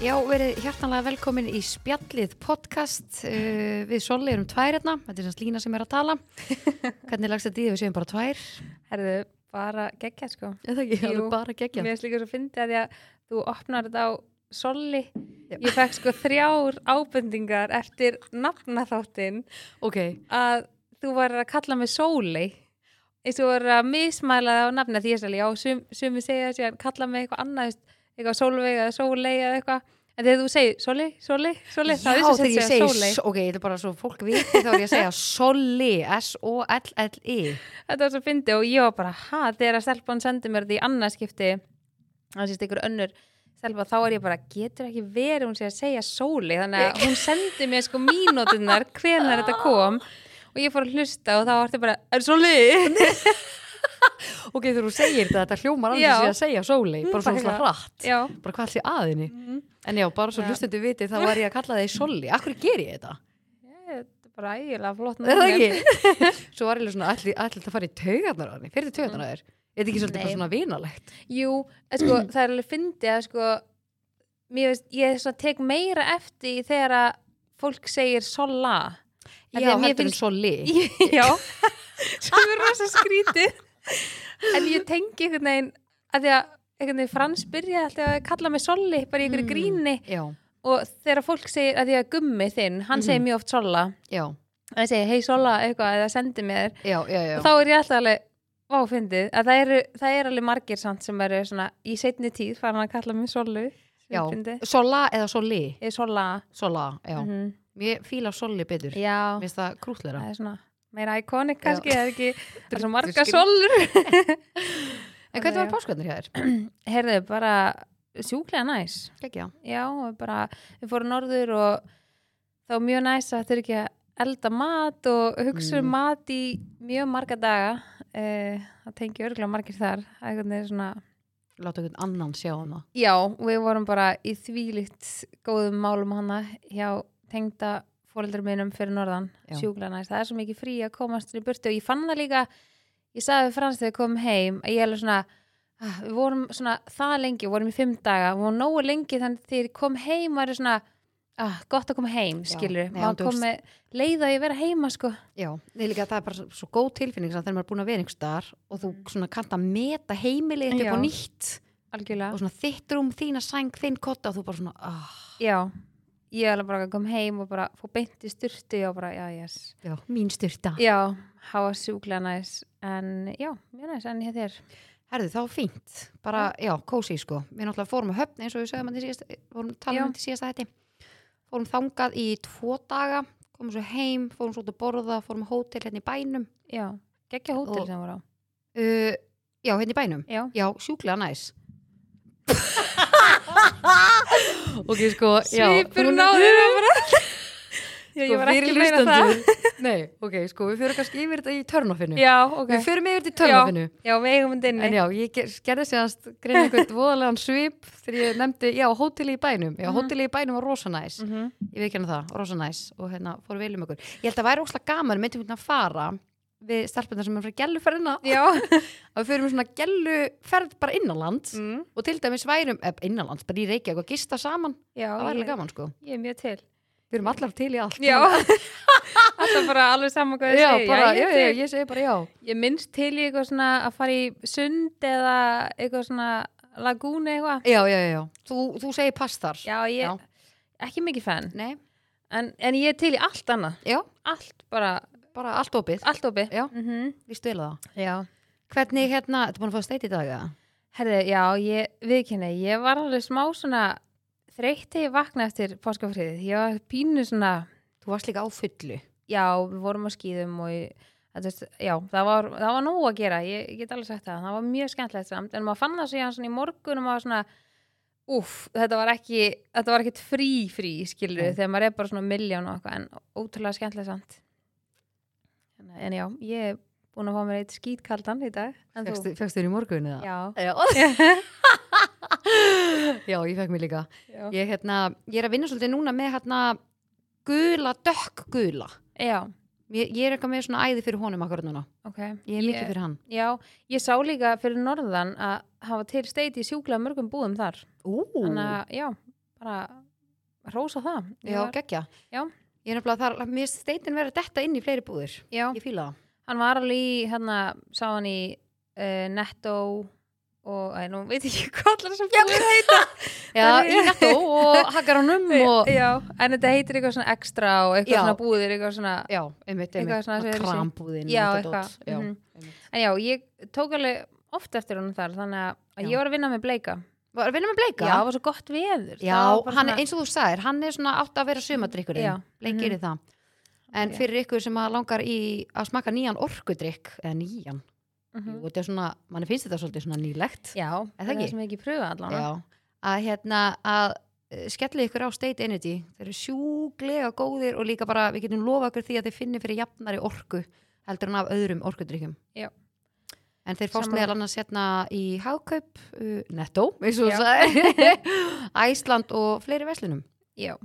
Já, verið hjartanlega velkomin í Spjallið podcast uh, Við Solli erum tvær hérna, þetta er semst Lína sem er að tala Hvernig lagst þetta í því við séum bara tvær? Herðu, bara geggja sko. Það ekki, Jú, bara gegja Mér finnst líka svo fyndi að því að þú opnar þetta á Solli. Ég fekk sko þrjár ábendingar eftir nafnaþáttinn Ok, að þú var að kalla mig Sóli. Eins og var að mismæla það á nafna því ég sagði, já, sum, sumi segja að kalla mig eitthvað annað, eitthvað Sólveig eða Sólei eða eitthvað. En þegar þú segir Sóli, Sóli, Sóli, já þegar ég segi. Ok, þetta er bara svo fólk viti þá er ég að segja Solli, S-O-L-L-I Þetta var svo fyndi og ég var bara, ha, þegar að stelpan sendi mér þetta í annarskipti það sést ykkur önnur stelpa, þá er ég bara, getur ekki verið hún sé að segja sóli, þannig að hún sendi mér sko mínútunar hvenar þetta kom og ég fór að hlusta og þá var þetta bara, er sóli? Ok, þegar þú segir þetta, þetta hljómar alveg sér að segja Solli Bara svona svona hratt. Já, Bara hvað allir aðinni Mhm. En já, bara svo Já. hlustendu viti þá var ég að kalla þig Solli Akkur ger ég þetta? þetta er bara ægilega flott það? Svo var ég svona allir að fara í taugarnar á henni? Fyrir taugarnar að þér? Er þetta ekki svolítið bara svona vinalegt? Jú, sko, það er alveg fyndi að sko, mér veist, ég tek meira eftir þegar að fólk segir því Já, heldur en Solli. Já, sem er rosa skrítið en ég tengi einhvern veginn að því að einhvern veginn Frans byrjaði alltaf að kalla mig Solli bara í einhverju Mm. gríni. Já, og þegar fólk segir að því að gummi þinn hann segir Mhm. mjög oft Solla. Og það segir hei Solla eitthvað eða sendi mér. Já, já, þá er ég alltaf alveg váfindið að það eru, það er alveg margir samt sem eru svona í setni tíð farin að kalla mig Sollu. Sola eða Solli? Solla. Sola, já. Mhm. Mér fíla Solli betur. Mér finnst það krútleira það svona meira Já. kannski, það er ekki? Það er svo marga Sollur En hvernig var páskvöldnir hér? Herðu, bara sjúklega næs. Gekja Já, og bara, við fórum norður og það var mjög næs að þurfa ekki að elda mat og hugsa um Mm. mat í mjög marga daga. Eh, það tengi örgulega margir þar. Það er svona Láta einhvern annan sjá það Já, við vorum bara í þvílíkt góðum málum hana hjá tengda fóreldur minnum fyrir norðan, Já. sjúklega næst. Það er svo mikið frí að komast í burtu. Og ég fann það líka ég sagði við Frans þegar við komum heim að ég er alveg svona ah, við vorum svona það lengi, vorum í fimm daga við vorum nógu lengi þannig þegar ég kom heim var ég svona, ah, gott að koma heim skilur, maður kom með leið að ég vera heima sko. Já, líka það er bara svo, góð tilfinning þegar maður er búin að vera einhver staðar og þú svona kannt að meta heimilið Já. nýtt algjörlega, og svona þitt rúm, þína sæng, þinn kotta og þú bara svona, ah, já ég alveg bara kom heim og bara fór beint í styrtu og bara, já, yes. Já, mín styrta Já, hafa sjúklega næs. En já, mjög næs en hér þér. Herðu, þá fínt, bara, já, kósi sko. Við náttúrulega fórum að höfn eins og við sögum að síðast, fórum tala um í síðasta þetta Fórum þangað í tvo daga, komum svo heim, fórum svo út að borða, fórum hótel hérna í bænum. Já, geggja hótel sem voru á. Uh, Já, hérna í bænum. Já, Já, sjúklega næs Ok, sko já, svipur náður og bara Já, Sko, ég var ekki að meina það. Nei, ok, sko, við fyrir kannski yfir þetta í törnofinu. Já, ok. Við fyrir yfir þetta í törnofinu. Já, við eigum þetta inni. En já, ég ger, gerði séðast greið einhvern voðalegan svip þegar ég nefndi, já, hóteli í bænum. Já, Mhm. hóteli í bænum var rosa næs. Mm Ég veit ekki það, rosa næs og hérna fóru vel um okkur. Ég held að væri óslega gaman, myndum við að fara við stelpunar sem er frá gelluferðina. Já. Að við fyrir svona gelluferð bara innanlands. Mm. og til dæmis værum, eh, innanlands, bara í Reykjavík og gista saman, Já, það var alveg gaman sko. ég er mjög til. Við erum allar til í allt. Já. Alltaf bara alveg saman hvað þið já, ég, já, er já, til. ég segi bara já. Ég minnst til í eitthvað svona að fara í sund eða eitthvað svona lagúni eitthvað. Já, já, já, já. Þú, þú segir pastar Já, ég Já. ekki mikið fan. Nei, en, en ég er til í allt annað. Já, allt bara, bara allt opið allt opið Já. mm -hmm. Við stöla það Já Hvernig hérna, þetta búin að fá steit í dag eða? Herði, já, ég, viðkynni, ég var alveg smá svona þreytt þegar ég vaknaði eftir páskafriðið. Ég var pínu svona, Þú varst líka á fullu já, við vorum á skýðum og ég, veist, já, það var, það var nóg að gera, ég, ég get alveg sagt það. Það var mjög skemmtilegt samt, en maður fann það síðan svona í morgun og svona, úff, þetta var ekki, þetta var ekkit frí frí, Nei. þegar maður er bara svona miljón og eitthvað, en ótrúlega skemmtilegt samt. En, en já, ég er búin að fá mér eitt skítkaldan í dag. Fegstu þér í morgun eða? Já. Já. Ég fekk mér líka ég, hérna, ég er að vinna svolítið núna með hérna gula, dökk gula Já, ég, ég er eitthvað með svona æði fyrir honum akkurat núna ok. ég er mikið fyrir hann Já, ég sá líka fyrir norðan að hafa til steiti í sjúklega mörgum búðum þar. Ú, Þannig að, já, bara rósa það Ég Já, var, geggja. Já. Ég er nefnilega þar, mér steitin verið detta inn í fleiri búðir. já, Ég fíla það. hann var alveg í hérna, sá hann í uh, Netto og, æ, nú veit ég ekki hvað allar sem búið heita Já, í netto og hakaranum og... já, en þetta heitir eitthvað svona ekstra og eitthvað Já. svona búðir eitthvað svona Já, einmitt, Eitthvað einmitt. í sig. Krambúðin. Já, þetta eitthvað. Já, mhm. einmitt. en já, ég tók alveg oft eftir honum þar þannig að Já. ég var að vinna með bleika Var að vinna með bleika? já, það var svo gott veður Já, svona- eins og þú sagðir, hann er svona átt að vera sumadrykkurinn, Mhm. í það. En fyrir ykkur sem að langar í að smaka nýjan orkudrykk, eða nýjan, Mhm. jú, þetta er svona, manni finnst þetta svolítið svona nýlegt. já, Er það er það sem ég ekki pröfa allan Já, að hérna að eh, skellið ykkur á State Energy þeir eru sjúglega góðir og líka bara við getum lofa ykkur því að þeir finni fyrir jafnari orku heldur en af öðrum orkudrykkjum Já. En þeir Sammála. meðal annars hérna í Hagkaup, uh, Netto eins og þú sagði Æsland og fleiri veslunum já,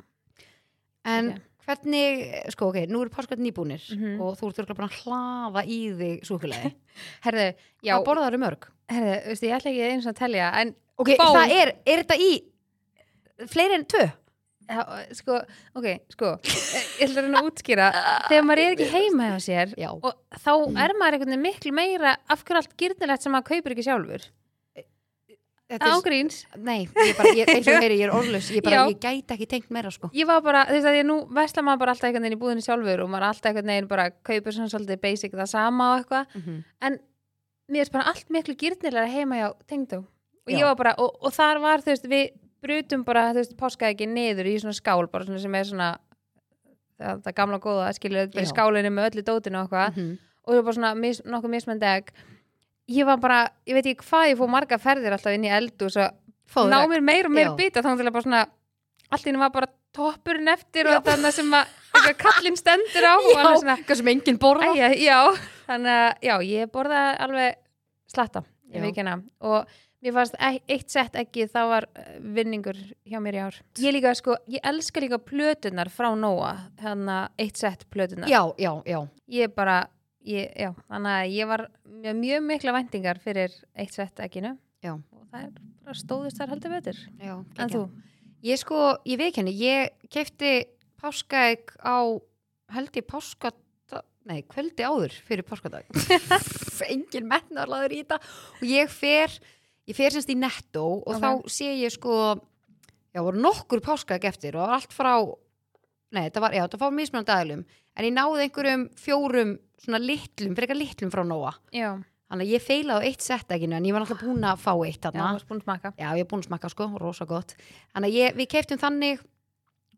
en Ok. hvernig, sko ok, nú eru páskvært nýbúnir Mhm. og þú ert örugglega bara að hlaða í þig súkulega herðu, já, hvað borðar eru mörg? herðu, veistu, ég ætla ekki eins og að telja en ok, Fá. það er, er þetta í fleiri en tvö? Sko, ok, sko ég ætla að reyna að útskýra. Þegar maður er ekki heima hjá sér Já. og þá er maður einhvern veginn miklu meira af hverju allt gyrnilegt sem maður kaupir ekki sjálfur? Ágríns, Nei, ég bara, ég, eins og heyri, ég er orðlaus ég, bara, ég gæti ekki tengt meira sko. Ég var bara þú veist að ég nú vesla maður bara alltaf einhvern veginn í búðinni sjálfur og maður alltaf einhvern veginn bara kaupir svona svolítið basic það sama og eitthvað. En mér er bara allt miklu gyrnilega heima hjá tengdó. Og og, og þar var þú veist, við brutum bara, þú veist, páskaði ekki niður í svona skál, bara svona sem er svona það, það gamla góða, skilur í Já. skálinni með öllu dótinu og eitthvað -hmm. og það var bara svona mis, nokkuð mismöndi egg ég var bara, ég veit ekki hvað ég fór marga ferðir alltaf inn í eldu og ná mér meir og meir Já. bita til að bara svona, allt í henni var bara toppurinn eftir og þannig sem að kallinn stendur á alveg svona, sem enginn borða Æja, já, þannig að já, ég borðaði alveg slatta Já. ég veit ekki hana og mér fannst eitt sett ekki það var eh, vinningur hjá mér í ár. Ég líka sko, ég elska líka plötunar frá Nóa, hérna eitt sett plötunar já, já, já, ég bara, ég, já, þannig að ég var með mjög mikla væntingar fyrir eitt sett ekkinu Já. og það er bara stóðist þar heldur betur. Já en þú, Ég sko, ég veit henni, ég kefti páskaegg á held ég páska nei, kvöldi áður fyrir páskadag. Engin mennarlaður í þetta. Og ég fer ég fer semst í netto og Ok. þá sé ég sko já, voru nokkur páskaegg eftir og það allt frá nei, þetta var, já, þetta var mismunandi aðlum en ég náði einhverjum fjórum svona litlum, frekar litlum frá Nóa. Já, þannig að ég feilaði á eitt settekinu en ég var alltaf búin að fá eitt já, þarna varst búin að smaka. Já, ég er búin að smakka sko, rosa gott. Þannig að ég, við keiftum þannig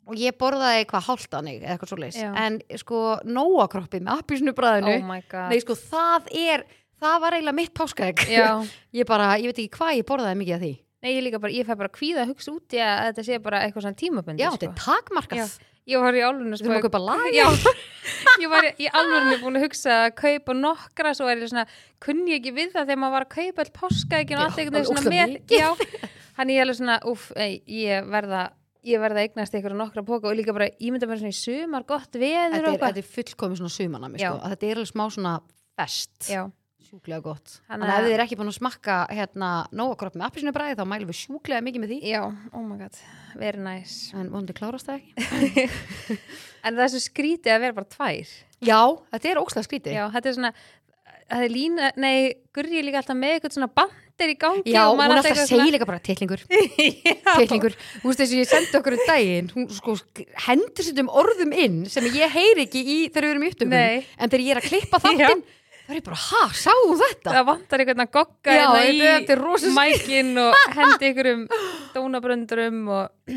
og ég borðaði eitthvað hálftanig eða eitthvað svoleiðis, Já. en sko nóakroppi með appisnubræðinu oh my god. Nei, sko, það er það var eiginlega mitt páskaegg. Ég bara, ég veit ekki hvað ég borðaði mikið af því. Nei, ég líka bara, ég fæ bara kvíða að hugsa út í að þetta sé bara eitthvað svona tímabundi Já, sko. þetta er takmarkað. Ég var í álunum þurfum að kaupa lag Já, ég var í álunum búin að hugsa að kaupa nokkra svo er ég svona, kunni ég ekki við það þegar maður var að kaupa all páskaegin og allt alveg svona með. Já, hann ég alveg svona, uff, ég verða ég verða að eignast ykkur nokkra póka og líka bara, ég myndi að vera svona í sumar gott veður Þetta og er, eitthvað. þetta er fullkomið svona sumanami sko. að Þetta er alveg smá svona fest. Já, Sjúklega gott. Þannig að ef þið er ekki búin að smakka hérna, nóakropp með appisnubræði þá mælum við sjúklega mikið með því. Já, oh my god very nice. En vonandi klárast það ekki. En það er svo skrítið að vera bara tvær. Já, þetta er ókslega skrítið. Já, þetta er svona það er lína, nei, Gurri er líka alltaf með eitthvað svona bandir í gangi Já, og hún alltaf eitthvað segja líka bara titlingur, svona- titlingur. Þú veist þess að ég sendi okkur um daginn hún sko hendur sér um orðum inn sem ég heyri ekki í þegar við erum í upptökum. En þegar ég er að klippa þáttinn þá er ég bara, ha, sáðu þetta? það vantar einhvern að gogga Já, hérna þetta er rosa í mækin og hendi ykkur um dónabröndurum og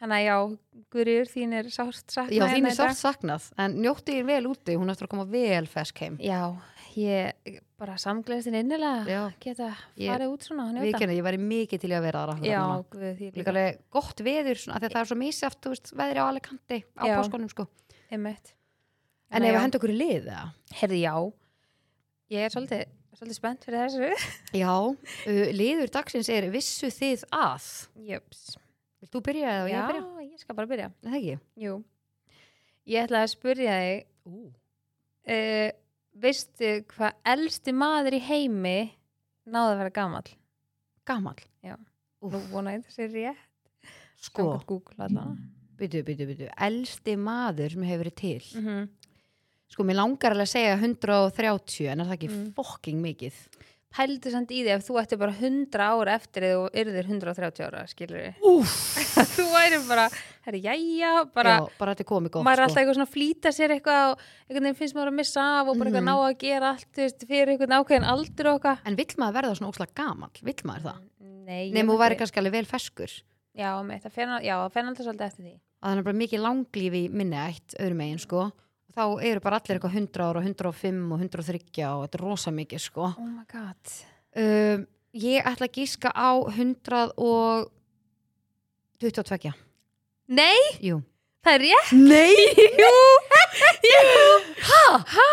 hann að já, Gurriur þín er sárt sakna Já, þín hérna er sárt saknað en njótti ég vel úti, hún eftir að koma vel fesk heim Já, ég bara samgleðist þín innilega Já. geta Ég- farið út svona að njóta. kenni, ég væri mikið til í að vera þar Já, guð, því Líka líka alveg gott veður, svona, af því að það er svo misjaft, þú veist, veðri á Alicante á Já. páskonum, sko. einmitt En ef við hendur okkur í lið, það? Herði, já Ég er svolítið, svolítið spennt fyrir þessu Já, uh, liður dagsins er vissu þið að? Jöps Vilt þú byrja eða ég Já, byrja? ég skal bara byrja Það ekki? Jú Ég ætla að spyrja þig uh, Veistu hvað elsti maður í heimi náði að vera gamall? Gamal. Já. Úff. Nú vona ég þessi rétt sko, Google allavega. byttu, byttu, byttu elsti maður sem hefur verið til Mhm. Sko, mér langar alveg að segja 130 en er það ekki Mm. fokking mikið Pældu samt í því ef þú ætti bara 100 ára eftir eða yrðir 130 ára, skilur við. Úf, þú væri bara, herri, jæja, bara, já, bara þetta er komið gott maður er sko. alltaf eitthvað svona að flýta sér eitthvað og einhvern veginn finnst maður að missa af og bara eitthvað Mhm. ná að gera allt, þú veist, fyrir einhvern ákveðin aldur og eitthvað. en vill maður verða svona óslega gamall vill maður það, Nei, nefnum þú væri kannski alveg vel feskur Já, það fer alltaf svolítið eftir því. Og þá eru bara allir eitthvað 100 ára og 105 og 130 og þetta er rosa mikið sko Oh my god. um, ég ætla að gíska á 122 Nei, jú það er rétt. Nei, Jú, jú. Hæ? Hæ?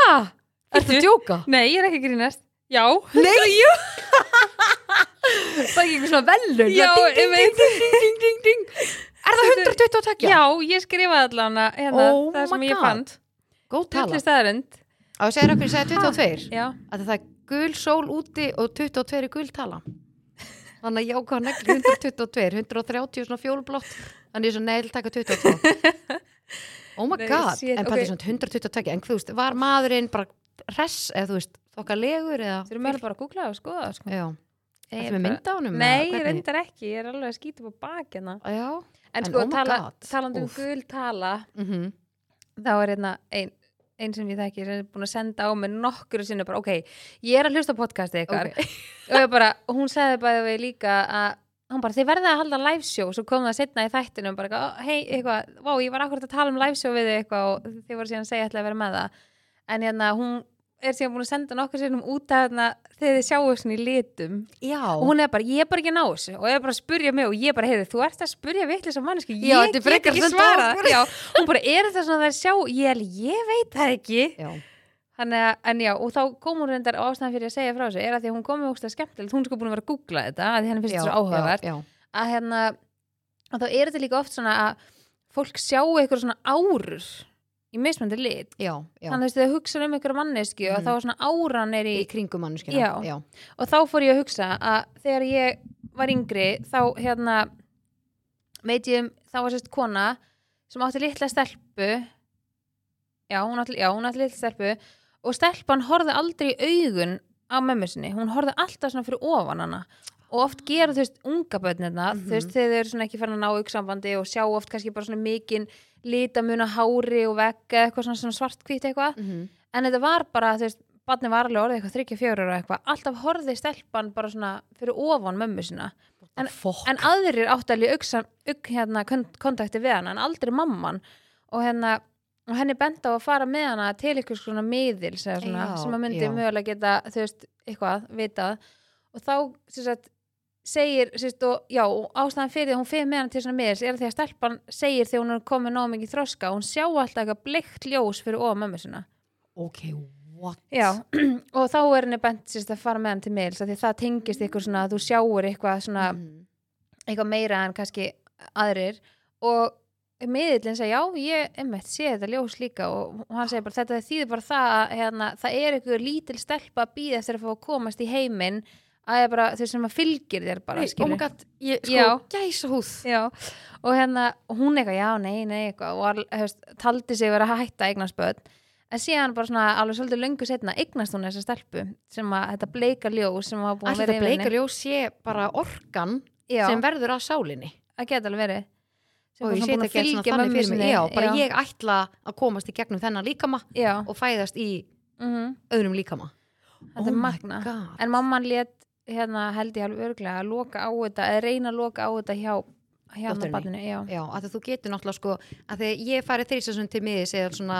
ertu að djóka? Nei, ég er ekki grínast. Já. Nei, jú Það er ekki eitthvað svona velun Já, ding, ding, ég veit. ding, ding, ding, ding, ding. Er það 122? Já, ég skrifaði allan hérna, Oh það sem my ég God. fann. Góð tala. staðarind. Á að segja okkur að segja 22 Já. að það er gul sól úti og 22 er gul tala. Þannig að ég ákvað negli 122 130 svona fjólblott þannig ég svo neil taka 22 oh my Nei, god. shit, en ok. pæti svona 122 en þú veist, var maðurinn bara hress eða þú veist, þokkar legur eða? Þú erum bara að googla og skoða, sko. já, Ég þetta er mynda á honum Nei, ég reyndar ekki, ég er alveg að skýta upp á bakina. já, En, En sko, oh tala, um úff. gul tala, mm þá er hérna ein, ein sem ég þekki sem er búin að senda á mig nokkru sinni bara, ok, ég er að hlusta á podcastið ykkar. Og ég bara, og hún sagði bara við líka að hún bara, þið verðið að halda live show. Svo kom það setna í þættinum bara, eitthvað, hei, eitthvað, vá, ég var akkurat að tala um live show við þig eitthvað og þið voru síðan að segja ætla að vera með það. En hérna, hún er síðan búin að senda nokkur sinnum út að hérna, þegar þið sjáu svona í litum. Já, og hún er bara, ég er bara ekki að ná þessu. Og ég er bara að spurja mig og ég bara, heyrðu, þú ert að spurja vitlis að manneski, Já, ég er get ekki okkur. já, hún bara, er þetta svona það að sjá? Ég, alveg, ég veit það ekki. Já, Þannig að, en já, og þá kom hún reyndar ástæðan fyrir að segja frá þessu, er að því hún kom með ógstað skemmtilegt, hún er sko búin að vera að googla þetta, að henni finnst já, þetta svo áhugavert, í mismöndi lit, já, já, þannig að þau hugsa um einhverja mannesku og Mhm. þá er svona áran er í, í kringum já, og þá fór ég að hugsa að þegar ég var yngri, þá hérna, veit ég um, þá var sérst kona sem átti litla stelpu, já, hún átti, já, hún átti litla stelpu. Og stelpan horfði aldrei í augun á mömmu sinni, hún horfði alltaf svona fyrir ofan hana og oft gera þú veist unga börnirna, Mhm. þú veist þegar þau eru svona ekki farin að ná auksambandi og sjá oft kannski bara svona mikinn litamuna hári og vegga eitthvað svona, svona svartkvít eitthvað. Mhm, en þetta var bara, þú veist, barni var alveg orðið eitthvað þryggja fjörur og eitthvað, alltaf horfði stelpan bara svona fyrir ofan mömmu sína. En- en aðrir áttu alveg auksa, auk, hérna, kon- kontakti við hana en aldrei mamman. Og hérna og henni bent á að fara með hana til ykkur svona miðil svona, Já, sem að myndi já. mögulega geta þú veist, eitthvað, vitað. Og þá sem sagt, segir sérst, og, já, og ástæðan fyrir því að hún fyrir með hana til svona miðils er því að stelpan segir þegar hún er komin nóg mikið þroska hún sjá alltaf eitthvað bleikt ljós fyrir ofan mömmu sinna ok, what? Já, og þá er henni bent sérst, að fara með hann til miðils af því það tengist ykkur svona að þú sjáur eitthvað svona Mhm. eitthvað meira en kannski aðrir. Og miðillin segja já, ég einmitt sé þetta ljós líka. Og hann segir bara þetta þýðir bara það að hérna, það er eitthvað lítil stelpa að býða að að að það er bara þau sem að fylgir þér bara oh my god, ég, sko, gæsa húð Já, og hérna hún eitthvað, já, nei, nei, eitthvað og var, hefst, taldi sig vera að hætta að börn en síðan bara svona alveg svolítið löngu setna eignast hún þessa stelpu sem að þetta bleika ljós sem var búin að vera yfir henni. bleika ljós sé bara orkan já, sem verður að sálinni. Það geta alveg verið. Sem og ég að ekki svona þannig fyrir mig. já, bara já, ég ætla að komast í gegnum þennan líkama og fæðast í mhm, öðrum líkama. Er God. en mamman let hérna held ég alveg örglega að loka á þetta eða reyna að loka á þetta hjá hjá Dótturinni. barninu, já, já, að þú getur náttúrulega sko að þegar ég farið þrísasun til miðis eða svona,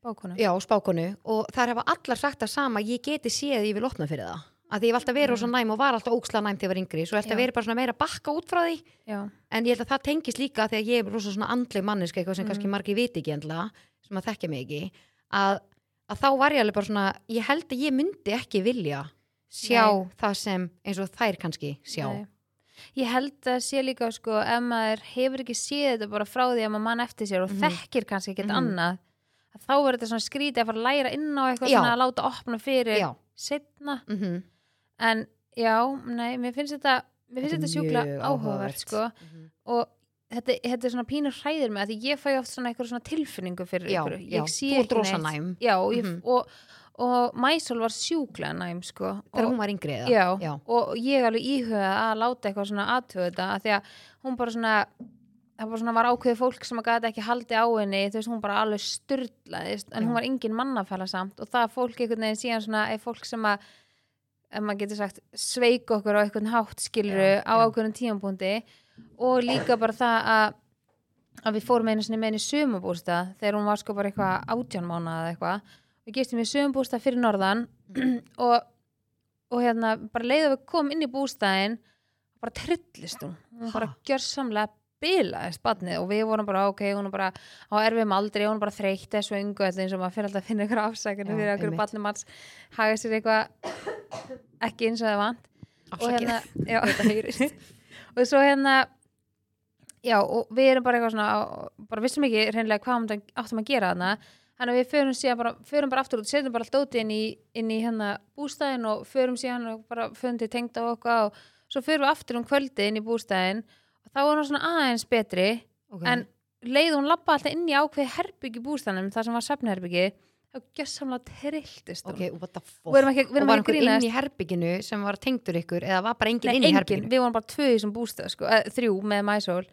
spákonu já, spákonu og þar hefa allar sagt það sama, ég geti séð að ég vil opna fyrir það að því ég hef alltaf verið mm. svo næm og var alltaf óksla næm þegar ég var yngri, svo ég Já. að verið bara svona meira bakka út frá því já, en ég held að það tengist líka þegar ég er rosa svona andleg manneska eitthvað sem Mm. kannski margir viti ekki endla sem að þekkja mig ekki að, að þá var ég alveg bara svona ég held að ég myndi ekki vilja sjá Nei. það sem eins og þær kannski sjá Nei. ég held að sé líka sko, ef maður hefur ekki séð þetta bara frá því að maður mann eftir sér og Mhm. þekkir kannski ekkert Mhm. annað að þá er þetta svona skrítið að fara að læra inn á eitthvað Já. svona að láta opna fyrir já. setna Mm en já, nei, mér finnst þetta mér finnst Þetta þetta sjúkla áhugavert sko Mhm. og þetta, þetta er svona pínur hræðir mig að ég fæ oft svona eitthvað svona tilfinningu fyrir Já, ykkur ég sé ekki neitt. og, ég, Mhm. og, og Mæsól var sjúkla næm sko Þegar hún var yngri já, Já. og ég alveg íhuga að láta eitthvað svona aðtöðu þetta að því að hún bara svona það bara svona var ákveðið fólk sem að gæti ekki haldi á henni þú veist hún bara alveg styrlaðist en Já. hún var engin mannafæla samt og það fólk einhvern veginn síðan svona er fólk sem að ef maður getur sagt sveik okkur á einhvern hátt skiluru á já. ákveðnum tímapunkti og líka bara það að að við fórum einu sinni með henni í sumabústa þegar hún var sko bara eitthvað átján mánu eða eitthvað við gistum í sumabústa fyrir norðan og, og hérna bara leiðum við komum inn í bústæðin bara trillist hún. Hún bara Ha? gjörsamlega bilaðist badnið og við vorum bara ok, hún er bara á erfiðum aldri, hún er bara þreytt eða svöngu eins og maður fyrir alltaf að finna ykkur afsækjandi Já, fyrir ykkur einmitt. badnum manns haga sér eitthvað ekki eins og það vant. Og hérna já, og svo hérna já og við erum bara eitthvað svona bara vissum ekki reynilega hvað áttum að gera þarna þannig að við förum síðan bara, förum bara aftur út setjum bara allt óti inn í, inn í hérna bústæðin og förum síðan og bara fundi tengda og okkar og svo förum við aftur um kvöldi inn í bústæðin og þá var hann svona aðeins betri Ok. en leið hún lappa alltaf inn í ákveði herbyggi bústæðanum þar sem var safnherbyggi þá gjössamlega trilltist hún. Ok, what the fuck? og við erum ekki, við og erum var ekki einhver grínast. inn í herbygginu sem var tengdur ykkur eða var bara enginn Nei, inn í engin, herbygginu? við vorum bara tvö í þessum bústað sko, eh, þrjú með Mæsól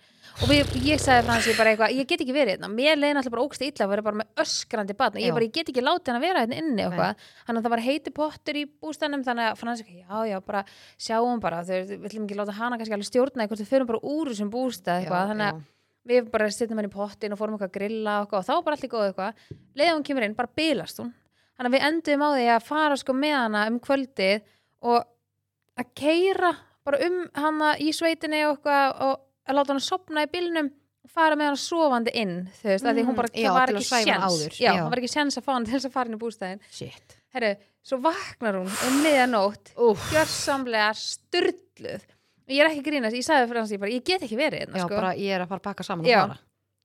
og við, ég sagði frá hansi bara eitthvað, ég get ekki verið hérna. Mér leiði náttúrulega bara ógst illa að vera bara með öskrandi batn og ég Já. bara, ég get ekki látið hann að vera hérna inni og þannig að það var heiti pottur í bústaðnum þannig að fann hans ekki, já, já, bara sjáum bara, þau við ætlum ekki láta hana kannski alveg stjórna eitthvað, þau förum bara úr þessum bústað eitthvað, þannig að við bara setjum hann í pottin og fórum eitthvað að grilla og, og þá bara allt í góð eitthvað. Leiðum hún kemur inn, bara bilast hún. Þannig að við endum á því að fara sko með hana um kvöldið og að keira bara um hana í sveitinni og og að láta hana sopna í bílnum og fara með hana sofandi inn þú veist, mm, því hún bara, já, það var ekki áður, já, það var ekki sjens að fá hana til þess að fara inn í bústæðin Shit. herru, svo vaknar hún um miðanótt gjörsamlega styrluð og ég er ekki grínast, ég sagði fyrir hans ég bara, ég get ekki verið hérna, Já, sko. bara ég er að fara að pakka saman.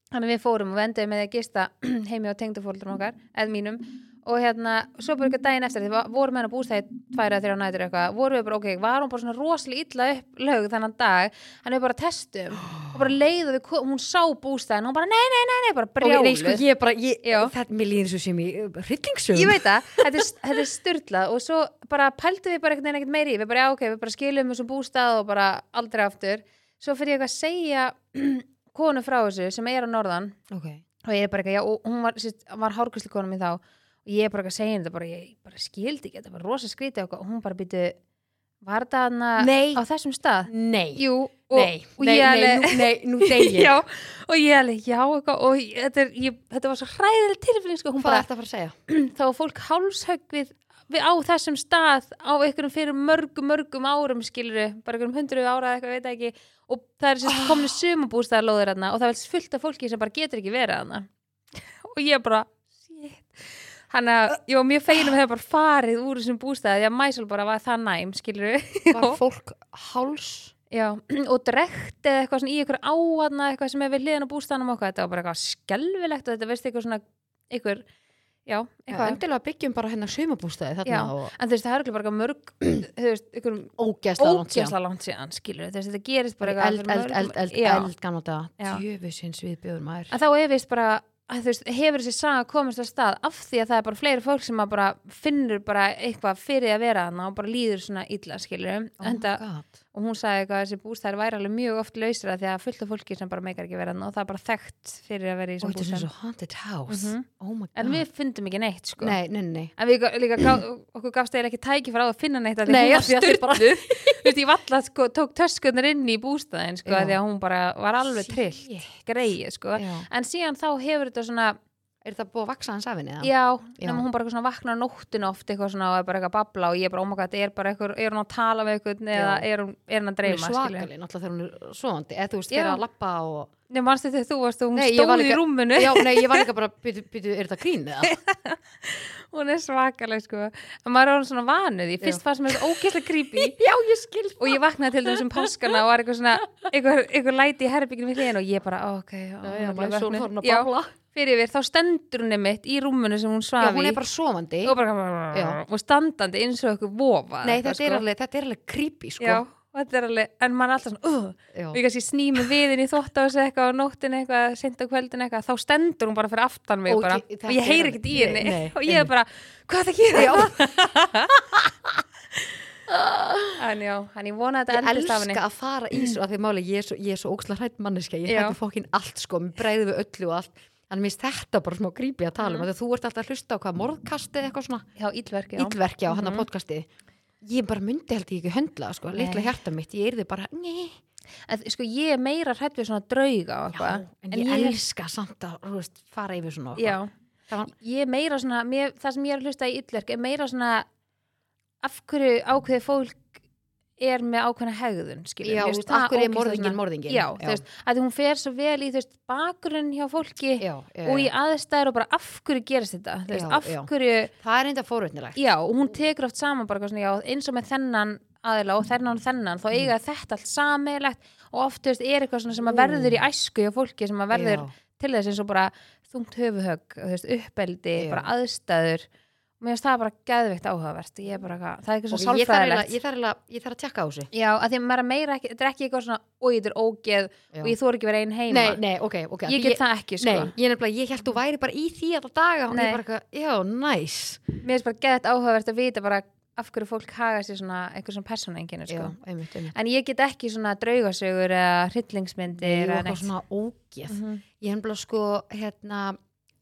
Þannig við fórum og venduðum með að gista heimi á tengdufóldrum okkar, eða mínum og hérna, svo bara eitthvað daginn eftir því við vorum með hennar bústæði tværa þrjá nætur eitthvað vorum við bara, ok, var hún bara svona rosalega illa upp lög þennan dag, hann við bara testum og bara leiðu við, hún sá bústæðin og hún bara, nei, nei, nei, nei, bara Ok, brjáluð nei, sko, ég er bara, ég, þetta mér líður svo sem í hryllingsögum. ég veit það, þetta er, þetta er styrlað og svo bara pældu við bara veginn ekkert meiri við bara, já, ok, við bara skilum þessu bústað og bara aldrei aftur. Svo fyrir ég eitthvað ég er bara eitthvað að segja henni þetta bara, ég bara skildi ekki, þetta var rosa skrítið og hún bara býtu var þetta hana á þessum stað? Nei. Jú, og, nei, og nei, ég nei, alveg- nú, nei, nú degi. já, og ég alveg, já, eitthvað, og ég, þetta, er, ég, þetta var svo hræðileg tilfinning, sko, Hvað er þetta að fara að segja? þá var fólk hálshögg við, við á þessum stað á einhverjum fyrir mörgum, mörgum árum skiluru, bara einhverjum hundruð ára eitthvað, veit ekki, og það er sérst komni sumabústæðarlóðir þarna og það er fullt af fólki sem bara getur ekki verið og ég bara shit hann að, var mjög feinum að hefur bara farið úr þessum bústæði, því að Mæsól bara var það næm, skiluru Var fólk háls? Já, og drekt eða eitthvað svona í ykkur áhadna eitthvað sem er við hliðan á bústæðanum okkar, þetta var bara eitthvað skelvilegt og þetta veist eitthvað svona, ykkur já, Já, eitthvað. endilega byggjum bara hérna sumabústæði þarna Já. og En þú veist, það er ekki bara mörg þú veist, ykkur ógæslega langt síðan. skilur veist, þetta gerist bara Eld, eld, eld, En veist, hefur þessi saga komist á stað af því að það er bara fleiri fólk sem bara finnur bara eitthvað fyrir að vera hana og bara líður svona illa, skilur Oh Enda, God. Og hún sagði eitthvað að þessi bústæður væri alveg mjög oft lausra því að fullt af fólki sem bara meikar ekki vera hana og það er bara þekkt fyrir að vera í Og svona þetta er svo haunted house. Mhm. Oh my god. En við fundum ekki neitt, sko Nei, nei, nei. En við líka, gá, okkur gafst eða ekki tæki fyrir á að finna neitt að Nei, Þú veist, ég valla sko, tók töskunar inn í bústæðin sko, Já. því að hún bara var alveg trill Shit. greið, sko Já. En síðan þá hefur þetta svona Er þetta búið að vaksa hans af henni? Já, Já. hún bara svona vaknar á nóttinu oft eitthvað svona og er bara eitthvað að babla og ég er bara, ómaka, þetta er bara eitthvað, er hún að tala við eitthvað eða er hún, er hún að Hún er dreyma, svakalig, náttúrulega þegar hún er svoandi. Eða þú veist, þegar að lappa og... Nei, manstu þegar þú varst og hún Nei, stóð í líka- rúminu Já, nei, ég var líka bara, byrju, byrju, er þetta grín eða? hún er svakaleg, sko en maður er orðin svona vanuð, ég fyrst Já. fannst mér þetta ógeðslega creepy Já, ég skil og ég vaknaði til þessum páskana og var eitthvað svona eitthvað, eitthvað læti í herbygginu við hliðin og ég bara, ó, ok, já, Já, já, er maður alveg svo vöknuð. þorn að Já, babla. fyrir við, þá stendur hún einmitt í rúmunu sem hún Já, svaf hún í er bara sofandi. og, bara, Já. og standandi eins og eitthvað vofa Nei, eitthvað, þetta er alveg, þetta er alveg creepy, sko. já, og og þetta er alveg, en maður er alltaf svona uh, já. og ég kannski snými viðin í þótt á þessu eitthvað á nóttin eitthvað, sent á kvöldin eitthvað þá stendur hún bara fyrir aftan mig Og bara, ég- og ég alveg- ekkert í nei, henni nei, og ég er bara, hvað það að gera Já. en já, hann ég vona að Ég þetta endist af henni elska að fara í svo, að því máli, ég er svo, ég svo ókslega hrætt manneska, ég Já. hrætti fokkin allt sko, mér bregði við öllu og allt, en mér finnst þetta bara smá grípi að tala um, Mm. þú ert alltaf að hlusta á hvað morðkasti eða eitthvað svona, já, íllverki, já illverkja á hann Mhm. podcasti, ég bara myndi held ég ekki höndla, sko, litla hjarta mitt, ég er þið bara, nei, en sko, ég er meira hrætt við svona drauga og eitthvað en, ég, elska samt að, veist, fara yfir svona var, ég er meira svona mér, það sem ég er að hlusta í illverk er meira svona af hverju ákveði fólk er með ákveðna hegðun skilur, já, þú veist, hverju er morðingin morðingin, já, þú veist, að hún fer svo vel í þú veist, bakgrunn hjá fólki já, já, og í aðstæður og bara af hverju gerist þetta? Þú veist, af hverju, það er enda fórveitnilegt, já, og hún tekur oft saman bara svona, eins og með þennan aðila og þennan og þennan, Mm. þá eiga þetta allt sammeilegt og oft þú veist, er eitthvað svona sem að verður í æsku hjá fólki sem að verður til þess eins og bara þungt höfuhögg, þú veist, uppeldi bara aðstæður mér finnst það bara geðveikt áhugavert, ég er bara eitthvað það er eitthvað og svo ég þarf eiginlega- sálfræðilegt. ég þarf ég þarf að tjekka á þessu. Já, að því að maður er meira ekki, þetta er ekki eitthvað svona oi, þetta er ógeð Já. og ég þór ekki að vera einn heima. Nei, nei, ok, ok. Ég get það ekki, sko. Nei, ég ég held þú væri bara í því alltaf daga og ég bara eitthvað, já, næs mér finnst bara geðveikt áhugavert að vita bara af hverju fólk haga sér svona eitthvað svona persónaenginu, sko. Já, einmitt, einmitt. En ég get ekki svona draugasögur eða hryllingsmyndir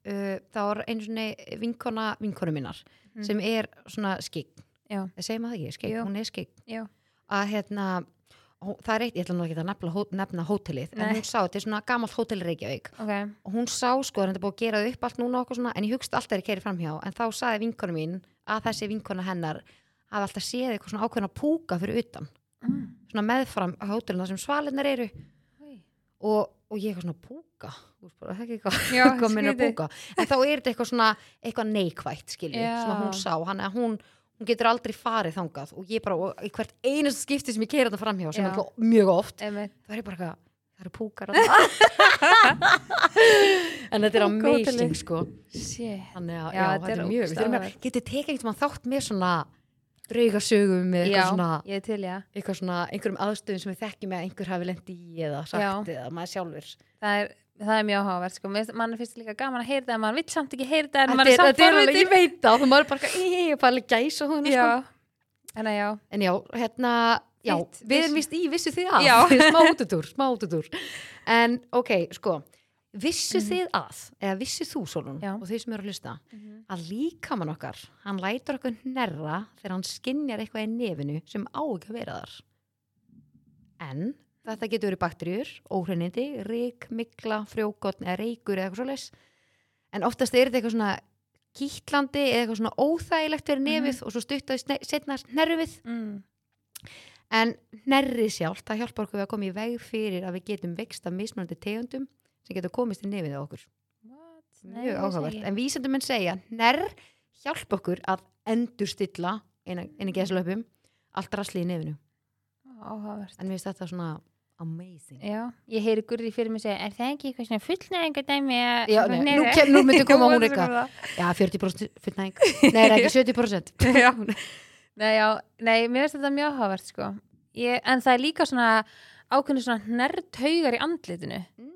og uh, það var einu svona vinkona vinkonu minnar Mhm. sem er svona skikk Já. segir maður það ekki, skikk, hún er skikk að hérna það er eitt, ég ætla nú ekki að nefna, hó, nefna hótelið Nei. en hún sá, þetta er svona gamalt hótel Reykjavík ok, og hún sá sko, það er búið að gera það upp allt núna og okkur svona, en ég hugst alltaf er keiri framhjá en þá saði vinkona mín að þessi vinkona hennar hafi alltaf séð eitthvað svona ákveðna púka fyrir utan mm. svona meðfram hótelina sem svalinnar eru Oj. og, og ég eitthvað svona púka? Þú veist bara, það er ekki eitthvað minna skrítið. púka? En þá er þetta eitthvað svona eitthvað neikvætt skilji, Já. sem að hún sá. Hann að hún, hún getur aldrei farið þangað og ég bara, og í hvert einasta skipti sem ég keira þetta framhjá, sem er mjög oft það er ég bara eitthvað, það eru púkar en þetta er amazing sko. Shit. þannig að, Já, já, þetta er er mjög að, getið tekið einhvern þátt með svona draugasögum með já, eitthvað svona ég til, eitthvað svona, einhverjum aðstöðum sem við þekkjum að einhver hafi lendi í eða sagt Já. eða maður sjálfur. Það er, það er mjög áhugavert sko. Mann finnst líka gaman að heyra það mann vill samt ekki heyra það en mann er samt alveg, ég forvitin veit það og maður er bara, ég er bara gæs og hún sko. en en já, hérna já, Þitt við erum vist í vissu þið að smá útutúr en ok, sko vissu þið að, eða vissu þú Solon Mhm. Já. og þið sem eru að hlusta að líkamann okkar, hann lætur okkur hnerra þegar hann skinjar eitthvað í nefinu sem á ekki að vera þar en þetta getur verið bakterjur, óhreinindi rík, mikla, frjókotn eða reykur eða eitthvað svoleiðis en oftast er þetta eitthvað svona kýtlandi eða eitthvað svona óþægilegt fyrir nefið og svo stuttaði setna hnerfið mm. en hnerrið sjálft, það hjálpar okkur við að koma í veg fyrir að við getum vext af mismunandi tegundum sem getur komist í nefið á okkur. Mjög áhugavert, en vísendumenn segja hnerr hjálpa okkur að endurstilla einu geðslöpum allt rasli í nefinu. Áhugavert. En við finnst þetta svona amazing. Já, ég heyri Gurri fyrir mig segja er það ekki eitthvað svona fullnæðinga dæmi Já, nei, nú kem- nú myndi koma hún eitthvað. já, 40% fullnæging. Nei, er ekki 70% já. Nei, já, nei, mér finnst þetta mjög áhugavert sko. ég, en það er líka svona ákveðinu svona nerdhaugar í andlitinu. Mm.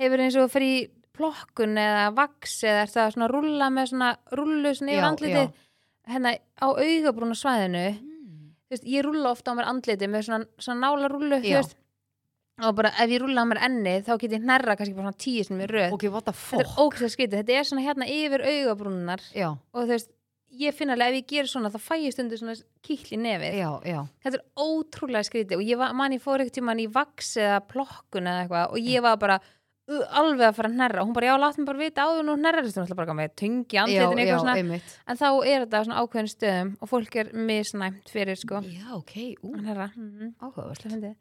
Hefur eins og fyrir plokkun eða vaks eða er það svona rúlla með svona rullu svona yfir andlitið? hérna á augabrúna svæðinu Mm. veist, ég rúlla ofta á mér andlitið með svona, svona nála rullu Já. og bara ef ég rúlla á mér ennið þá get ég hnerra kannski bara svona tíu sem er röð. Ok, what the þetta er fuck? ógæslega skrítið, þetta er svona hérna yfir augabrúnar já, og þú veist, ég finna alveg ef ég ger svona þá fæ ég stundu svona kýll í nefið. Já, já. Þetta er ótrúlega skrítið og ég var, man ég fór ekkert tímann í vaks eða plokkun eða eitthvað og ég var bara alveg að fara að hnerra og hún bara, já, látt mér bara vita áður nú hnerra þú náttúrulega bara með tungi andlitin eitthvað svona einmitt en þá er þetta svona ákveðin stöðum og fólk er misnæmt fyrir sko já, ok, ú, að hnerra mm -hmm.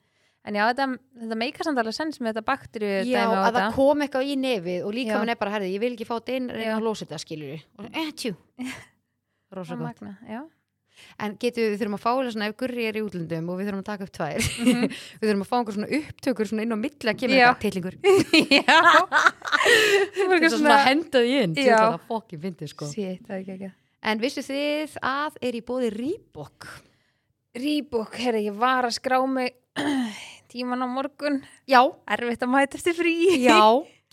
en já, þetta, þetta meika samt alveg sens með þetta bakterju Já, dæmi á að það þetta kom eitthvað í nefið og líka Já. minn er bara, herði, ég vil ekki fá þetta inn, reyna að losa þetta, skilur við. Og eh, tjú. Rosa Það gott. magna, já. En getum við, þurfum að fá svona, ef Gurri er í útlöndum og við þurfum að taka upp tvær, Mhm. við þurfum að fá einhver svona upptökur svona inn á milli að kemur eitthvað tillingur. já Þetta er svona að henda því inn, til það fokkin fyndið, sko. Það ekki En vissu þið að er í bóði Reebok? Rýbúk, herri, ég var að skrá mig tíman á morgun Já, erfitt að mæta eftir frí já,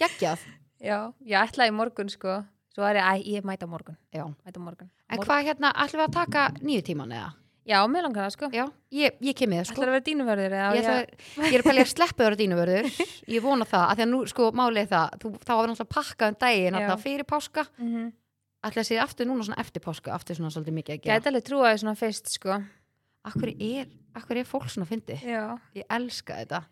geggjað já, ég ætlaði í morgun sko svo er ég, ég mæta morgun. Mæta morgun. En Morgun. hvað hérna, ætlum við að taka nýju tíman eða? Já, mér langar það sko. Já, ég, ég kem með það sko. Ætlar að vera dínuvörður eða Ég, ég ætla, er að pælja að sleppa á dínuvörður. Ég vona það, af því að nú, sko, málið það þú, þá var náttúrulega pakkað um daginn Já. þarna fyrir páska, mm -hmm. ætla að sé aftur núna svona eftir páska, aftur svona svolítið mikið að gera. Gæti alveg trúaði svona fyrst sko. Akkur er, akkur er fólk svona fyndi Já, Ég elska þetta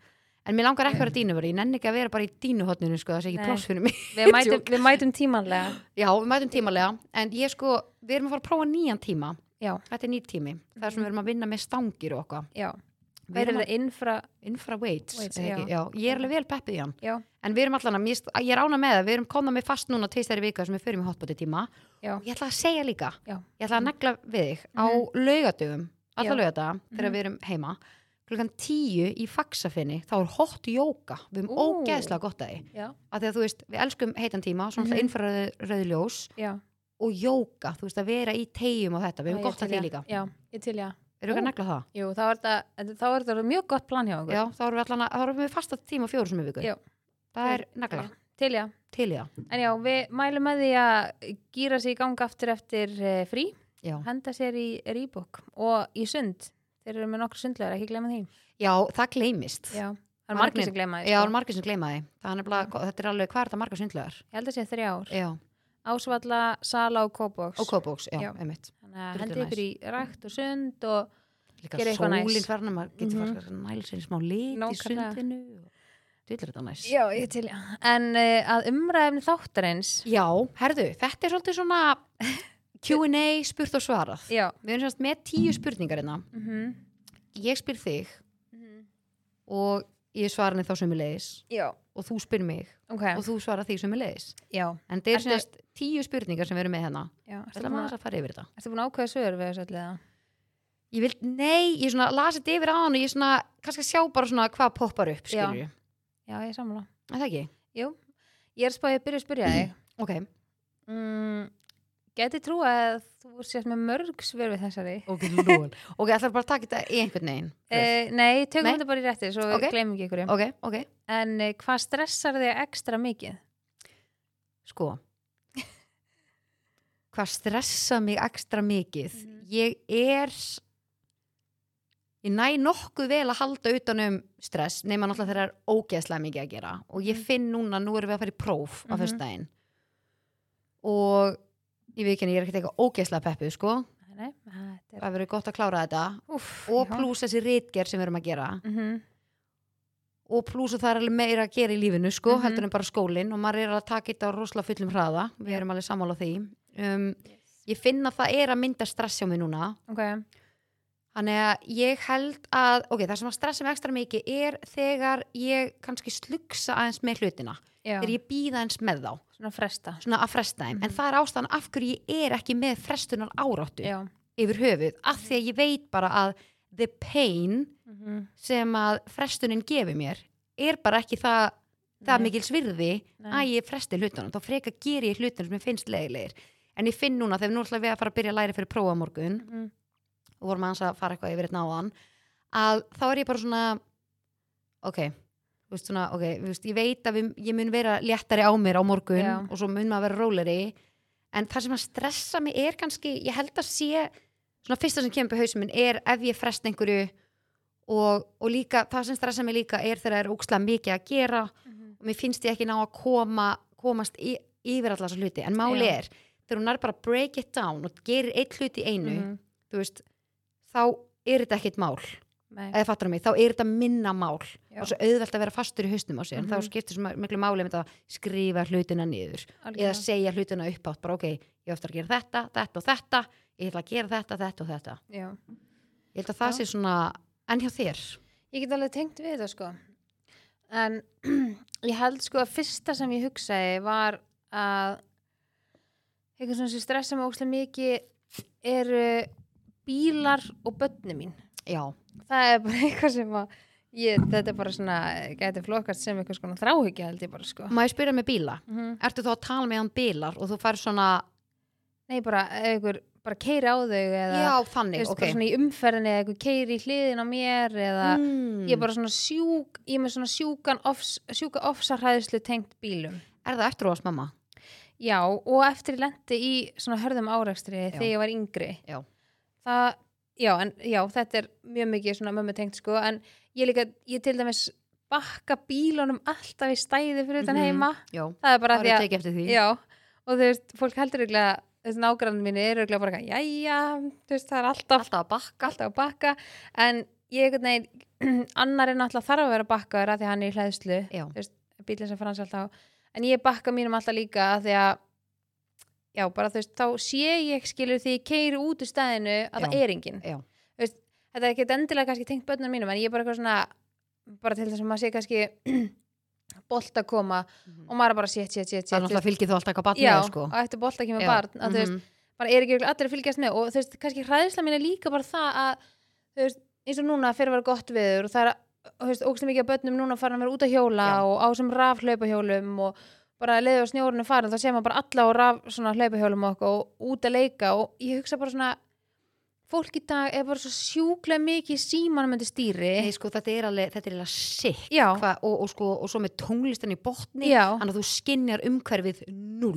En mér langar ekki að vera dínuvörður, ég nenni ekki að vera bara í dínuhotninu sko, það sé ekki Nei. pláss fyrir mig. Við mætum, við mætum tímanlega. Já, við mætum tímalega, en ég sko við erum að fara að prófa nýjan tíma. Já, Þetta er nýtt tími, það er sem við erum að vinna með stangir og okkar já. Við er erum það infra Infra weights, Weights, já. já. Ég er alveg vel peppið í hann. Já, En við erum allan að, ég er ána með það Við erum komna með fast núna tveistæri vika sem við förum í hotbóti tíma. Já, Og ég ætla að segja líka Ég ætla að negla við þig á Mhm. laugadöfum Alla Já. laugadaga þegar Mhm. við erum heima Klukkan tíu í faksafinni Þá er hot jóka Við erum Ú. ógeðslega gott að því Já, Af því að þú veist, við elskum heitan tíma Svona mm -hmm. ljós já Og jóka, þú veist, að vera í tegjum og þetta Við Já, erum gott að því líka Já, ég til já Erum við Ú. að negla það? Jú, þá er þetta, þá er þetta mjög gott plan hjá okkur Já, þá erum við allan að, þá erum við fasta tíma fjóru sem við viku Já. Það er negla, Til já til það En já, við mælum með því að gýra sig í gang aftur eftir uh, frí, Já. henda sér í rýbók og í sund. Þeir eru með nokkur sundlegar, ekki glemma því. Já, það gleymist Já, það er margir sem glemma því. Já, sko. það er margir sem gleyma því Það er þetta er alveg, er þetta margar sundlegar? Ég held að sé þrjár. Já, Ásvalla, Sala og Kópóks. og kópóks, já, Já. einmitt Þannig að hendi ykkur í rækt og sund og Líka Gera eitthvað sólinn næs. þarna, maður getur fara að næla sér í smá lit í Nákvæmlega. sundinu og Dvillir þetta næs Já, ég til, já. En uh, að umræðum þáttarins. Já, herðu, þetta er svolítið svona Q&A spurt og svarað Já. Við erum semst með tíu spurningar hérna Mm Ég spyr þig og ég svara henni þá sömulegis Já, og þú spyr mig ok. og þú svara því sömulegis Já, En þetta er semst tíu spurningar sem við erum með hérna. Þetta er búin maður að, fara yfir þetta ertu búin að ákveða svör við þessu allir það? Ég vil, nei, ég svona lasi þetta yfir á hann og ég svona, kannski sjá bara svona hvað poppar upp, Já. skilju. Já, ég samla. Er það ekki? Ég er spáðið að byrja að spyrja þig. Ok. Mm, geti trú að þú sést með mörg svör við þessari Ok, lól. ok, ætlar bara að taka þetta í einhvern veginn. uh, Nei, tökum þetta bara í rétti svo Ok. við glemum ekki ykkur Ok, ok. En uh, hvað stressar þig ekstra mikið? Sko. Hvað stressa mig ekstra mikið? Mhm. Ég er, ég næ nokkuð vel að halda utanum stress, nema náttúrulega þegar það er ógeðslega mikið að gera. Og ég Mhm. finn núna, nú erum við að fara í próf á Mhm. föstudaginn. Og ég ekki, ég er ekkert eitthvað ógeðslega peppuð, sko. Nei, þetta er Það verður gott að klára þetta. Úff, og pluss þessi ritgerð sem við erum að gera. Mhm, og pluss og það er alveg meira að gera í lífinu sko, Mhm. heldur en bara skólinn. Og maður er að taka þetta á rosalega fullum hraða. Við Já. erum alveg sammála því. Um, ég finn að það er að mynda stress hjá mig núna. Ok, þannig að ég held að ok, það sem að stressa mig ekstra mikið er þegar ég kannski slugsa aðeins með hlutina, já, þegar ég býða eins með þá. Svona fresta. Svona að fresta þeim, en Mhm. það er ástæðan af hverju ég er ekki með frestunar áráttu Já, yfir höfuð, af því að ég veit bara að the pain mhm, sem að frestunin gefur mér er bara ekki það, það mikil svirði Nei. að ég fresti hlutunum, þá freka ger ég hlutunum sem ég finnst leiðilegir. En ég finn núna þegar nú ætla við að fara að byrja að læra fyrir prófa á morgun mhm, og vorum að fara eitthvað yfir einn áðan að þá er ég bara svona ok, veist svona ok, þú veist, ég veit að við, ég mun vera léttari á mér á morgun Já. og svo mun maður vera róleri en það sem að stressa mig er kannski ég held að sé, svona fyrsta sem kemur í hausum minn er ef ég frest einhverju og, og líka, það sem stressa mig líka er þegar það er ókslega mikið að gera mhm. og mér finnst ég ekki ná að koma komast í, yfir allar þessar hluti en máli Já. er, þegar hún er bara break it down og gerir eitt hlut í einu mhm, þú veist, þá er þetta ekkit mál eða fattur mig, þá er þetta minna mál Já. og svo auðvelt að vera fastur í hausnum á sig en Mhm. þá skiptir svo miklu máli með það að skrifa hlutina niður eða algjörlega. segja hlutina upp átt bara ok, ég eftir að gera þetta, þetta og þetta ég ætla að gera þetta, þetta og þetta Já. ég held að það Já. sé svona en hjá þér Ég get alveg tengt við þetta sko en ég held sko að fyrsta sem ég hugsaði var að eitthvað sem stressa mig ókslega mikið eru bílar og börni mín já, það er bara eitthvað sem að ég, þetta er bara svona, gæti flokkast sem eitthvað svona þráhyggja held ég bara sko má ég spyrja með bíla mm ertu þá að tala með hann bílar og þú fær svona Nei bara einhver bara keiri á þau eða já, þannig, veist, ok bara svona í umferðinni eða eitthvað keiri í hliðin á mér eða mm. ég er bara svona sjúk ég er með svona sjúkan ofs, sjúka ofsarhæðslu tengt bílum Er það eftir óast mamma? já og eftir ég lendi í svona hörðum árekstri Já. þegar ég var yngri Já. það, já, en já, þetta er mjög mikið svona mömmu tengt sko en ég líka, ég til dæmis bakka bílunum alltaf í stæði fyrir utan Mhm. heima Já, það er bara því er að Já, og þú veist, fólk heldur ykkurlega, þessi nágrann minni eru ykkurlega bara eitthvað, jæja, þú veist, það er alltaf, Alltaf að bakka alltaf að bakka, en ég einhvern veginn, annar er náttúrulega þarf að vera bakkaður að því hann er í hlæðslu, Já. bílinn sem frans alltaf á, en ég bakka mínum alltaf líka að því að, já, bara þú veist, þá sé ég skilur því ég keiri út úr stæðinu að Já. það er enginn, veist, þetta er ekki endilega kannski tengt börnum mínum, en ég er bara eitthvað svona, bara til þess að maður sé kannski bolt að koma Mhm. og maður er bara shit, shit, shit, Það er náttúrulega fylgir þú alltaf eitthvað batn já, sko og eftir bolta kemur Já, barn að þú veist, mhm. bara er ekki allir að fylgjast með og þú veist, kannski hræðisla mín er líka bara það að þú veist, eins og núna fyrir að vera gott viður og það er, ógst mikið af börnum núna farin að vera út að hjóla Já. og á sem raf hlaupahjólum og bara leiði á snjórinu farin þá sé maður bara alla á raf svona hlaupahjólum og, eitthvað og út að leika og ég hugsa bara svona fólk í dag er bara svo sjúklega mikið símanum undir stýri Nei, sko, þetta er alveg, þetta er alveg. Hva, og, og, sko, og svo með tónlistin í botni. Þannig að þú skinjar umhverfið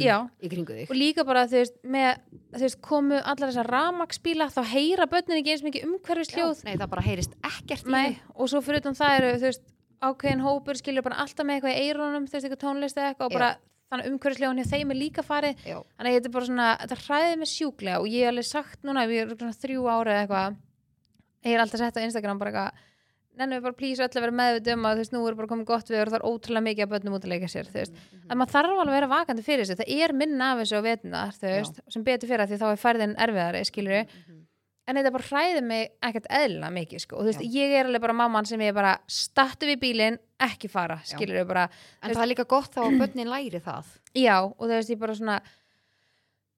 Já. í kringu þig og líka bara þú veist, með, þú veist komu allar þessar ramaksbíla þá heyra börnin ekki eins mikið umhverfisljóð Nei, það bara heyrist ekkert í Nei, og svo fyrir utan það eru þú veist, ákveðin hópur skilur bara alltaf með eitthvað í eirónum, þú veist, eitthvað tónlist eða eitthvað og Já. bara þannig umhverfisljóðan hjá þeim er líka farið Já. þannig að þetta er bara svona, þetta hræðið mig sjúklega og ég hef alveg sagt núna, við erum svona þrjú ára eða eitthvað ég er alltaf sett á Instagram bara eitthvað nennum við bara plís öll að vera meðvita um að þú veist, nú er bara komið gott við og það er ótrúlega mikið að börnum út að leika sér, þú veist en maður þarf alveg að vera vakandi fyrir þessu, það er minna af þessu á vetunar, þú veist, sem betur fyrir að því þá er færðin erfiðari, skilur Mhm. En þetta bara hræði mig ekkert eðla mikið sko. og þú veist, ég er alveg bara mamman sem ég bara startu við bílinn, ekki fara skilur við bara, En það er líka gott þá að börnin læri það. Já og þú veist, ég bara svona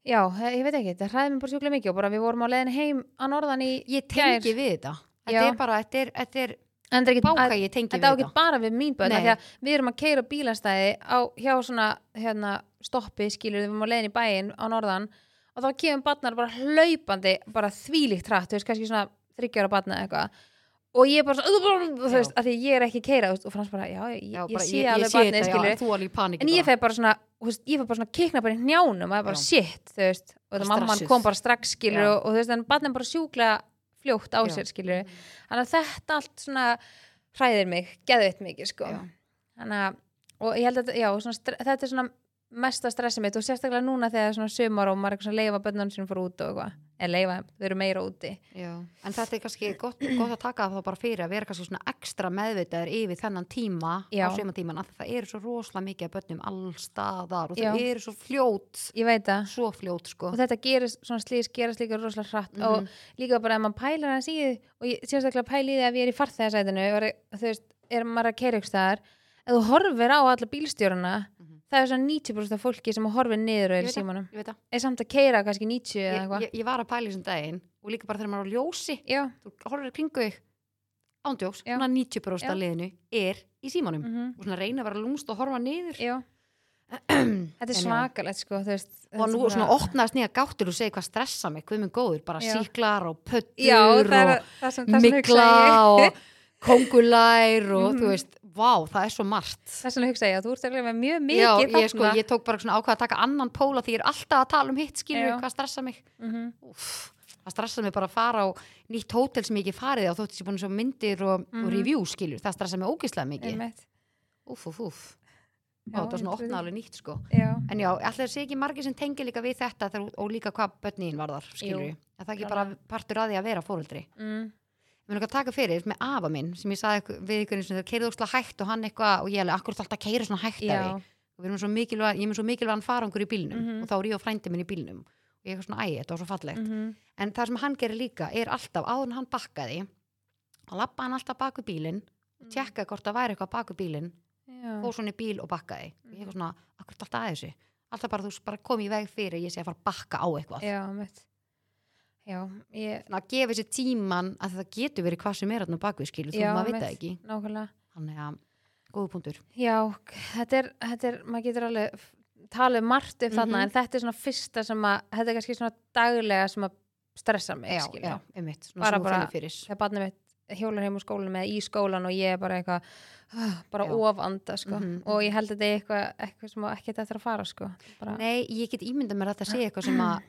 já, ég veit ekki, þetta hræði mig bara sjúklega mikið og bara við vorum á leiðin heim á norðan í Ég tengi við þetta. Þetta Já. er bara, þetta er, þetta er en þetta er báka ég tengi við ekki þetta. bara við mín börn af því að við erum að keira bílastæði á, hjá svona hérna, stoppi skilur við erum á leiðin í bæinn á norðan og þá kemur barnar bara hlaupandi bara þvílíkt hratt, þú veist, kannski svona þryggjára barna eitthvað. Og ég er bara svona, þú veist, að því ég er ekki keira og frans bara, já, ég, Já, bara, ég, alveg sé þetta, já, skilur en alveg ég feg bara svona, veist, ég feg bara svona kikna bara í njánum og það er bara shit, þú veist og það mamman kom bara strax, skilur og, og þú veist, en barnið er bara sjúklega fljótt á sér, skilur þannig að þetta allt svona hræðir mig, geðveitt mikið, sko. Þannig að, og ég held að já, svona, þetta er svona mesta stressi mitt og sérstaklega núna þegar það er svona sumar og maður er eitthvað svona leifa bönnunum sinum fór út og eitthvað, eða leifa, þau eru meira úti Já, en þetta er kannski gott, gott að taka það bara fyrir að vera kannski svona ekstra meðvitaður yfir þennan tíma Já. á sumatíman að það eru svo rosalega mikið af börnum allstaðar og það eru svo fljót ég veit það, svo fljót sko og þetta gerist, svona slís gerast líka rosalega hratt Mhm. og líka bara ef maður pælar hans í og ég sérstaklega pæli í að að staðar ef þú horfir á alla bílstjórana Mhm. Það er svona 90% af fólki sem horfir niður og veit það. símanum. er samt að keira kannski 90 eða eitthvað. ég, ég var að pæla í þessum daginn og líka bara þegar maður er á ljósi. Já, þú horfir í kringu þig. Ándjóks, svona 90% Já. af liðinu er í símanum. Mm og svona reyna að vera lúmst og horfa niður. Já. Þetta er svakalegt sko veist, og nú er svona opnaðist nýja gáttur og segja hvað stressa mig, hvað minn góður. Bara Já. síklar og pöttur er og mikla og kongulær og Mhm. þú veist, vá, það er svo margt. Þess vegna hugsa ég að þú ert að með mjög mikið Já, ég, sko, ég tók bara svona ákvað að taka annan póla því ég er alltaf að tala um hitt skilur hvað stressa mig. Mhm. Úff, það stressa mig bara að fara á nýtt hótel sem ég ekki farið á þótt ég búin svo myndir og, og Mhm. review skilur, það stressa mig ógeðslega mikið. Úf, úf, úf Já, Já, það er svona ég trúi opna því. alveg nýtt sko. Já, En já, alltaf sé ekki margir sem tengir líka við þetta og líka hvað börnin varðar, skilur Það er ekki að mm. Mér er taka fyrir með afa minn sem ég saði við ykkur eins og það keirði óslega hægt og hann eitthvað og ég alveg, akkur er alltaf að keira svona hægt að því. Og við erum svo mikilvæg, ég er með svo mikilvægan farangur í bílnum Mhm. og þá er ég og frændi minn í bílnum. Og ég er svona, æ, þetta var svo fallegt. mhm, En það sem hann gerir líka er alltaf, áður en hann bakkaði, að lappa hann alltaf baku bílinn Mm. tjekka hvort það væri eitthvað baku bílinn fór svona í bíl og bakkaði. Ég er eitthvað svona, akkur er alltaf að þessu. Alltaf bara, þú bara komið í veg fyrir ég sé að fara að bakka á eitthvað. já, mitt já, ég, Svona að gefa þessi tíman að það getur verið hvað sem er á bakvið skilu, þú Já, maður veit það ekki. nákvæmlega Þannig að, góðu punktur. Já, þetta er, þetta er, maður getur alveg talið margt upp þarna Mhm. en þetta er svona fyrsta sem að þetta er kannski svona daglega sem að stressa mig já, skilur. já, einmitt, svona Bara- sem þú bara- finnur fyrir þegar barnið mitt hjólar heim úr skólanum eða í skólan og ég er bara eitthvað ah, bara Já. ofanda sko. Mhm, og ég held að þetta er eitthvað, eitthvað sem ekki þetta að fara sko. bara, Nei, ég get ímyndað mér að þetta sé eitthvað sem að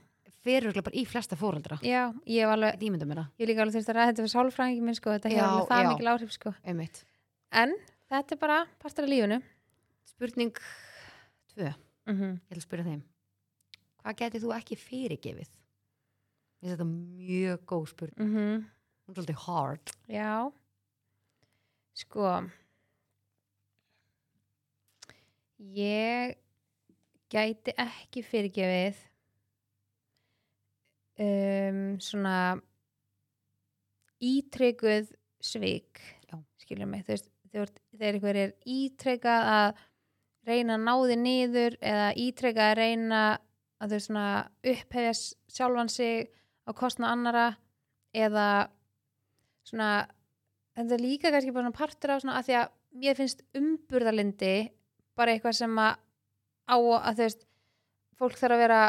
fyrir bara í flesta fóreldra já, ég hef alveg Ég líka alveg þurft að ræða þetta fyrir sálfræðingi minn sko. þetta hefur alveg það já. mikil áhrif sko. einmitt en þetta er bara partur af lífunu Spurning tvö, mm -hmm. ég að spyrja þeim Hvað getið þú ekki fyrirgefið? Ég finnst þetta mjög góð spurning Mhm. Hún er svolítið hard Já Sko Ég gæti ekki fyrirgefið um, svona ítrekuð svik Já. skilja mig þú veist, þegar, einhver er ítrekað að reyna að ná þig niður eða ítrekað að reyna að þau svona upphefja sjálfan sig á kostna annara eða svona þetta er líka kannski bara partur af svona að því að mér finnst umburðalindi bara eitthvað sem að á að þú veist fólk þarf að vera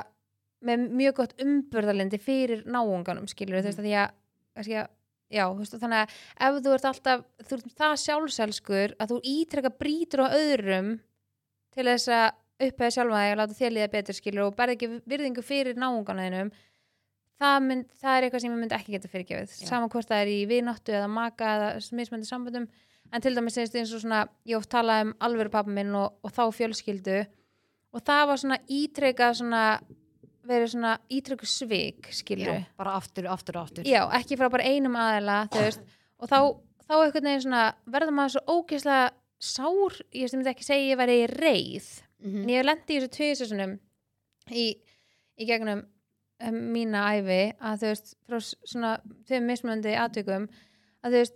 með mjög gott umburðalindi fyrir náunganum skilur þú veist að því að kannski að Já, þú veist, þannig að ef þú ert alltaf, þú ert það sjálfselskur að þú ítrekka brýtur á öðrum til þess að upphæða sjálfa þig og láta þér líða betur skilur og berði ekki virðingu fyrir náunganæðinum það, mynd, það er eitthvað sem ég myndi ekki geta fyrirgefið Já. saman hvort það er í vináttu eða maka eða mismöndi samböndum en til dæmis eins og svona ég oft talaði um alvöru pappa minn og, og þá fjölskyldu og það var svona ítrekka svona verið svona ítrekku svik skilur Já, bara aftur, aftur, aftur. Já, ekki frá bara einum aðeila og þá, þá einhvern veginn svona verður maður svo ógeðslega sár, ég veist, ég myndi ekki segja ég væri reið, Mhm. en ég lendi í þessu tviðsessunum í, í gegnum um, mína æfi að þú veist, frá svona tveim mismunandi aðtökum að þú veist,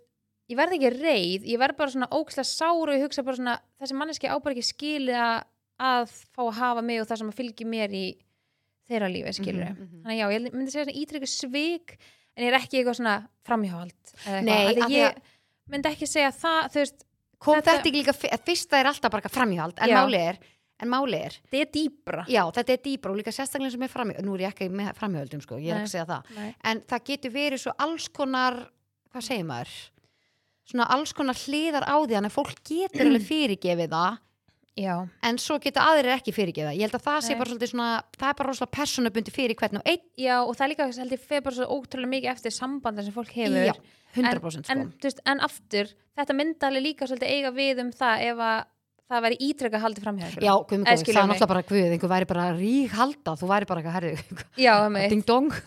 ég verð ekki reið ég verð bara svona ógeðslega sár og ég hugsa bara svona þessi manneski á bara ekki skilið að, að fá að hafa mig og það sem að fylgi mér í þeirra lífi, skilur Mhm, mhm. þannig já, ég myndi segja svona ítrykku svik en ég er ekki eitthvað svona framhjáhald. Nei, Af því ég myndi ekki segja það, þú veist Kom Þetta- þetta, ekki líka, fyrsta er alltaf bara framhjáhald En máli er, en máli er þetta er dýbra Já, þetta er dýbra og líka sérstaklega sem er framhjáhald Nú er ég ekki með framhjáhaldum, sko, ég er Nei. ekki að segja það Nei. En það getur verið svo alls konar Hvað segir maður? Svona alls konar hliðar á því að fólk getur alveg fyrirgefið það já, En svo geta aðrir ekki fyrirgefið það. Ég held að það sé Nei. bara svolítið svona Það er bara rosalega persónubundi fyrir hvern og einn. Já, og það er líka held ég fer bara svo ótrúlega mikið eftir sambandar sem fólk hefur. Já, 100% en, sko. þú veist, en aftur, þetta myndi alveg líka svolítið eiga við um það ef að það væri ítrekka haldið framhjá Já, góður, skilur það er náttúrulega bara guð, einhver væri bara rík halda, þú væri bara eitthvað herri, já,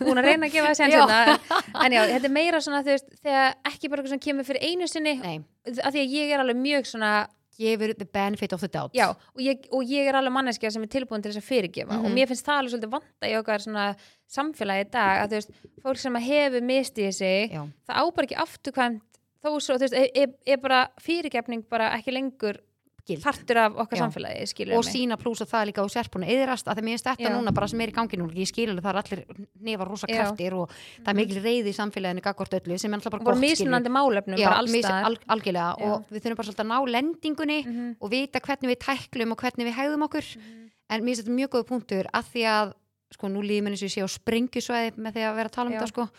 búin að reyna að gefa þessi Já. ansönda en já, þetta er meira svona þegar ekki bara eitthvað sem kemur fyrir einu sinni Nei, af því að ég er alveg mjög svona gefur the benefit of the doubt. Já, og ég, og ég er alveg manneskja sem er tilbúin til þess að fyrirgefa Mhm. og mér finnst það alveg svolítið vanta í okkar svona samfélagi í dag að þú veist, fólk sem hefur mistið sig, Já. það á bara ekki afturkvæmt þó svo, þú veist, er, er bara fyrirgefning bara ekki lengur Gild. partur af okkar Já. samfélagi, Og sína plús að það líka og sérpuna eðrast að það mér finnst þetta Já. núna bara sem er í gangi núna, ég skilur það er allir nefar rosa kraftir og það er mikil reyði í samfélaginu gagvart öllu sem er alltaf bara gott skilur. mismunandi málefnum, Já, al, algjörlega Já. og við þurfum bara svolítið að ná lendingunni Mhm. og vita hvernig við tæklum og hvernig við hegðum okkur en mér finnst þetta mjög góð punktur að því að sko nú líður mér eins og ég sé á sprengjusvæði með því að vera að tala um þetta sko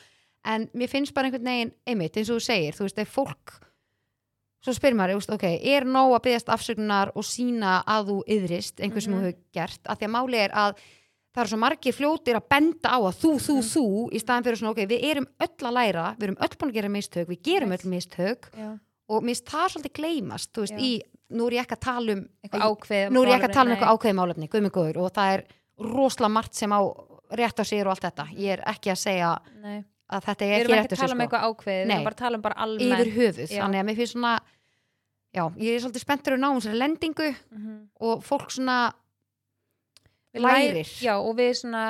en mér finnst bara einhvern veginn einmitt eins og þú segir, þú veist, ef fólk svo spyr maður, ok, er nóg að byggast afsökunar og sína að þú yðrist einhver sem Mhm. þú hefur gert, að því að máli er að það eru svo margir fljótir að benda á að þú, þú, Mhm. þú, í staðan fyrir svona, ok, við erum öll að læra, við erum öll búin að gera mistök, við gerum Right. öll mistök Já, og mér finnst það svolítið gleymast, þú veist, Já. í, nú er ég ekki að tala um ákveð nú er ég ekki að tala um eitthvað ákveðið málefni, guðmur góður og það er rosalega margt sem á rétt á sér og allt þetta, ég er ekki að segja Nei, að þetta við er erum ekki ekki rétt að á sér tala um sko. eitthvað ákveð við erum bara að tala um bara almennt yfir höfuð, Já. þannig að mér finnst svona já, ég er svolítið spenntur að ná um sér lendingu Mhm. og fólk svona Við lær- lærir já og við svona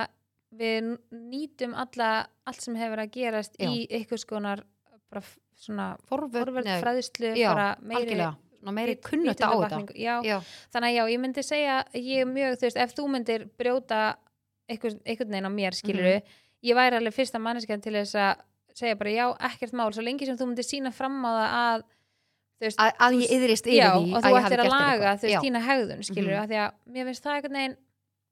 við nýtum alla allt sem hefur að gerast Já. í eitthvað skonar bara svona forverð já, bara meiri algjörlega, svona meiri vit- kunnut á þetta já, já, þannig að já, ég myndi segja að ég mjög, þú veist, ef þú myndir brjóta einhvern, veginn á mér, skilur Mhm. Ég væri alveg fyrsta manneskjan til þess að segja bara já, ekkert mál, svo lengi sem þú myndir sína fram á það að veist, að, að ég yðrist yfir já, því og að þú ættir að laga Já. þína hegðun, skilur Mhm. mm því að mér finnst það einhvern veginn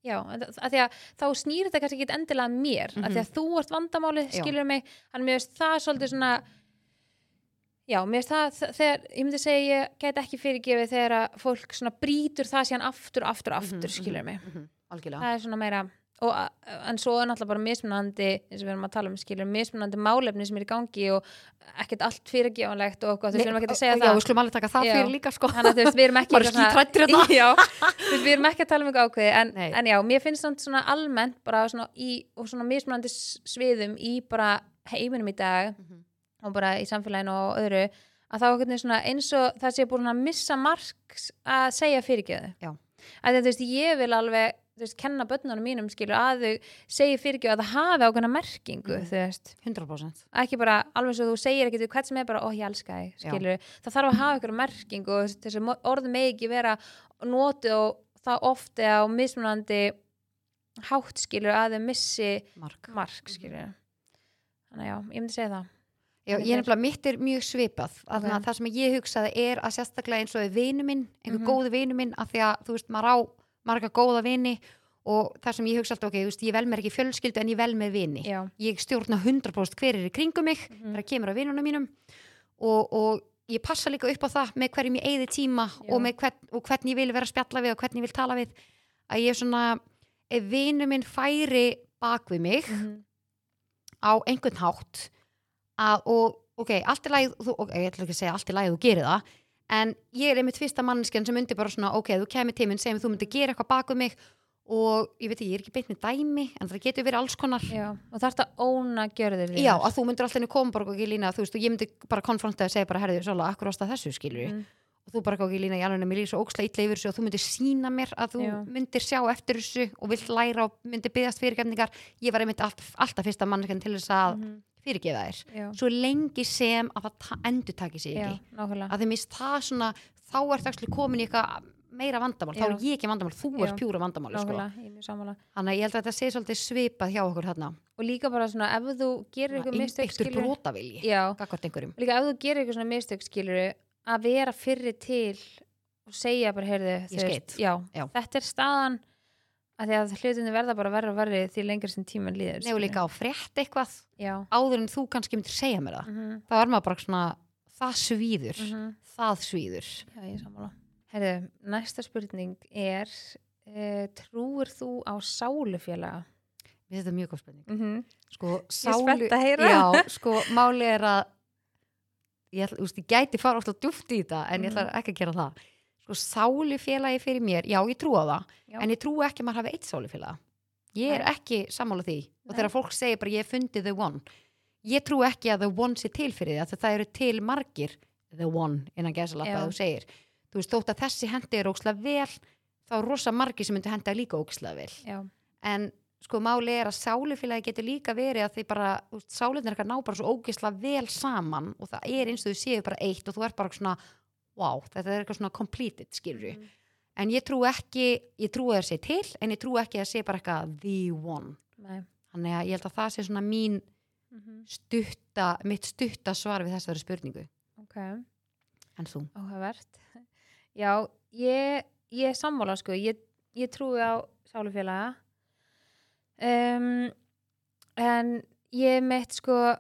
Já, að því að þá snýr þetta kannski ekki endilega að mér, mm að því að þú ert vandamálið, Já. skilur mig, hann mér finnst það svolítið svona já, mér finnst það, þegar, ég myndi segja ég get ekki fyrirgefið þegar að fólk svona brýtur það síðan aftur, aftur, aftur, skilur mig Mhm, algjörlega það er svona meira og, en svo er náttúrulega bara mismunandi eins og við erum að tala um skilur mismunandi málefni sem er í gangi og ekkert allt fyrirgefanlegt og eitthvað, þú veist, við erum ekki að segja já, það við skulum alveg taka það Já. fyrir líka sko þannig að þú veist, við erum ekki Bara svona- skítræddir hérna. já, þú veist, við erum ekki að tala um eitthvað ákveði en, en já, mér finnst samt svona almennt bara svona í, og svona mismunandi sviðum í bara heiminum í dag Mhm. og bara í samfélaginu og öðru að þá er svona eins og það sé búin að missa marks að segja fyrirgjöðu Já. að að þú veist, kenna börnunum mínum skilur að þau segi fyrirgjöðu að það hafi ákveðna merkingu Mhm. þú veist 100% ekki bara alveg svo þú segir ekki hvert sem er bara, ó ég elska þig, Já. skilur það þarf að hafa ykkur merking og þessi mo- orð með ekki vera notið og það ofti á mismunandi hátt skilur að þau missi mark mark skilur þannig að já, ég myndi segja það Já, ég er nefnilega mitt er mjög svipað okay. Ok. það sem ég hugsaði er að sérstaklega eins og við vinu minn, einhver Mhm. góðu vinu minn af því að þú veist, maður á marga góða vini og það sem ég hugsa alltaf, ok, veist, ég vel mér ekki fjölskyldu en ég vel með vini já, ég stjórna 100% hver er í kringum mig Mhm. þegar kemur að vinunum mínum og, og ég passa líka upp á það með hverjum ég eigði tíma og, með hvern, og hvernig ég vil vera að spjalla við og hvernig ég vil tala við að ég er svona, ef vinu minn færi bak við mig Mhm. á einhvern hátt að, og ok, allt er lægið ok, ég ætla ekki að segja allt er lægið þú gerir það en ég er einmitt fyrsta mannskjan sem myndi bara svona, ok, þú kemur tíminn, segjum þú myndi gera eitthvað bak við mig og ég veit ekki, ég er ekki beint með dæmi en það getur verið alls konar já, og þarf þetta óna gjörðir þínar. Já, að þú myndir alltaf henni koma bara ekki lína, þú veist, og ég myndi bara konfronta og segja bara, herðu, svolítið, akkur ást að þessu, skilur Mhm. og þú bara ekki lína, ég alveg mér líður svo óksla illa yfir þessu og þú myndir sína mér að þú Já. myndir sjá eftir þessu og vilt læra og myndir byggast fyrirgefningar ég var einmitt allt, alltaf fyrsta mannskjan til þess að Mhm. Fyrirgefa þér já, svo lengi sem að það endur taki sig já, ekki. nákvæmlega. Að þeim mist það svona, þá er það komin í eitthvað meira vandamál, þá Já. er ég ekki vandamál þú Já. ert pjúra vandamál sko. er þannig að ég held að þetta sé svolítið svipað hjá okkur þarna. Og líka bara svona ef þú gerir eitthvað mistök skilur já, líka ef þú gerir eitthvað svona mistök skilur að vera fyrri til og segja bara, heyrðu, já, Já. þetta er staðan að því að hlutinu verða bara verra og verri því lengur sem tíman líður nefnir líka á frétt eitthvað. Já, áður en þú kannski myndir segja mér það mm þá er maður bara svona það svíður, -hmm. það svíður. Já, ég er sammála. Heyrðu, næsta spurning er uh, trúir þú á sálufélaga? Finnst þetta mjög góð spurning. Mm -hmm. sko, spennt að heyra. já, sko, máli er að ég, ætla, úst, ég gæti fara óslega djúft í þetta en ég Mhm. ekki að gera það sko, sálufélagi fyrir mér, já, ég trúa það Já. en ég trúi ekki að maður hafi eitt sálufélag ég er Nei. ekki sammála því og Nei. þegar fólk segir bara ég hef fundið the one ég trúi ekki að the one sé til fyrir því að það eru til margir the one innan að þú segir þú veist, þótt að þessi hendi er ókslega vel þá er rosa margir sem myndi henda líka ókslega vel já, en sko máli er að sálufélagi getur líka verið að því bara, þú veist, sálunar eitthvað ná bara svo ógisla vel saman og það er eins og þau séu bara eitt og þú er bara svona wow, þetta er eitthvað svona completed, skilur Mhm. en ég trú ekki, ég trú að það sé til en ég trú ekki að sé bara eitthvað the one, nei. Þannig að ég held að það sé svona mín mm -hmm. stutta mitt stutta svar við þessari spurningu. Ok. En þú, Áhugavert. Já, ég, ég er sammála sko, ég, ég trúi á sálufélaga. Um, en ég mitt sko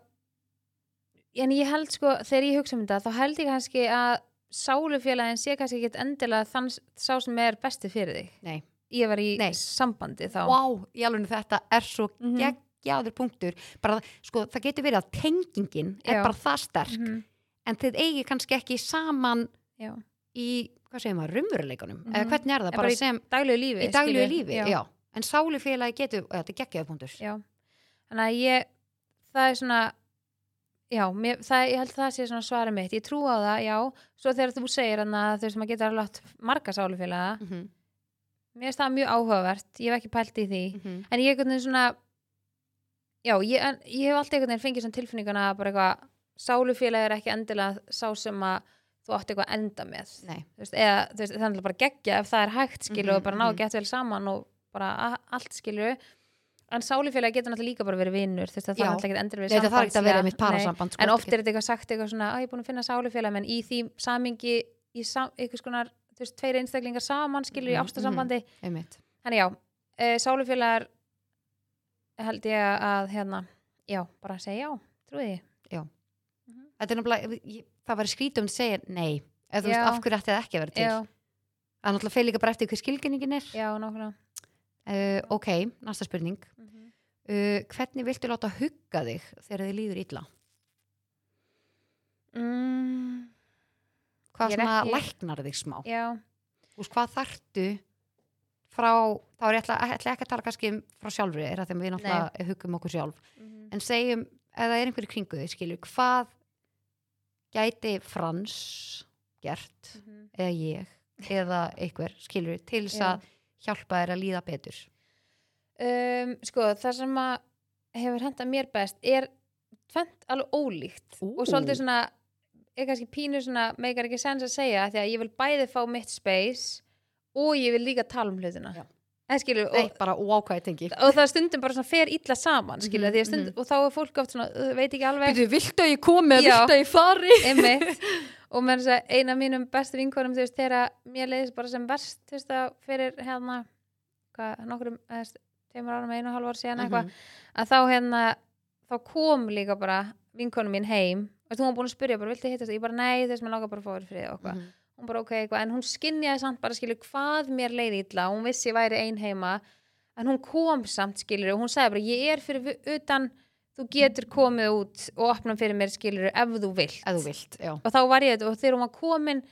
en ég held sko, þegar ég hugsa um þetta þá held ég kannski að sálufélagin sé kannski ekki endilega þann sá sem er besti fyrir þig nei, ég var í Nei. sambandi þá wow, alveg þetta er svo Mhm. geggjaður punktur bara, sko, það getur verið að tengingin er Já. bara það sterk Mhm, en þið eigi kannski ekki saman já. í, hvað segir maður, raunveruleikunum Mhm. eða hvernig er það, bara, bara í sem daglegu lífi í daglegu lífi, já. en sálufélagi getur, þetta er geggjaður punktur já. þannig að ég það er svona já, mér, það, ég held að það sé svona svarið mitt. Ég trú á það, já, svo þegar þú segir að þú veist maður getur alveg átt marga sálufélaga. Mm -hmm. mér finnst það mjög áhugavert, ég hef ekki pælt í því. Mhm. en ég einhvern veginn svona já, ég, en, ég hef alltaf einhvern veginn fengið svona tilfinninguna að bara eitthvað sálufélag er ekki endilega sá sem að þú átt eitthvað að enda með. Nei, Þú veist, eða þú veist, það er náttúrulega bara geggja ef það er hægt skilu Mhm, og bara ná mhm. gett vel saman og bara allt skilu en sálufélagi getur náttúrulega líka bara verið vinnur það Já. er náttúrulega ekki endur verið Nei, þarf ekki að vera parasamband sko, en oft er þetta eitthvað sagt eitthvað svona að ég er búin að finna sálufélag menn í því samingi í sam, eitthvað skonar, þú veist, tveir einstaklingar saman skilur í Mhm, ástasambandi einmitt. þannig já, uh, sálufélagar held ég að hérna, já, bara segja já trúið ég þetta er náttúrulega, ég- það var skrítum að segja nei, eða Já. af hverju ætti það ekki að vera til? Já, það náttúrulega fyrir líka bara eftir hver skilgenningin er. Já, uh, ok, næsta spurning uh, hvernig viltu láta hugga þig þegar þið líður illa? Mm, hvað svona ekki- læknar þig smá? Já, veist, hvað þarftu frá, þá er ég ætla, ætla ekki að tala kannski um frá sjálfur þér, að við náttúrulega hugum okkur sjálf, mhm, en segjum það er einhverju kringu þig, skilur, hvað gæti Frans gert, mhm. eða ég eða einhver, skilur, til þess að hjálpa þér að líða betur um, sko, það sem að hefur hendað mér best er tvent alveg ólíkt Ú. og svolítið svona er kannski pínu svona, meikar ekki sens að segja því að ég vil bæði fá mitt space og ég vil líka tala um hlutina Já. en skilur, Nei, og, bara tengi og það stundum bara svona fer illa saman skilur, Mhm, því að stund, og þá er fólk oft svona, veit ekki alveg Býtu, viltu að ég komi Já. viltu að ég fari? og með þess að eina af mínum bestu vinkonum þegar mér leiðist bara sem verst að fyrir hérna þú veist, tveimur árum einu og hálf ár síðan eitthvað, Mhm. að þá hérna þá kom líka bara vinkonum mín heim, þú veist, hún var búin að spyrja bara, viltu hittast, ég bara nei, þess að mér langar bara að fá þér frið og eitthvað, Mhm. hún bara ok, eitthvað en hún skinjaði samt bara, skilur, hvað mér leiði illa hún vissi ég væri ein heima en hún kom samt, skilur, og hún sagði bara ég er fyrir utan þú getur komið út og opna fyrir mér, skilur, ef þú vilt Ef þú vilt, já og þá var ég þetta og þegar hún var komin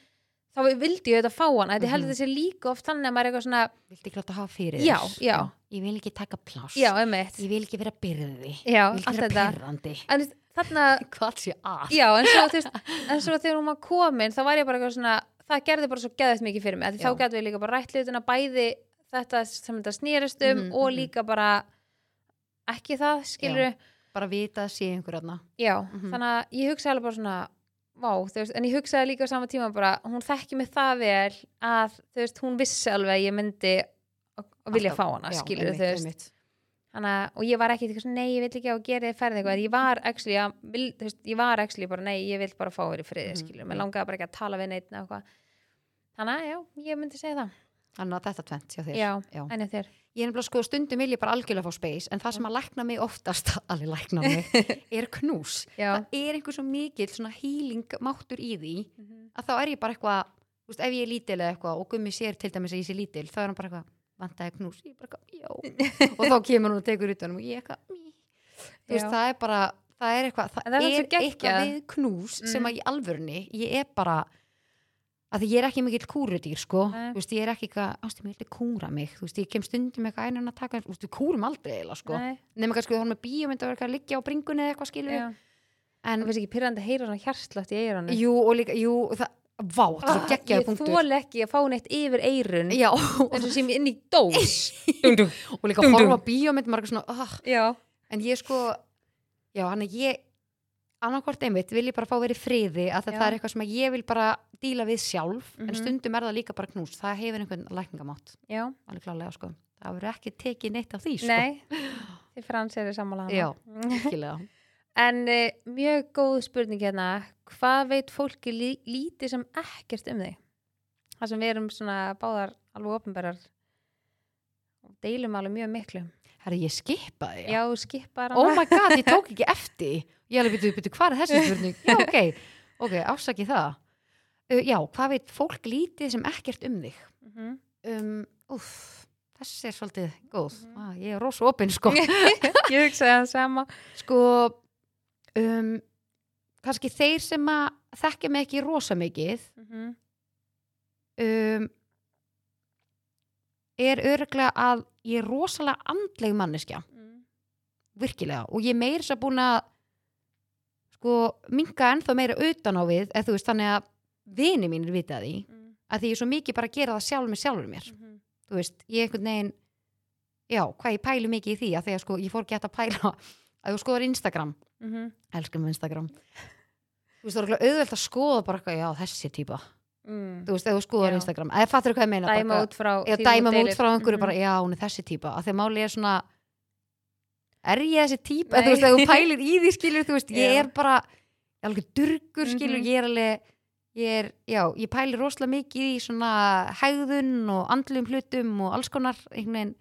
þá vildi ég þetta fá hana þetta Mhm. heldur þessi líka oft þannig að maður er eitthvað svona Viltu ekki láta hafa fyrir Já, þér? já. Ég vil ekki taka pláss. Já, einmitt. Ég vil ekki vera byrði. Já, Ég vil ekki vera þetta. perrandi en þarna, Hvað sé að? já, en svo, þú veist, en svo þegar hún var komin þá var ég bara eitthvað svona það gerði bara svo geðið mikið fyrir mig. Þá gæti við líka bara rætt hlutina bæði þetta sem þetta snýrist um Mhm, og mhm. líka bara ekki það, skilur Bara vita að sé einhver aðna já, Mhm. þannig að ég hugsaði alveg bara svona vá, veist, en ég hugsaði líka á sama tíma bara, hún þekki mig það vel að veist, hún vissi alveg að ég myndi að að vilja fá hana, skilur þú veist. Hanna, og ég var ekki eitthvað svona, nei, ég vil ekki á að gera þið ferði eitthvað, ég var actually, að, vil, veist, ég var actually bara, nei, ég vil bara fá þér í friði, Mhm, skilur, mér langaði bara ekki að tala við neitt eða eitthvað, þannig að, já, ég myndi segja það, Þannig að þetta tvent hjá þér. Já, Já. en ég þér. Ég er nefnilega sko stundum vil ég bara algjörlega fá space en það sem að lækna mig oftast alveg lækna mig er knús. Já, það er einhver svo mikill svona healing máttur í því Mhm. að þá er ég bara eitthvað ef ég er lítil eða eitthvað og gummi sér til dæmis að ég sé lítil þá er hann bara eitthvað vantaði knús. Ég bara já og þá kemur hún og tekur utanum og ég eitthvað þú veist, það er bara það er eitthvað, það, það er eitthvað við knús sem Mm. að í alvörunni ég er bara að ég er ekki mikill kúrudýr sko. Þú veist, ég er ekki eitthvað, ástu mig, viltu kúra mig. Þú veist, ég kem stundum eitthvað einan að taka þú veist, við kúrum aldrei eiginlega sko. Nema kannski við horfum með bíómynd að vera eitthvað að liggja á bringunni eða eitthvað skilur já, en, það finnst ekki pyrrandi að heyra svona hjartlátt í eirunum jú, og líka, jú, það vá, það er svo geggjaði Ah, ég punktur. þóla ekki að fá neitt yfir eirun eins og sem inn í dós. Og líka að horfa bíómynd er eitthvað svona, ah, en ég sko já, hann er ég annarkvort einmitt vil ég bara fá verið friði að Já. það er eitthvað sem ég vil bara díla við sjálf en Mhm. stundum er það líka bara knús. Það hefur einhvern lækningamátt, alveg klálega sko. Það verður ekki tekið neitt af því sko. Nei. Þið frans eru sammála Já. hana Virkilega. En uh, mjög góð spurning hérna, hvað veit fólki lí lítið sem ekkert um þig? Það sem við erum svona báðar alveg opnberar og deilum alveg mjög miklu. Herri, ég skipaði Já, skipar oh my god, ég tók ekki eftir ég alveg byrju, byrju, hvað er þessi spurning já, ok, ok, ásaki það uh, já, hvað veit fólk lítið sem ekkert um þig Mhm. um, uff, þessi er svolítið góð, Mhm. ah, ég er rosa opinn sko, Ég hugsaði það sama. sko um, kannski þeir sem að þekkja mig ekki rosa mikið Mhm. um, er örglega að ég er rosalega andleg manneskja Mm. virkilega og ég er meira að búin að sko minka ennþá meira utan á við eða þú veist þannig að vini mínir vita því Mm. að því ég er svo mikið bara að gera það sjálf með sjálfur mér Mhm. þú veist, ég einhvern veginn já, hvað ég pælu mikið í því að því að sko ég fór hægt að pæla að þú skoðar Instagram, Mhm. elskum Instagram þú veist, það er auðvelt að skoða bara eitthvað, já, þessi típa Mm. þú veist, ef þú skoðar Já. Instagram, eða fattur hvað ég meina bara Dæma út frá Já, dæma þú út frá einhverju Mhm. bara, já, hún er þessi típa að þegar máli er svona er ég þessi típa, Nei. þú veist, ef þú pælir í því skilur, þú veist, ég er bara ég er alveg durgur, skilur, Mhm. ég er alveg ég er, já, ég pælir rosalega mikið í svona hegðun og andlum hlutum og alls konar einhvern veginn,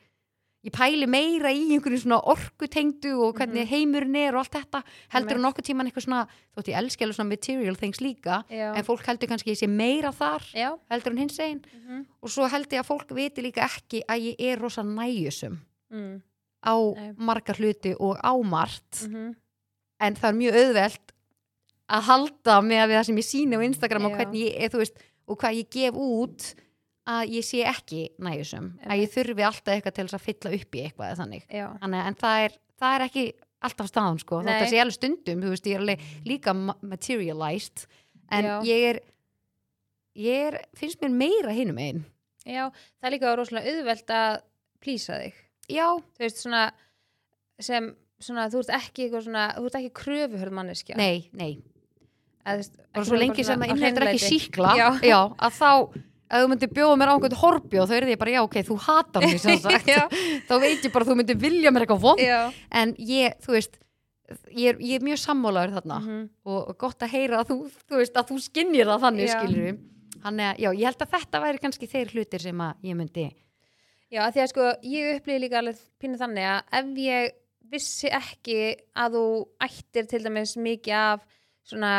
ég pæli meira í einhverju svona orkutengdu og hvernig Mhm. heimurinn er og allt þetta heldur Einmitt. nokkuð tíman eitthvað svona þótt ég elski alveg svona material things líka já, en fólk heldur kannski ég sé meira þar já. heldur en hins einn mhm, og svo held ég að fólk viti líka ekki að ég er rosa næjusum mm, á Nei. margar hluti og á margt mhm, en það er mjög auðvelt að halda með það sem ég síni á Instagram og Já. hvernig ég, þú veist, og hvað ég gef út að ég sé ekki næjusum að ég þurfi alltaf eitthvað til þess að fylla upp í eitthvað þannig. Þannig, en það er, það er ekki alltaf staðan sko, Nei. þetta sé alveg stundum þú veist, ég er alveg líka ma- materialized en Já. ég er ég er, finnst mér meira hinum einn já, það er líka rosalega auðvelt að plýsa þig. Já, þú veist svona sem svona, þú ert ekki eitthvað svona þú ert ekki kröfuhörð manneskja. Nei, nei. Að, þú veist, bara ekki svo vera lengi svona sem að á innrættur ekki hreinlæti. síkla Já. að þá ef þú myndir bjóða mér á einhvern horbjóð þá er ég bara, já ok, þú hatar mig sem sagt. Já. þá veit ég bara að þú myndir vilja mér eitthvað vond. Já, en ég, þú veist ég er, ég er mjög sammálaður þarna. Mhm, og, og gott að heyra að þú, þú veist, að þú skinnir það þannig, Já. skilur við Þannig að, já, ég held að þetta væri kannski þeir hlutir sem að ég myndi já, því að sko ég upplýði líka alveg pínu þannig að ef ég vissi ekki að þú ættir til dæmis mikið af svona,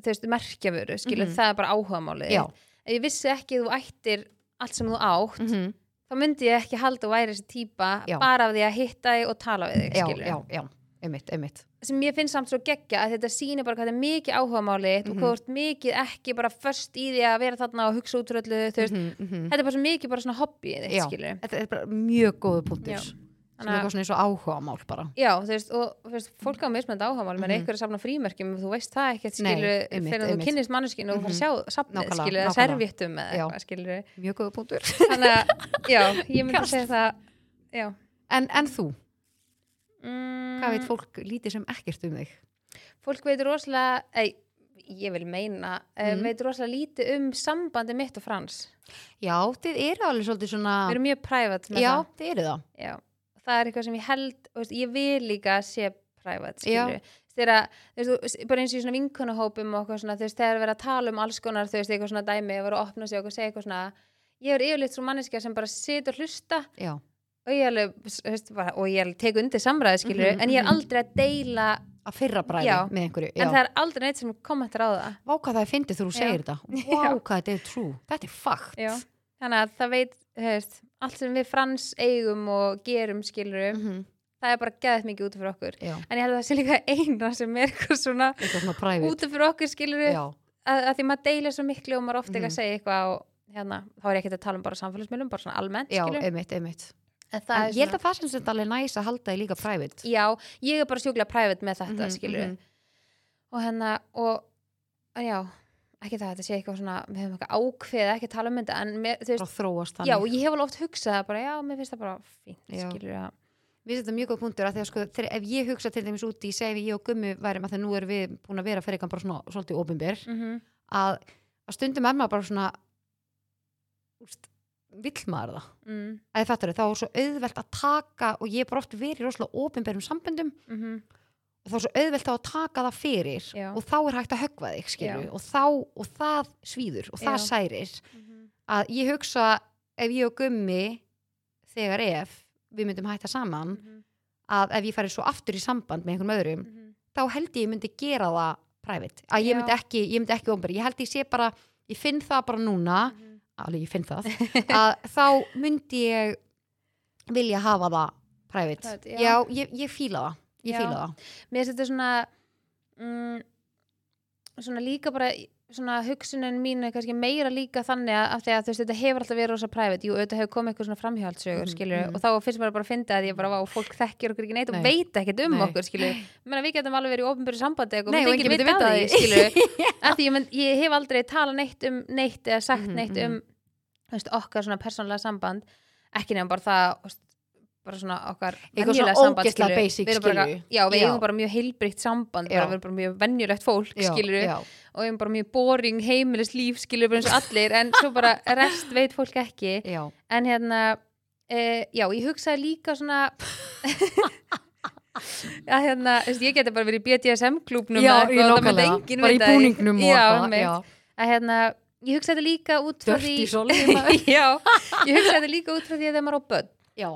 þú veist, merkjavöru skilur, Mhm. það er bara áhugamálið ef ég vissi ekki að þú ættir allt sem þú átt, mm þá myndi ég ekki halda að væri þessi típa Já. bara af því að hitta þig og tala við þig, já, já, já, einmitt, einmitt sem ég finnst samt svo geggja að þetta sýnir bara hvað þetta er mikið áhugamáli mm Mhm. og hvað þú ert mikið ekki bara först í því að vera þarna og hugsa útröldu þú veist, Mhm, mhm. þetta er bara svo mikið bara svona hobbyið skilur Þetta er bara mjög góðu punktur. Sem er að- eitthvað svona eins og áhuga mál bara. Já, þú veist, og þú veist, fólk á mismönd áhugamál menn Mhm. einhver er safna frímerkjum þú veist það ekkert skilu fyrir að þú kynnist manneskinu og þú fara að sjá safnið skilu eða servjettum eða eitthvað skilu Mjög góðu punktur. Þannig að, já, ég myndi Kast. segja það já. En, en þú, mm, hvað veit fólk lítið sem ekkert um þig? fólk veit rosalega ei, ég vil meina, mm. Mhm. veit rosalega lítið um sambandi mitt og Frans. Já, þið eru alveg svolítið svona við erum mjög private með Já, það það er eitthvað sem ég held og veist, ég vil líka sé private þegar, þú veist, bara eins og í svona vinkunahópum og eitthvað svona, þú veist, þegar er verið að tala um alls konar, þú veist, eitthvað svona dæmi, að vera að opna sig og segja eitthvað svona, ég er yfirleitt svo manneskja sem bara situr og hlusta Já, og ég alveg, veist, bara, og ég alveg tek undir samræði, skilur, Mhm, en ég er mhm. aldrei að deila, að fyrra bræði með einhverju en Já. það er aldrei neitt sem kommentar á það. Vá hvað það er fyndið þú segir þetta. Vá hvað þetta er true. Þetta er fakt Já. Þannig að það veit, veist, allt sem við frans eigum og gerum, skilur, Mhm. það er bara geðið mikið út fyrir okkur. Já, En ég held að það sé líka eina sem er eitthvað svona svona út fyrir okkur, skilur, Já, að, að því maður deilir svo miklu og maður er ofta ekki Mhm. að segja eitthvað og hérna, þá er ég ekki að tala um bara samfélagsmiðlum, bara svona almennt, já, skilur. einmitt, einmitt En það En er ég held að það sem þetta alveg næs að halda því líka private já, ég er bara sjúklega private með þetta, Mhm, skilur. mhm. Og hérna, og, já, ekki það, þetta sé eitthvað svona, við höfum eitthvað ákveðið, ekki að tala um þetta, en mér, þú veist, já, ég hef alveg oft hugsað það bara, já, mér finnst það bara fínt, skilur, já. Mér finnst þetta mjög góð punktur að því að sko, þegar, ef ég hugsa til dæmis út í, segi ég og Gummi værim að þegar nú erum við búin að vera fyrir eitthvað bara svona svolítið ofinber, Mm að, að stundum er maður bara svona úst, vill maður það? Mm. Að þið fattar þá er svo auðvelt að taka og ég er bara oft verið í rosalega ofinberum samböndum. -hmm. Þá er svo auðvelt þá að taka það fyrir Já. og þá er hægt að höggva þig skilju og, þá, og það svíður og það Já. særir Mhm. að ég hugsa ef ég og Gummi þegar ef við myndum hætta saman Mhm. að ef ég færi svo aftur í samband með einhverjum öðrum Mhm. þá held ég myndi gera það private að ég myndi ekki, ég myndi ekki ofnbæri ég held ég sé bara, ég finn það bara núna Mhm. alveg ég finn það að þá myndi ég vilja hafa það private, Private, já. já, ég, ég fíla það ég Já. fíla það mér þetta svona mm, svona líka bara svona hugsunin mín er kannski meira líka þannig að, að þú veist þetta hefur alltaf verið rosa private, jú auðvitað hefur komið eitthvað svona framhjálpsögur Mhm, skilur mhm. og þá finnst mér bara að finna að ég bara og fólk þekkir okkur ekki neitt og Nei. veit ekkert um Nei. okkur skilur, menna við getum alveg verið í ofnbyrju sambandi eitthvað, og enginn vita af því skilur, af því ég, ég hef aldrei talað neitt um neitt eða sagt Mhm, neitt mhm. um veist, okkar svona persónlega samband ekki nefnum bara það bara svona okkar venjulega samband, Við erum bara, já, við Já. bara mjög heilbrikt samband bara, Já. við erum bara mjög venjulegt fólk já, já, og við erum bara mjög boring heimilis líf skilur bara eins og allir en svo bara rest veit fólk ekki. Já, en hérna e, já, ég hugsaði líka svona að hérna, veist, ég geti bara verið í já, í eitthvað og það nákvæmlega enginn bara í búningnum já, já. að hérna, ég hugsaði þetta líka út frá því já, ég hugsaði þetta líka út frá því að þegar maður á börn. Já,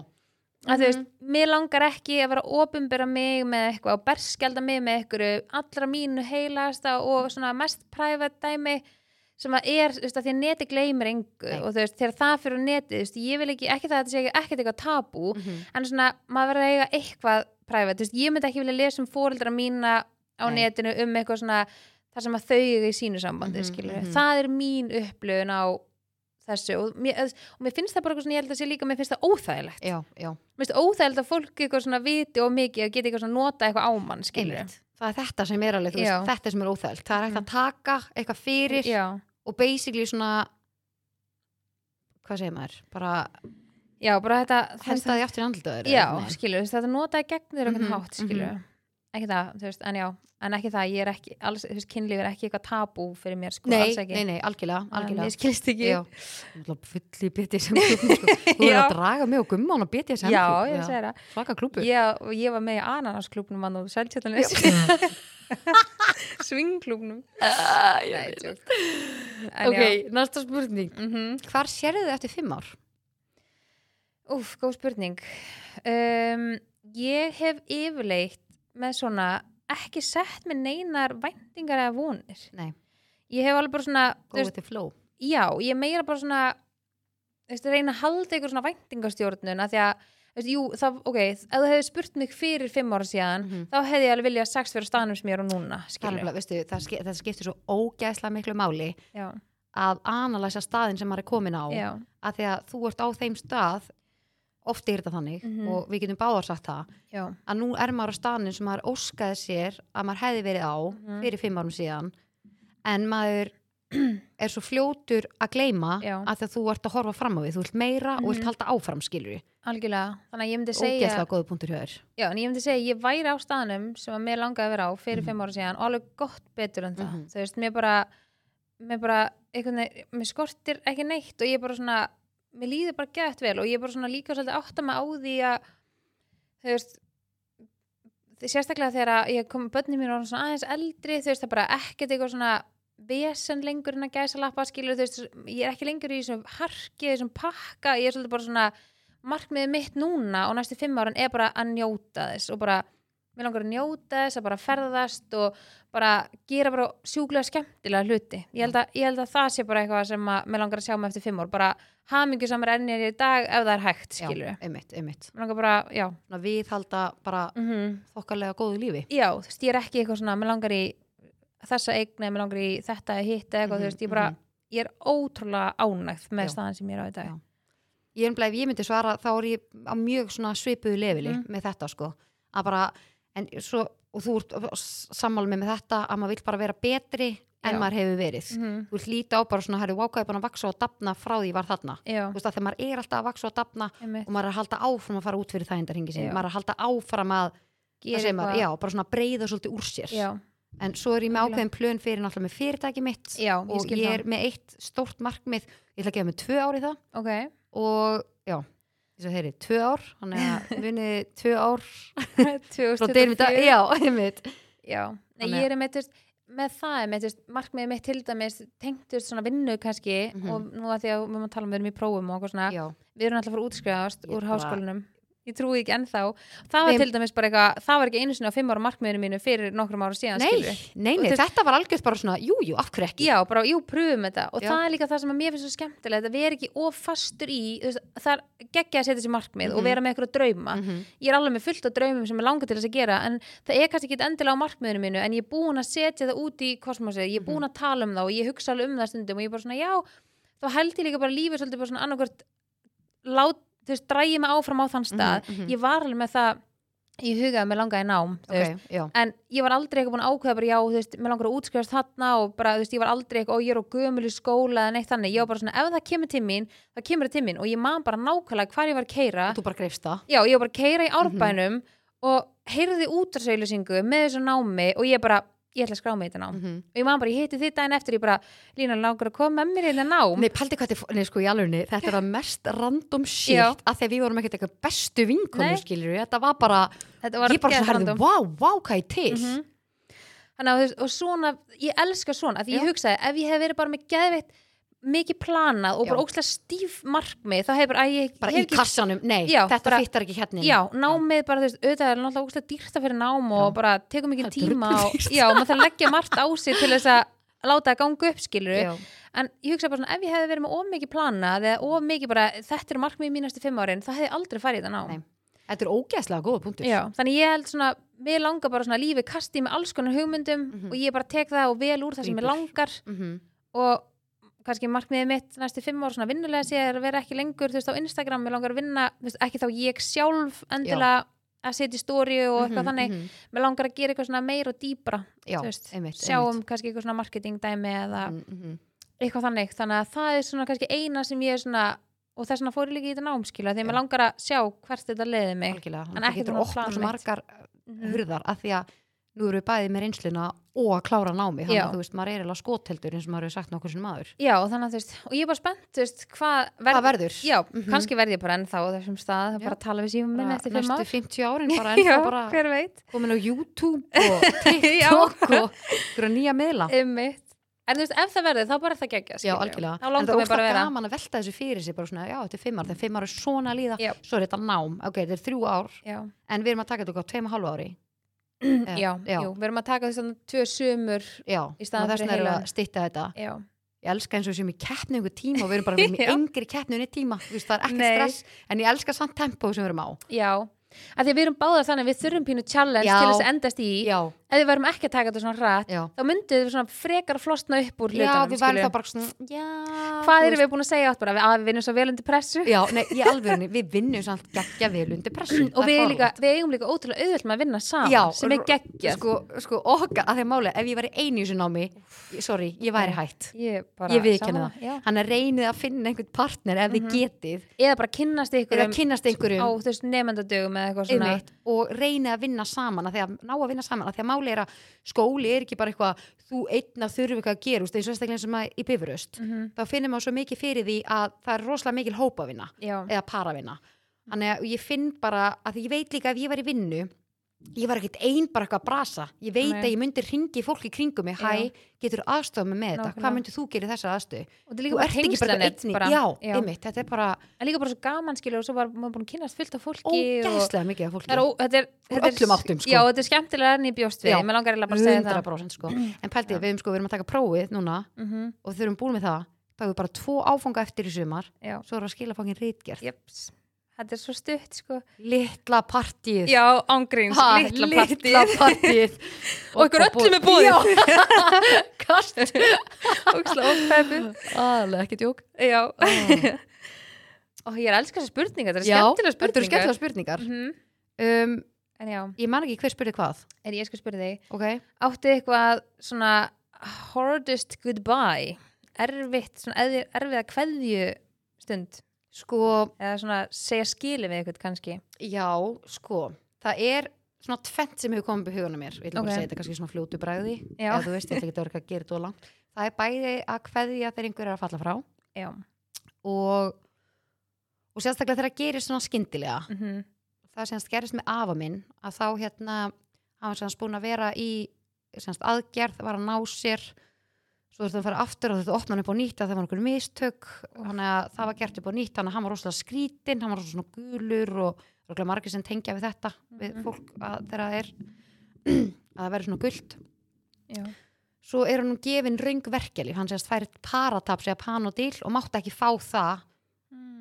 að þú veist, mér langar ekki að vera ofinbera mig með eitthvað og berskjalda mig með eitthvað allra mínu heilasta og svona mest private dæmi sem að er, þú veist, að því að neti gleymir engu Nei. og þú veist, þegar það fyrir á netið, þú veist, ég vil ekki, ekki það að þetta sé ekkert eitthvað tabú, en svona maður verður að eiga eitthvað private, þú veist, ég myndi ekki vilja lesa um fóreldra mína á Nei. netinu um eitthvað svona það sem að þau eiga í sínu sambandi, Mhm, skilur mhm. það er mín upplöfun á þessu og mér, og mér finnst það bara eitthvað svona, ég held að sé líka, mér finnst það óþægilegt. Já, já, mér finnst óþægilegt að fólk eitthvað svona viti og mikið og geti eitthvað svona nota eitthvað á mann, skilur það er þetta sem er alveg, veist, þetta sem er óþægilt það er hægt að taka eitthvað fyrir já, og basically svona hvað segir maður, bara já, bara þetta henda því aftur í andlitaður já, skilur, þetta notaði gegn þér einhvern Mhm, hátt, skilur ekki það, þú veist, en já, en ekki það ég er ekki, alls, þú veist, kynlíf er ekki eitthvað tabú fyrir mér, sko, nei, alls ekki. nei, nei, algjörlega, algjörlega. ég skilst ekki. Já, náttúrulega full í BDSM klubnum sko. Þú Já. að draga mig og gumman á BDSM já, klub ég segi það. Svaka klubur ég, og ég var með í ananasklubnum hann og djók. En Ok, já. næsta spurning. Mhm. Hvar sérðu þið eftir fimm ár? Úf, góð spurning. Um, Ég hef yfirleitt með svona ekki sett með neinar væntingar eða vonir. Nei, Ég hef alveg bara svona go with the flow. Já, ég meira bara svona veist, reyna að halda ykkur svona væntingastjórnun að því að, veist, jú, það, ok ef þú hefði spurt mig fyrir fimm ára síðan Mhm. þá hefði ég alveg viljað sex fyrir staðnum sem ég er á núna nefnilega, veistu, það, ske, það skiptir svo ógæðslega miklu máli Já, að analæsa staðin sem maður er komin á já, að því að þú ert á þeim stað oft er þetta þannig Mhm. og við getum báðar sagt það já, að nú er maður á staðin sem maður óskaði sér að maður hefði verið á Mhm. fyrir fimm árum síðan en maður er svo fljótur að gleyma Já. að því að þú ert að horfa fram á við þú vilt meira og vilt Mhm. halda áfram skilur algjörlega Þannig að ég myndi segja ógeðslega góða punktur hjá þér Já, en ég myndi segja, ég væri á staðnum sem að mér langaði að vera á fyrir fimm ára síðan og alveg gott betur en það Mhm. þú veist, mér bara mér bara, mér skortir ekki neitt og ég bara svona, mér líður bara gett vel og ég bara svona líka svolítið átta mig á því að þú veist sérstaklega þegar að ég kom bönni mín og svona aðeins eldri, þú veist, það er bara ekkert eitthvað svona vesen lengur en að gæsa lappa skilur, þú veist, ég er ekki lengur í þessum harki, þessum pakka, ég er svolítið bara svona markmiðið mitt núna og næstu fimm áran er bara að njóta þess og bara, mér langar að njóta þess að bara ferðast og bara gera bara sjúklega skemmtilega hluti ég held að, ég held að það sé bara eitthvað sem að mér langar að sjá mig eftir fimm ár, bara hamingju samar ennir í dag ef það er hægt, skilur já, einmitt, einmitt mér langar bara, já Svona viðhalda bara mm þokkalega góðu lífi já, þú veist, ég er ekki eitthvað svona mér langar í þessa eign eða mér langar í þetta eða hitt eða eitthvað, Mhm, þú veist, ég bara mhm. ég er ótrúlega ánægð með Já. staðan sem ég er á í dag Já. ég ef ég myndi svara þá er ég á mjög svona svipuðu levili Mm. með þetta sko að bara, en svo, og þú ert sammála með þetta að maður vill bara vera betri en Já. maður hefur verið. Mhm. þú vilt líta á bara svona, herri, vákaði bara að vaksa og dafna frá því var þarna. Já, þú veist að þegar maður er alltaf að vaksa og einmitt, og maður er að halda áfram að fara út fyrir þægindarhingi sin Já. maður er að halda áfram að, Gera að maður, já, bara svona breyða svolítið úr sér. Já, en svo er ég með ákveðin plön fyrir náttúrulega með fyrirtæki mitt já, ég og ég það. er með eitt stórt markmið. Ég ætla að gefa mig tvö ár í það. Ok, og já, þess að heyri, tvö ár þannig að munið tvö ár frá 2024 deginum í dag, já, einmitt. Já, nei, ég er með, með það með, markmiðið mitt til dæmis tengt þú veist, svona vinnu kannski Mhm. og nú að því að við að tala um við erum í prófum og svona, já, við erum alltaf að fara útskrifast Ég úr háskólanum ég trúi ekki ennþá. Það var Þeim- til dæmis bara eitthvað, það var ekki einu sinni á fimm ára markmiðinu mínu fyrir nokkrum ára síðan nei, nei, nei, veist- þetta var algjörð bara svona, jú, jú, af hverju ekki? Já, bara, jú, pröfum þetta. Og Já. það er líka það sem að mér finnst svo skemmtilegt að vera ekki of fastur í, þú veist, það er geggja að setja sér markmið og Mhm. vera með eitthvað drauma. Mhm. ég er alveg með fullt af draumum sem er langar til þess að gera en það er kannski ekki endilega á markmiðinu mínu en ég er búin að setja það út í kosmosið, ég er búin að og og þú veist, drægi mig áfram á þann stað. Mhm, mhm. ég var alveg með það í huga að mér langaði nám þú veist. ok, já, en ég var aldrei eitthvað búin að ákveða bara já, þú veist, mér langar að útskrifast þarna og bara, þú veist, ég var aldrei eitthvað, og ég er á gömul í skóla eða neitt þannig, ég var bara svona, ef það kemur til mín það kemur til mín. Og ég man bara nákvæmlega hvar ég var að keira þú bara greifst það. Já, ég var bara að keira í árbænum og heyrði útarsauðlýsingu með þessu námi og ég bara, ég ætla að skrá mig þetta nám Mhm. og ég man bara, ég hitti þitt daginn eftir ég bara, Lína, langar að koma með mér þetta nám Nei, paldi hvað þetta, nei sko í alvegni, þetta það mest random shit Já. að að við vorum ekkert eitthvað bestu vinkonu skilur þetta var bara, þetta var ég bara geðveikt svona herði, random. vá, vá, hvað ég til Mhm. þannig að og svona ég elska svona, því ég hugsaði ef ég hef verið bara með geðveitt mikið planað og bara Já. ókslega stíf markmið þá hefur bara, að ég bara í kassanum, nei, Já, þetta bara- fittar ekki hérna. Já, námið bara, þú veist, auðvitað er náttúrulega ókslega dýrsta fyrir nám og Já. bara tekur mikið er tíma og, já, maður þarf að leggja margt á sig til þess að láta það ganga upp, skilur Já. en ég hugsa bara svona, ef ég hefði verið með of mikið planað eða of mikið bara, þetta eru markmið í mínastu fimm árin, það hefði aldrei farið þetta nám Nei. Þetta er ógeðslega góða punktur. Já, þannig ég held svona, mér langar bara svona lífi kasti með alls konar hugmyndum Mhm. og ég bara tek það og vel úr það sem ég Grípur. langar Mhm. og kannski markmiðið mitt næstu fimm ára svona vinnulega sé er að vera ekki lengur þú veist á Instagram, mér langar að vinna veist, ekki þá ég sjálf endilega að setja í stóri og eitthvað Mhm, þannig mhm. mér langar að gera eitthvað svona meira og dýbra sjáum kannski eitthvað svona marketing dæmi eða. Mm, mhm. eitthvað þannig, þannig að það er svona kannski eina sem ég er svona og þess vegna fór ég líka í þetta námskila því mér langar að sjá hvert þetta leiði mig Algjörlega, En ekki það getur svona svo mitt. margar Mhm. hurðar að því að nú eru við bæðið með reynsluna og að klára námi, þannig Já. að þú veist, maður er eiginlega skotheldur eins og maður hefur sagt nokkur sem maður. Já, þannig að þú veist, og ég er bara spennt, þú veist, hvað Hvað verður? Já, Mhm. kannski verð ég bara ennþá á þessum stað, það er Já. bara að tala við sífum minn eftir næstu ár. 50 árin bara Já, ennþá bara hver veit. komin á YouTube og TikTok og ykkur nýja miðla. Einmitt. En þú veist, ef það verður, þá bara er það geggja, Já, algjörlega. En það er mér bara að óslega vera. gaman að velta þessu fyrir sig bara svona, já, þetta er fimm ár, þegar fimm ár er svona líða, Já. svo er þetta nám, ok, þetta er þrjú ár, Já, en við erum að taka þetta okkur á tveim og hálfu ári. já, já. jú, við erum að taka þess að tvö sumur, Já, Í staðinn og þess fyrir vegna erum við heilan. að stytta þetta. já, Ég elska eins og sem í keppni einhver tíma og við erum bara með Já. yngri keppni unni tíma, þú veist, það er ekki Nei. stress, en ég elska samt tempo sem við erum á. já. Að því að við erum báðar þannig, við þurfum pínu challenge Já. til þess að endast í. Ef við varum ekki að taka þetta svona hratt, já. þá myndum við svona frekar að flosna upp úr Já, hlutunum, við værum þá bara svona, já. Hvað erum við búin að segja átt bara, að við vinnum svo vel undir pressu? Já, nei, ég alveg, við vinnum samt geggja vel undir pressu. og við, líka, við eigum líka ótrúlega auðvöld með að vinna saman Já, sem er geggjað Sko, sko, okkar, að því að máli, ef ég væri einu í þessu námi, sorry, ég væri hætt. ég, bara, Ég viðurkenni sammála, það. já. Hann er reynið að finna einhvern partner ef þið Mhm. getið, eða bara kynnast ykkur eða kynnast á einhverjum, þú veist nefndadögum eða eitthvað svona einmitt, og reynið að vinna saman, að því að ná að vinna saman, að því að máli er að skóli er ekki bara eitthvað, þú einn að þurfi eitthvað að gera, eins og einstaklega sem að í bifuröst. Mhm, Þá finnum maður svo mikið fyrir því að það er rosalega mikil hópavinna. eða paravinna þannig að ég finn bara að ég veit líka ef ég var í vinnu ég var ekkert ein bara eitthvað að brasa. Ég veit Nei. að ég myndi ringi fólki kringum mig. Hæ, getur aðstofa mig með þetta? Hvað myndir þú gera í þessa aðstöðu? Og þetta er líka bara bara, já, já. einmitt, þetta er bara en líka bara svo gaman skilur og svo var maður búin að kynnast fullt af fólki og ógæslega mikið af fólki. Það er, er, er öllum áttum, sko. já, þetta er skemmtilega en ég bjóst við, Já. mér langar eiginlega bara að segja það. 100% sko. En pælti, við erum sko, við erum að taka prófið núna Mhm, og þau erum búin með það. Þá erum við bara tvo áfanga eftir í sumar. Svo erum við að skila fangin jeps þetta er svo stutt sko. Litla partíð já, ángríns, Ha, litla litla partíð Og ykkur öllum er. Já. kast. Óksla ópeppu aðlega ekki djók. Já. Og ég er að elska þessar spurningar, þetta er Já, skemmtilega þetta eru spurningar. skemmtilega spurningar. Mhm. um, en já, ég man ekki hver spurði hvað. Er ég skal spyrja þig. Ok, áttu eitthvað svona hardest goodbye? Erfitt, svona erfið, erfiða kveðju stund sko eða svona segja skili við eitthvað kannski. já, sko það er svona tvent sem hefur komið upp í hugunum mér. Ég ætla bara Ok. að segja þetta kannski svona fljótu bræði eða þú veist, ég ætla ekki að vera að gera þetta langt. Það er bæði að kveðja þegar einhver er að falla frá já, og og sérstaklega þegar það gerir svona skyndilega. Mm það semst gerist með afa minn að þá hérna hann var semst búin að vera í semst aðgerð, var að ná sér svo þurfti að fara aftur og þetta opna hann upp á nýtt að það var einhverju mistök. Það var gert upp á nýtt þannig að hann var rosalega skrítinn, hann var rosalega gulur og margir sem tengja við þetta við Mhm. fólk að það er að það verður svona gult. Já, svo er hann gefin röng verkjali hann semst færi parataps eða panodil og mátti ekki fá það.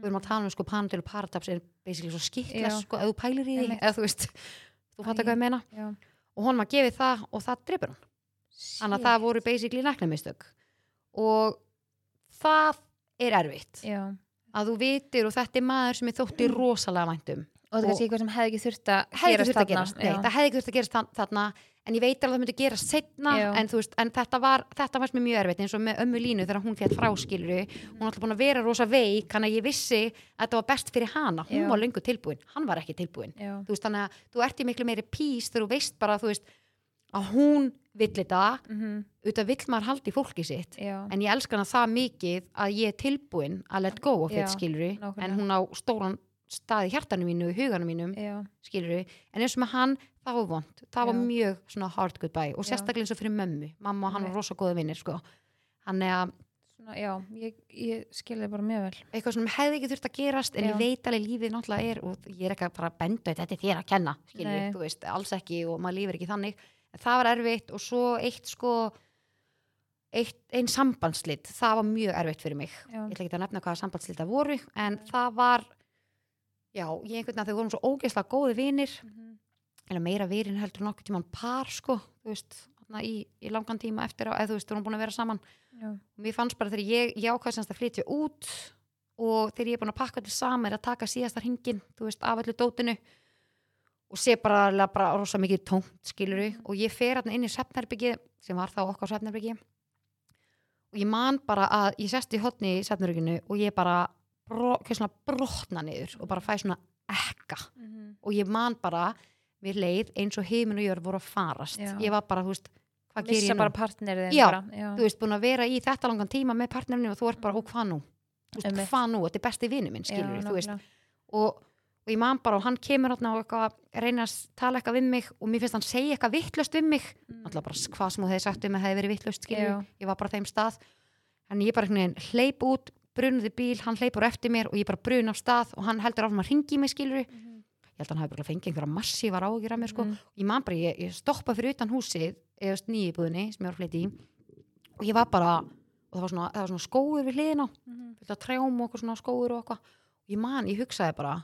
Við erum að tala um sko panodil og parataps er basically svo skitla Já. sko, ef þú pælir í því eða þú veist, þú fattar hvað ég meina. já. og honum að gefið það og það drefur hann þannig að það voru basically næknamistök og það er erfitt. Já. að þú vitir og þetta er maður sem er þótti rosalega væntum. Og það er kannski eitthvað sem hefði ekki þurft að gerast að þarna. gerast, nei, það hefði ekki þurft að gerast þa- þarna. En ég veit alveg að það myndi gerast setna en, veist, en þetta var þetta mér mjög erfitt eins og með ömmu línu þegar hún fætt fráskiluru. Hún var alltaf búin að vera rosa veik þannig að ég vissi að þetta var best fyrir hana. Hún Já. var löngu tilbúin, hann var ekki tilbúin. Veist, þannig að þú ert í miklu meiri pís þegar þú veist bara veist, að hún vill þetta, Mhm. auðvitað vill maður haldi fólki sitt. Já, en ég elska hana það mikið að ég er tilbúin að let go of þetta nákvæmlega. en hún á stóran stað í hjartanum mínu huganum mínum já, skilur en eins og með hann, það var vond það var Já. mjög svona hard goodbye og sérstaklega eins og fyrir mömmu. Mamma og hann var rosa góða vinnir sko. Hann er að já, ég, ég skilði bara mjög vel. Eitthvað sem hefði ekki þurft að gerast en Já. ég veit alveg lífið náttúrulega er og ég er ekki að benda þetta er þér að kenna skilur, veist, alls ekki og maður lífir ekki þannig en það var erfitt og svo eitt sko eitt, ein sambandslit það var mjög erfitt fyrir mig. Já, ég ætla ekki að nefna hvaða sambandslit það voru en það var já, ég einhvern veginn að þau vorum svo ógeðslega góði vinir. Mhm. eða meira virin heldur nokkuð tíman par sko, þú veist, í, í langan tíma eftir eða þú veist, þú erum búin að vera saman. Já, mér fannst bara þegar ég, ég ákvæði semst að flytja út og þegar ég er búin að pakka allir saman er að taka síðasta hringin, þú veist, af allir dótinu og sé bara, bara rosa mikið tómt, skiluru og ég fer hérna inn í svefnherbyggi sem var þá okkar svefnherbyggi og ég man bara að ég sest í hotni í svefnherbygginu og ég bara svona brotna niður og bara fæ svona ekka Mhm. og ég man bara, mér leið eins og heimin og jörð voru að farast Já. ég var bara, þú veist, hvað ger ég nú? Já, bara, já. þú veist, búin að vera í þetta langan tíma með partnerinu og þú ert bara, og hvað nú? Þú veist, hvað nú? Þetta er besti vini minn, skilur Já, þú veist. Og, og ég man bara, og hann kemur hérna og eitthvað, reyna að tala eitthvað við mig og mér finnst hann segja eitthvað vittlust við mig. Mm. Alltaf bara hvað sem þú hefði sagt um að hefði verið vittlust. Ég var bara þeim stað. En ég bara einhvern veginn hleyp út, brunuði bíl, hann hleypur eftir mér og ég bara brun af stað og hann heldur áfram að ringi mig, skilur Mhm. Ég held að hann hafi bara fengið einhverja massívar ágjur af mér, sko Mhm. ég man bara, ég, ég stoppa fyrir utan húsið eða nýjibúðinni sem ég var að flytja í og ég var bara og það var svona, það var svona skóur við hliðina Mhm. trjám og svona skóur og eitthvað ég man, ég hugsaði bara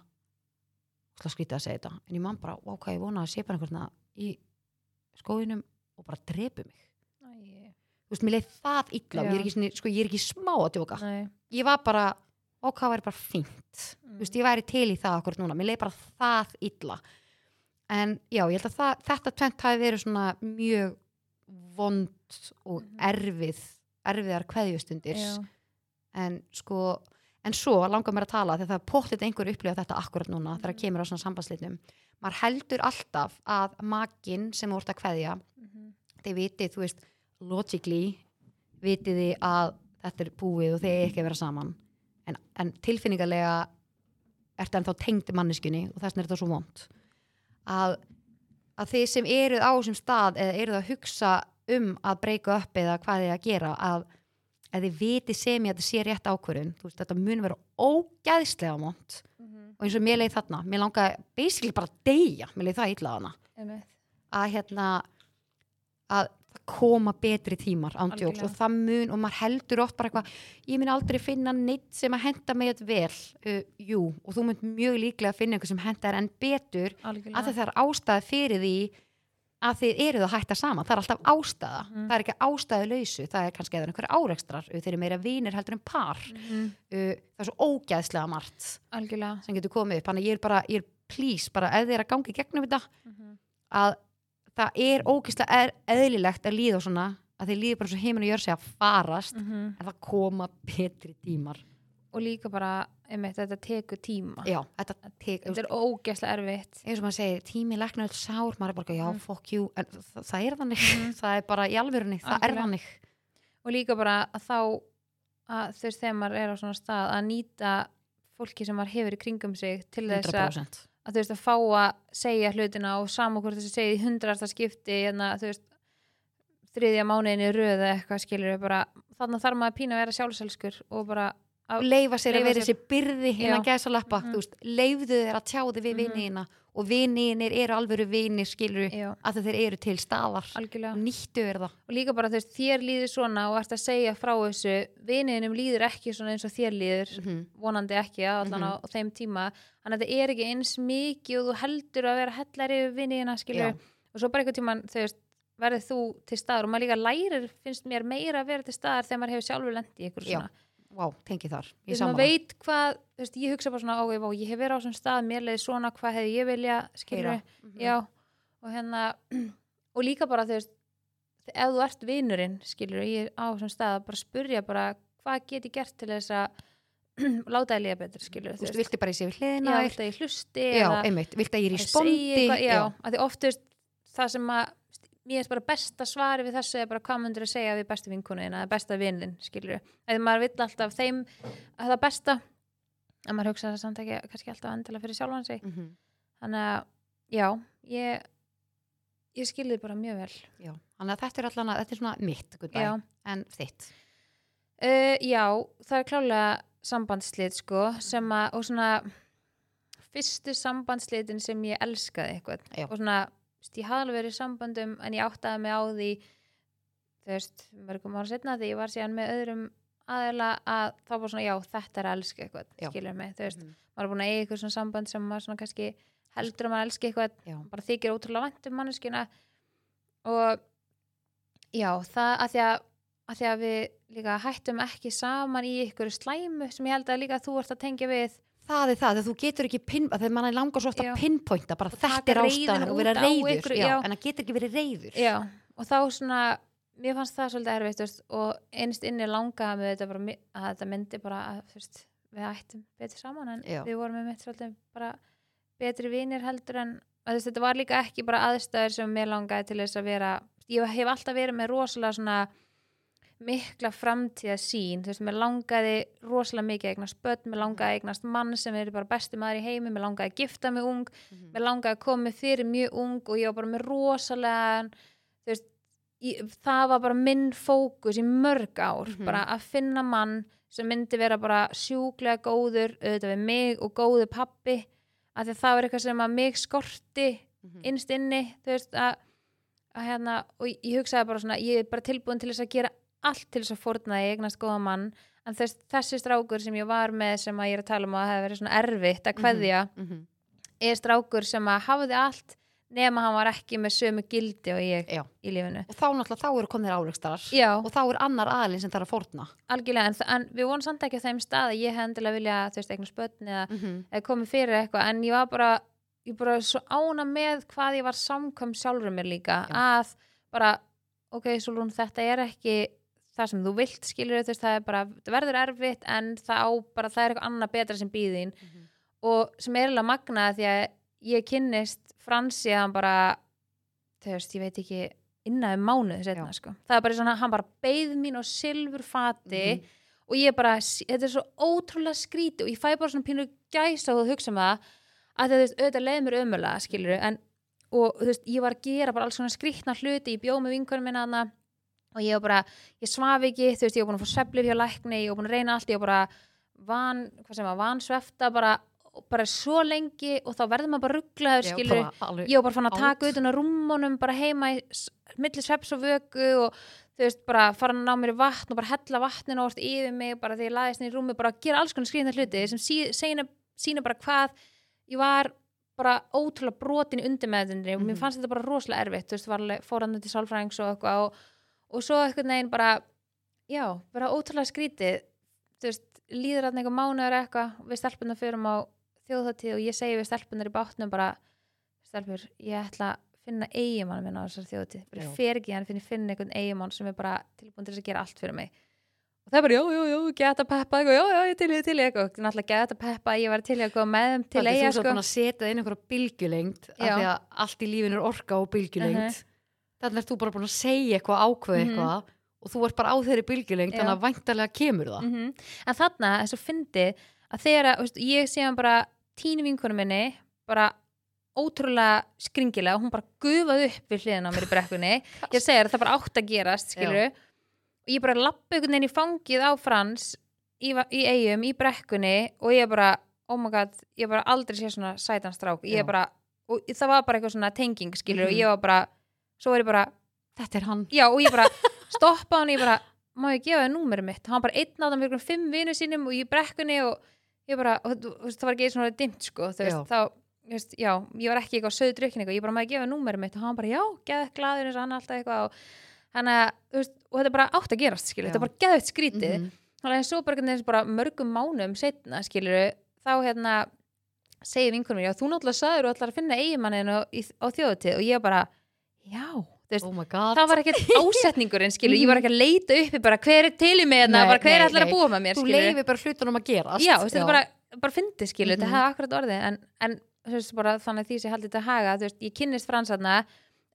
slá skrítið að segja þetta. En ég man bara, hvað ég vona að sé bara einhverna í skóinum og bara drepu mig. Æ, þú veist, mér leið það illa. Ég er ekki, sko, ég er ekki smá að djóka. Nei. ég var bara, ó, hvað væri bara fínt. Mm. þú veist, ég væri til í það okkur núna. Mér leið bara það illa. En já, ég held að það, þetta tvent hafi verið svona mjög vond og Mhm. erfið erfiðar kveðjustundir. En sko en svo langar mér að tala þegar það er pottit einhver upplifa þetta akkurat núna þegar Mhm. kemur á svona sambandslitum maður heldur alltaf að makinn sem þú ert að kveðja Mhm. þið vitið, þú veist, logically vitið þið að þetta er búið og er ekki að vera saman en, en tilfinningarlega ertu ennþá tengd manneskunni og þess vegna er þetta svo vond að, að þið sem eruð á þessum stað eða eruð að hugsa um að breyka upp eða hvað þið að gera að að þið vitið sem ég að þetta sé rétt ákvörðun þú veist, þetta mun vera ógæðslega vond Mhm. og eins og mér leið þarna mér langaði basically bara að deyja mér leið það illa þarna Einmitt. að hérna að það koma betri tímar ándjóks og það mun og maður heldur oft bara eitthvað ég mun aldrei finna neitt sem að henda mig þetta vel uh, jú og þú mun mjög líklega að finna einhver sem henda þér enn betur Algjörlega. að það er ástæða fyrir því að þið eruð að hætta saman, það er alltaf ástæða Mhm. það er ekki ástæðu lausu, það er kannski eða einhverja árekstrar, uh, þeir eru meira vinir heldur en par Mhm. uh, það er svo ógæðslega margt Algjörlega. sem getur komið upp, þannig að ég er bara ég er please, bara ef þið er að gangi gegnum þetta Mhm. að það er ógeðslega er, eðlilegt að líða svona að þið líður bara svo heiminn og gjör sig að farast Mhm. en það koma betri tímar Og líka bara, einmitt, þetta tekur tíma. já, þetta tek, Þetta er ógeðslega erfitt. eins og maður segir, tími læknar öll sár maður er bara, já, Mhm. fuck you en það, það er þannig, Mhm. það er bara í alvörunni það er Algjörlega. þannig Og líka bara að þá, að veist, þegar maður er á svona stað, að nýta fólki sem maður hefur í kringum sig til þess að 100% að þú veist að fá að segja hlutina og saman hvort þessi segið í hundrasta skipti hérna, þú veist þriðja mánuðinni röð eða eitthvað skilur þannig þarf maður pína að vera sjálfselskur og bara leifa sér Leyfa að vera sér- þessi byrði innan Já. gæsalappa, Mhm. þú veist, leifðu þér að tjá þig við Mhm. vinniðina og vinniðinir eru alvöru vinir, skilur já, að þeir eru til staðar. Algjörlega. Nýttu er það. Og líka bara þú veist, þér líður svona og ert að segja frá þessu. Viniðinum líður ekki svona eins og þér líður Mhm. vonandi ekki allan á þeim tíma. Þannig að þetta er ekki eins mikið og þú heldur að vera hellar yfir viniðina skilur og svo bara einhvern tíman þú veist verður þú til staðar. Og maður líka lærir finnst mér meira að vera til staðar þegar maður hefur sjálfur lendi í ykkur Já, Vá, tengi þar, þú ég maður veit hvað, þú veist, ég hugsa bara svona ó, ég, ég hef verið á svona stað, mér leiði svona hvað hefði ég vilja, skilur Mhm. já, og hérna og líka bara, þú veist ef þú ert vinurinn, skilur ég er á svona stað að bara spurja bara hvað get ég gert til þess að láta þið líða betur, skilur Þú veist, viltu bara í sig við hliðina já, viltu að ég hlusti Já, einmitt, viltu að ég er í ég spondi eitthvað, já, að því oft, þú veist, það sem að mér er bara besta svari við þessu er bara hvað myndir að segja við bestu vinkunin eða besta vinnin, skilur eða maður vill alltaf þeim að það besta en maður hugsa það samt ekki kannski alltaf endilega fyrir sjálfan sig. Mhm. þannig að, já, ég ég skilði bara mjög vel. Já, þannig að þetta er allan að þetta er svona mitt já, en þitt. Uh, já, það er klálega sambandslið sko sem að, og svona fyrstu sambandslitin sem ég elskaði eitthvað. Já. og svona, veist, ég hafði alveg verið í sambandum en ég áttaði mig á því þú veist, mörgum ára setna því ég var síðan með öðrum aðeila að þá var svona, já, þetta er að elska eitthvað Já. skilur mig, þú veist, Mhm. maður er búin að eiga eitthvað svona samband sem maður svona kannski heldur að maður elski eitthvað Já. bara þykir ótrúlega vænt um manneskina og já, það að því að, að því að við líka hættum ekki saman í ykkur slæmu sem ég held að líka þú ert að tengja við það er það, þegar þú getur ekki pin, þegar mann langar svo oft Já. að pinpointa bara þetta er ástæðan og vera reyður ykkur, já, já. en það getur ekki verið reyður já, og þá svona mér fannst það svolítið erfitt veist, og einst inni langaði með þetta bara, að þetta myndi bara að veist, við ættum betur saman en við vorum með mitt svolítið bara betri vinir heldur en veist, þetta var líka ekki bara aðstæður sem mér langaði til þess að vera ég hef alltaf verið með rosalega svona mikla framtíða sín þú veist, mér langaði rosalega mikið að eignast börn, mér langaði að eignast mann sem er bara besti maður í heimi, mér langaði að gifta mig ung Mhm. mér langaði að koma fyrir mjög ung og ég var bara með rosalega þú veist, ég, það var bara minn fókus í mörg ár Mhm. bara að finna mann sem myndi vera bara sjúklega góður auðvitað við mig og góður pappi af því að það var eitthvað sem að mig skorti Mhm. innst inni þú veist að, að hérna og ég hugsaði bara svona, ég er bara tilbúin til þess að gera allt til þess að fórna að ég eignast góða mann en þess, þessi strákur sem ég var með sem að ég er að tala um að það hefði verið svona erfitt að Mhm. kveðja Mhm. er strákur sem að hafði allt nema hann var ekki með sömu gildi og ég Já. í lífinu og þá náttúrulega þá eru komnir áleikstarar og þá er annar aðlinn sem þarf að fórna algjörlega en, en við vorum samt ekki á þeim stað að ég hef endilega vilja þú veist, eignast börn eða, Mhm. eða komið fyrir eitthvað en ég var bara, ég bara svo ána með hvað ég var samkvæm sjálfur mér líka Já. að bara ok, Solún, þetta er ekki það sem þú vilt skilur þú veist, það er bara, það verður erfitt en það á bara, það er eitthvað annað betra sem býðin Mhm. og sem er eiginlega magnað því að ég kynnist Fransi að hann bara þú veist, ég veit ekki innan um mánuð setna, sko. það er bara svona, hann bara beigð mín á silfur fati Mhm. og ég bara, þetta er svo ótrúlega skríti og ég fæ bara svona pínu gæsa og hugsa um það að þú veist, auðvitað leið mér ömulega, skilur en, og þú veist, ég var að gera bara alls svona skrýtna hluti, ég bjóð með vinkunum minna og ég var bara, ég svaf ekki þú veist, ég var búin að fá sveflif hjá lækni ég var búin að reyna allt, ég var bara van, hvað sem var, vansvefta bara, bara svo lengi og þá verður maður bara rugglaður, skilur ég var bara fann að taka á rúmmunum bara heima í s- milli sveps og vöku og þú veist, bara fara að ná mér í vatn og bara hella vatninu orðst yfir mig bara þegar ég laðist niður í rúmi, bara gera alls konar skrýna hluti sem sí, sína, sína bara hvað ég var bara ótrúlega brotin í undirmeðundinni og mér Mhm. fannst þetta bara rosalega erfitt, þú veist, fórandi til sálfræðings og eitthvað og, og svo eitthvað neginn bara já, bara ótrúlega skrítið. Þú veist, líður að einhver mánuður eitthvað við stelpunar förum á þjóðháttíð og ég segi við stelpunar í bátnum bara stelpur, ég ætla að finna eigimann minn á þessar þjóðháttíð bara fer ekki hann fyrir að finna einhvern eigimann sem er bara tilbúin til þess að gera allt fyrir mig. Og það er bara, já, já, já, geta peppa já, já, ég til í, til eitthvað. Og náttúrulega geta peppa, ég var til í að koma með þeim til eiga, þú svo sko. búin að setja inn einhverja bylgjulengt að þannig er þú bara búin að segja eitthvað ákveð Mhm. eitthvað og þú ert bara á þeirri bylgjulengt Já. þannig að væntalega kemur það Mhm. en þarna, þess að fyndi að þegar, að, ég sé hann bara tíni vinkunum minni, bara ótrúlega skringilega og hún bara gufaði upp við hliðina á mér í brekkunni ég segir að það bara átt að gerast og ég bara lappa einhvern veginn í fangið á Frans í, í eigum, í brekkunni og ég bara, oh my god ég bara aldrei sé svona sætan strák ég Já. bara, og það var bara eitthvað svona tenging skilur og Mhm. ég var bara, svo var ég bara þetta er hann. Já og ég bara stoppa hann ég bara, má ég gefa þér númerið mitt? Hann bara einn á það með fimm vinu sínum og ég brekkunni og ég bara og, þú veist, það var ekki og svona dimmt sko þú veist, þá, þú veist, já, ég var ekki eitthvað söðu drukkin eitthvað, ég bara má ég gefa þér númerið mitt? Og hann bara já, geða glaður eins og hann alltaf eitthvað og, hana, veist, og þetta er bara átt að gerast skilur, Já. þetta er bara geðvægt skrítið. Mhm. þannig að svo bara, bara mörgum mánum setna skilur, þá hérna segir vinkunum mér, já þú náttúrulega sagður og ætlar að finna eigimannin á, þjóðutíð og ég bara, já, þú veist oh það var ekkert ásetningurinn skilur, ég var ekki að leita uppi bara hver er til í mig hérna, Nei, bara hver ætlar nei. að búa með mér? Þú skilur leifir bara hlutunum að gerast. Já, þú veist, þetta er bara, bara fyndi skilur, Mhm. þetta hefði akkurat orðið. En, en þú veist, bara þannig að því sem ég haldi þetta að haga þú veist, ég kynnist fransarna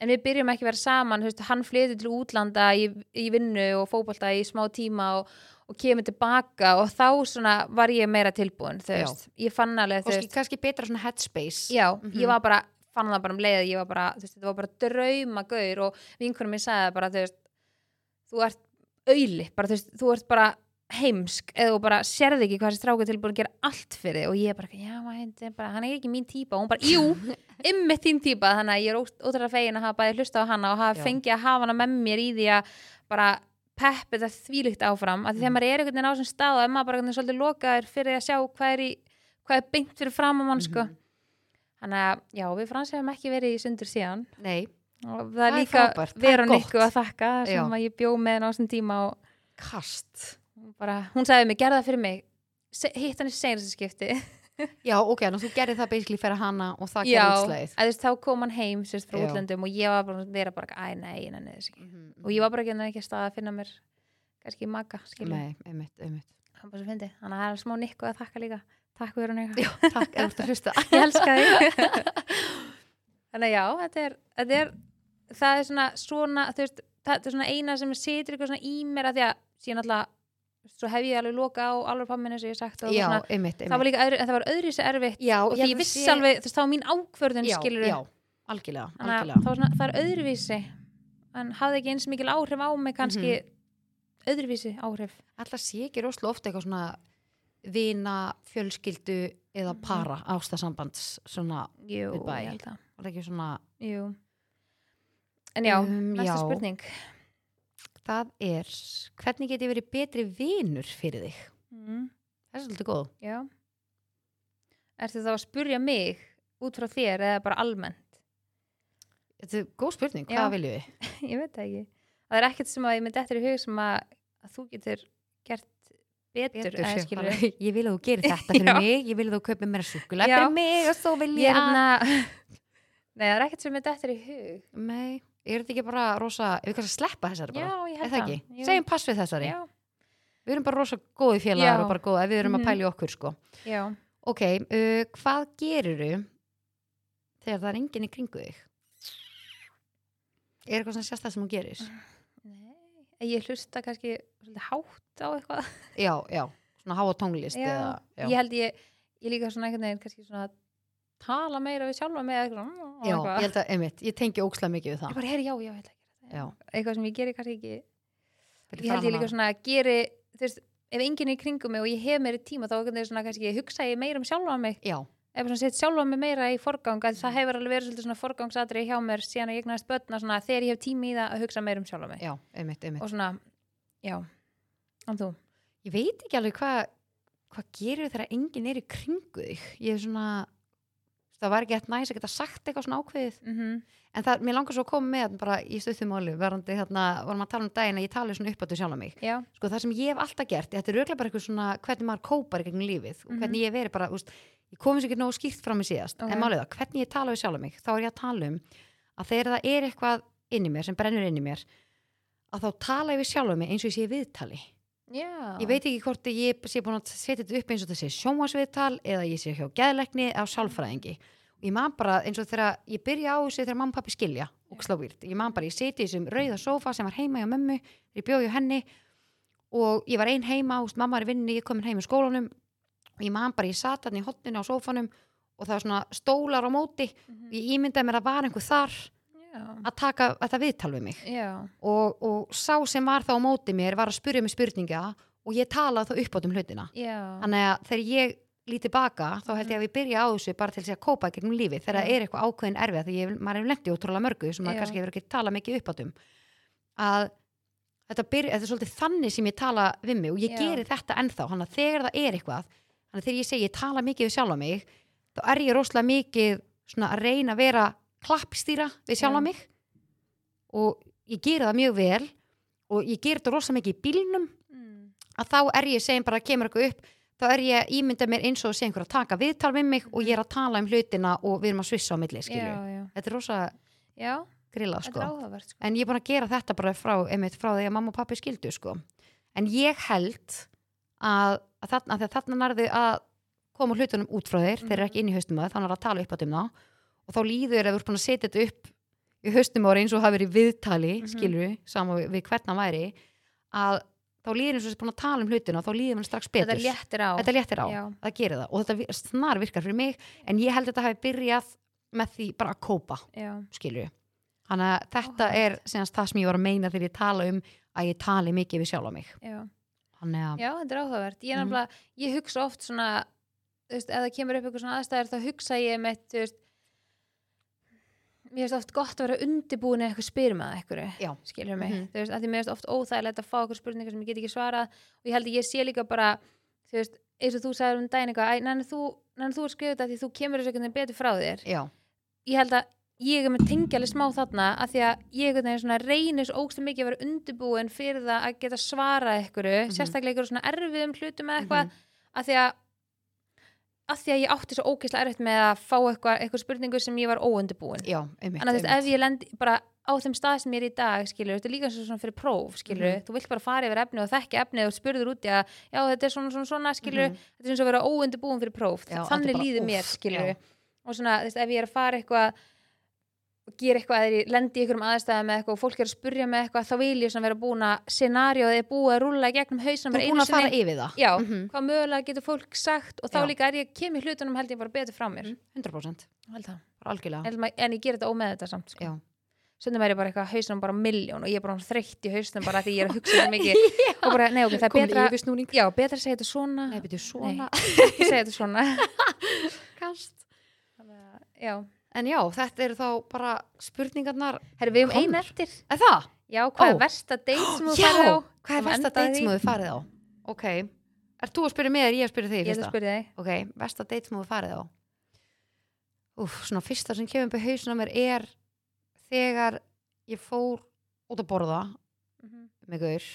en við byrjum ekki að vera saman, þú hann flytur til útlanda í, í vinnu og fótbolta í smá tíma og, og kemur tilbaka og þá var ég meira tilbúin þú Já. ég fann alveg þú kannski, betra headspace. Já, Mhm. ég var bara fann það bara um leið, ég var bara, þú veist, þetta var bara draumagaur og vinkunum minn sagði bara, þú veist þú ert auðli, bara þú veist, þú ert bara heimsk eða bara sérði ekki hvað þessi stráku tilbúin að gera allt fyrir þig. Og ég bara, já, bara, hann er ekki mín típa og hún bara, jú, ymmið þín típa þannig að ég er ótrúlega fegin að hafa bæði hlusta á hana og hafa fengið að hafa hana með mér í því að bara peppi þetta þvílíkt áfram. Að því þegar maður er einhvern veginn á þessum stað og maður bara svolítið lokaður fyrir að sjá hvað er, í, hvað er beint fyrir fram á mann sko. Mhm. Þannig að já, við frans hefum ekki verið í sundur síðan. Nei, og það er líka er Veronikku gott. að þakka sem Já. að ég bjó með henni á þessum tíma og kast. bara, hún sagði mig, gerða það fyrir mig. Hitt hann í seinasta skipti. Já, ok, en þú gerir það basically fyrir hana og það já, gerir útslæðið að þú veist, þá kom hann heim sérst frá Já. útlöndum og ég var bara að vera bara, æ, nei, nei, nei, nei Mhm, og ég var bara ekki, ekki að staða að finna mér kannski maga, skilju Nei, einmitt, einmitt. Hann bara svo fyndi, þannig takk fyrir hann Já, takk, þú ert að hlusta. Ég elska þig. Þannig að já, þetta er, þetta er það er svona, svona veist, það er svona eina sem situr eitthvað svona í mér að því að síðan alltaf svo hef ég alveg loka á alveg pamminu sem ég sagt Já, svona, einmitt, það var einmitt. líka öðru, það var öðru sér erfitt Já, og því ég vissi alveg, þú veist, var mín ákvörðun Já, skilur já, algjörlega, algjörlega. svona, það er öðruvísi en hafði ekki eins mikil áhrif á mig kannski Mhm. öðruvísi áhrif. Alltaf sé ekki rosalega ofta eitthvað svona vina, fjölskyldu eða Mhm. para ástasambands svona, jú, að var það ekki svona jú. en já, Um, næsta já. spurning það er, hvernig get ég verið betri vinur fyrir þig? mm. Það er svolítið góð Já. Ertu þá að spurja mig út frá þér eða bara almennt? Þetta er góð spurning, hvað viljum við? ég veit það ekki. Það er ekkert sem að ég myndi eftir í hug sem að, að þú getur gert betur, Betur, eða skilur ég vil að þú gerir þetta fyrir Já. mig ég vil að þú kaupir mér súkulega Já. fyrir mig og svo vil Ég ég er að hérna Nei, það er ekkert sem myndi eftir í hug Nei, er þetta ekki bara rosa við kannski sleppa þessari Já, bara ég er held það. Segjum pass við þessari Já, Við erum bara rosa góði félagar Já. og bara góða við erum Mhm. að pæla í okkur sko já Ok, uh, hvað gerirðu þegar það er enginn í kringu þig? Er eitthvað sem sérst það sem hún gerir? Nei, ég hlusta kannski hátt á eitthvað. Já, já, svona háa tónlist Já, eða, já. Ég held ég, ég líka svona einhvern veginn kannski svona tala meira við sjálfa mig eða eitthvað, mm, já, ég held að, einmitt, ég tengi ókslega mikið við Ég það. bara, heyri, já, já, ég ætla að gera Já. Eitthvað sem ég geri kannski ekki. Fyrir ég held ég líka að- svona að geri þú veist, ef enginn er í kringum mig og ég hef meiri tíma þá kannski hugsa ég meira um sjálfa mig. Já, ef svona sett sjálfa mig meira í forgang að það hefur alveg verið svolítið svona forgangsatri hjá mér síðan að ég eignast börna svona þegar ég hef tími í það að hugsa meira um sjálfa mig. Já, einmitt, einmitt. Og svona, já. En þú, Ég veit ekki alveg hvað hvað gerir þegar enginn er í kringu þig. Ég er svona það var ekki eitthvað næs að geta sagt eitthvað svona ákveðið. Mm en það, mér langar svo að koma með bara í stöðumáli verandi hérna, vorum að tala um daginn að ég tali svona upp á þetta sjálf mig. Já, sko það sem ég hef alltaf gert, þetta er auðvitað bara eitthvað svona hvernig maður kópar í gegnum lífið og Mhm. hvernig ég hef verið bara, úst, ég komið sér ekki nógu skýrt fram í síðast, Ok. en málið það, hvernig ég tala við sjálf mig, þá er ég að tala um að þegar það er eitthvað inn í mér og já. Ég veit ekki hvort ég sé búin að setja þetta upp eins og þetta sé sjónvarsviðtal eða ég sé hjá geðleikni eða sálfræðingi. Og ég man bara eins og þegar ég byrja á þessu þegar mamma og pappi skilja og slávírt, ég man bara, ég seti í þessum rauða sófa sem var heima hjá mömmu ég bjóði henni og ég var ein heima, úst, mamma er vinni, ég komin heim í skólanum. Og ég man bara, ég sat hann í hotninu á sófanum og það var svona stólar á móti. Mhm. ég ímyndaði mér að var einhver þar að taka þetta viðtal við mig. Og, og sá sem var þá á móti mér var að spyrja mig spurninga og ég talaði þá upp á um hlutina. Já. Þannig að þegar ég líti baka þá held ég að við byrja á þessu bara til að kópa gegnum lífið þegar Já. það er eitthvað ákveðin erfið ég, maður hefur lendið ótrúlega mörgu sem maður Já. kannski hefur ekki talað mikið upp á um að þetta, byrja, þetta er svolítið þannig sem ég tala við mig og ég Já. geri þetta ennþá. Þannig að þegar það er eitthvað þannig að þegar ég segi ég tala mikið við sjálfa mig þá er ég rosalega mikið að reyna að vera klappstýra við sjálfa Já. mig og ég geri það mjög vel og ég geri þetta rosalega mikið í bílnum mm. að þá er ég segjum bara að kemur eitthvað upp þá er ég að ímynda mér eins og sé einhver að taka viðtal við mig og ég er að tala um hlutina og við erum að svissa á milli skilju. já, já, Þetta er rosa já, grillað þetta sko. áhugavert sko. En ég er búin að gera þetta bara frá, einmitt, frá því að mamma og pappi skildu sko. En ég held að, að þarna, að þarna nærðu að koma hlutunum út frá þér, þeir eru ekki inn í haustum að þannig að tala upp á þeim þá og þá líður að við erum búin að setja þetta upp í haustum ára eins og hafi verið viðtali Mhm. skilur við, saman við, við hvern hann væri að þá líður eins og þessi búin að tala um hlutina og þá líður hann strax betur. Þetta léttir á. Þetta léttir á, það gerir það. Og þetta snar virkar fyrir mig en ég held að þetta hafi byrjað með því bara að kópa já, skilju þannig að þetta Áhugavert. er senast það sem ég var að meina þegar ég tala um að ég tali mikið við sjálfa mig. Já, að, Já, þetta er áhugavert. Ég, mm. ég hugsa oft svona, þú veist, ef það kemur upp eitthvað svona aðstæður, þá hugsa ég með, þú veist, mér finnst oft gott að vera undibúin eða eitthvað spyrir með eitthvað, skilur mig. Mhm. Þú veist, mér finnst oft óþægilegt að fá eitthvað spurningar sem ég get ekki svarað og ég held að ég sé líka bara, þú veist, eins og þú sagðir um daginn eitthvað, nenni þú, þú að skrifa þetta því þú kemur þessu veginn betur frá þér. já, Ég held að ég er með tengjali smá þarna að því að ég reynir svo ógstu mikið að vera undibúin fyrir það að geta svarað eitthvað, Mhm. sérstaklega eitthvað svona erfiðum hlutum eða eitthvað, Mhm. að því að að því að ég átti svo ógeðslega erfitt með að fá eitthvað, eitthvað spurningu sem ég var óundibúin já, einmitt, Þannig að þú veist, ef ég lend bara á þeim stað sem ég er í dag, skilur, þetta er líka og svona fyrir próf, skilur, Mhm. þú vilt bara fara yfir efni og þekki efni og spurður út í að já, þetta er svona, svona, svona, skilur, Mhm. þetta er eins og að vera óundibúin fyrir próf, Já, þannig líður mér, skilur já. og svona, þú veist, ef ég er að fara eitthvað gera eitthvað eða lendi í einhverjum aðstæðum með eitthvað og fólk er að spurja með eitthvað þá vil ég svona vera búin að scenarióð er búið að rúlla í gegnum hausnum Þú er búin að fara yfir það Já, Mhm. hvað mögulega getur fólk sagt og þá Já. líka er ég kem í hlutunum held ég bara betur frá mér 100% Ég held það. bara algjörlega en, en ég ger þetta ómeð þetta samt sko. Já. Stundum er ég bara eitthvað hausnum bara miljón og ég er bara þreytt í hausnum bara því ég er að hugsa mikið og bara, nei ok, það er komin betra já, betra að segja þetta svona Nei, byrju svona ekki segja þetta svona Kast. Þannig að, já, En já, þetta eru þá bara spurningarnar herri við um Komnar. einu eftir Er það? já, hvað Ó. er versta date sem þú Já, farið á hvað er versta date sem þú farið á? Ok, er þú að spyrja mig eða ég að spyrja þig ég fyrsta? að spyrja þig Ok, versta date sem þú farið á Úf, svona fyrsta sem kemur upp í hausuna mér er þegar ég fór út að borða Mhm. með gaur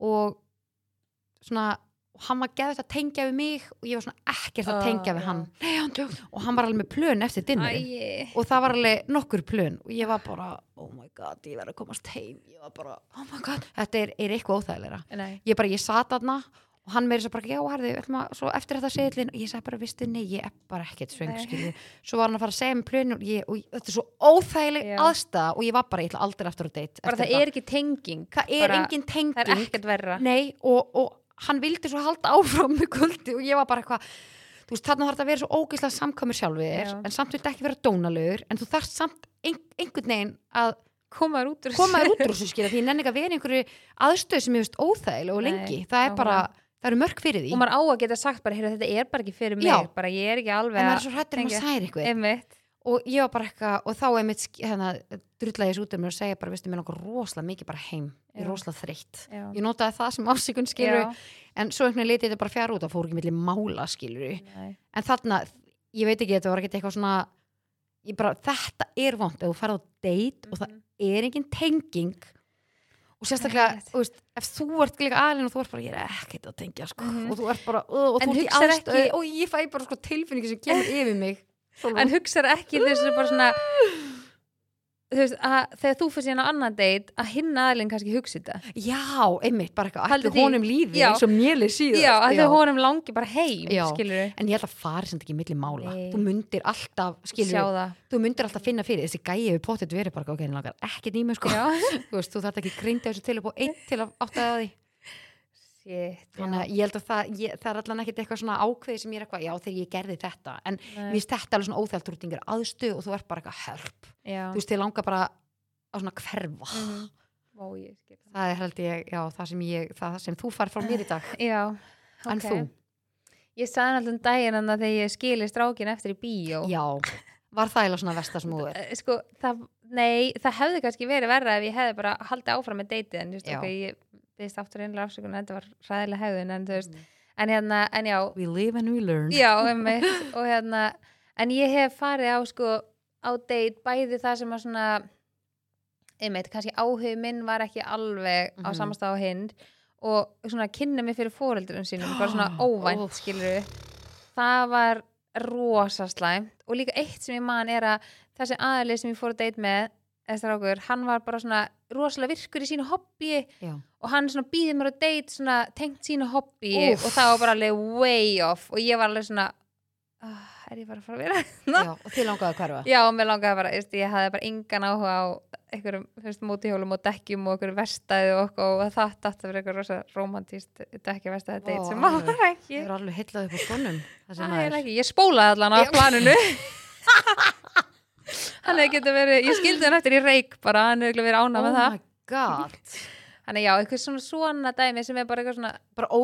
og svona og hann var geðið að tengja við mig og ég var svona ekkert að Ó, tengja við hann. Nei, hann djók. og hann var alveg með plön eftir Æi. og það var alveg nokkur plön. Og ég var bara, oh my god, ég verð að komast heim. Ég var bara, oh my god. þetta er, er eitthvað óþægilegra. Nei. ég bara, ég sat aðna og hann meiri svo bara, já, herði, ætlum að, svo eftir þetta seglin og ég sagði bara, vistu, nei, ég er bara ekkert svöng, svo var hann að fara að segja með plönu og, ég, og þetta er svo óþægileg aðstæða og ég var bara, ég ætla aldrei aftur að date bara það er tenging það er bara- engin það er tenging nei, hann vildi svo halda áfram með kvöldi og ég var bara eitthvað þú veist, þarna þarf þetta að vera svo ógeðslega samkvæmur sjálfur Já. en samt vil ekki vera dónalegur en þú þarft samt ein, einhvern veginn að koma þér út úr þessu. skilja því ég nenni ekki að vera einhverju aðstöð sem ég veist óþægileg og Nei, lengi. Það er bara, það eru mörg fyrir því. Og maður á að geta sagt bara, þetta er bara ekki fyrir mig bara ég er ekki alveg en maður að er svo hrættur um að særa ykkur. Einmitt. Og ég var bara eitthvað og þá er mitt hérna, drullaði þessu út um mér og segja bara, veistu, mér langar rosalega mikið bara heim. Ég er rosalega þreytt. Ég notaði það sem ásíkun skilur Já. en svo einhvern veginn litið þetta bara fjara út það fór ekki milli mála skilur Nei. en þarna, ég veit ekki, þetta var ekki eitthvað svona bara, þetta er vond ef þú farið á date og það Mhm. er engin tenging. Og sérstaklega, þú veist, ef þú ert líka aðlinn og þú ert bara, ég er ekkert að tengja sko, Mhm. og þú ert bara, og En þú ert í ekki- og ég fæ bara sko tilfinningi sem kemur yfir mig en hugsaðu ekki þessu bara svona þú veist, að þegar þú fyrir síðan á annan date að hinn aðlinn kannski hugsi þetta. Já, einmitt, bara eitthvað, Haldið allir því- honum lífi Já. eins og mjöli síðast já, að þau honum langi bara heim Já. skilur en ég held að fari sem ekki milli mála. Nei. þú myndir alltaf, sjá skilur það. þú myndir alltaf finna fyrir þessi gæi við potið verið bara, ok, henni langar ekkert í mig sko. Já, þú veist, þú þarf ekki grinda þessu til upp og einn til að áttaða því Shit, þannig að ég held að það, ég, það er allan ekkert eitthvað svona ákveði sem ég er eitthvað, já þegar ég gerði þetta. En mér finnst þetta alveg svona yngur aðstöð og þú ert bara eitthvað help. Já. þú veist, þið langar bara að svona hverfa. Mhm. Ó, ég skil það. það er held ég, já, það sem ég það sem þú farið frá mér í dag. Já, en ok. þú, ég sagði alltaf um daginn en þegar ég skili strákin eftir í bíó. Já. Var það eða svona er Eh, sko, það, nei, það hefði kannski verið verra ef ég hefði bara haldið áfram með deytið en byrðist aftur einlega afsökun en þetta var ræðilega hegðun en þú veist, Mm. en hérna, en já we live and we learn já, einmitt, og hérna en ég hef farið á sko á date bæði það sem að svona einmitt, kannski áhug minn var ekki alveg á Mhm. samastað á hinn og svona kynna mig fyrir fóreldurum sínum bara svona óvænt, Úff. skilur það var rosa slæmt og líka eitt sem ég man er að þessi aðalið sem ég fór að date með ákur, hann var bara svona rosalega virkur í sínu hobby já, og hann býði mér að date svona tengt sínu hobby Úff. og það var bara alveg way off. Og ég var alveg svona ah, er ég bara að fara að vera já, og þið langaði að hverfa? Já, og mér langaði bara, veist, ég hafði bara engan áhuga á einhverjum veist, mótihjólum og dekkjum og einhverjum verstaði og, og, það datt að vera eitthvað rosa romantíst dekkja verstaði Vá, date sem alveg. var ekki. ég er alveg hillað upp á það það ég, ég spólaði allan á planinu. Hann hefði getið verið ég skildi hann eftir í reik bara, hann hefði verið ánað með oh það my god Þannig já, eitthvað svona svona dæmi sem er bara eitthvað svona bara þú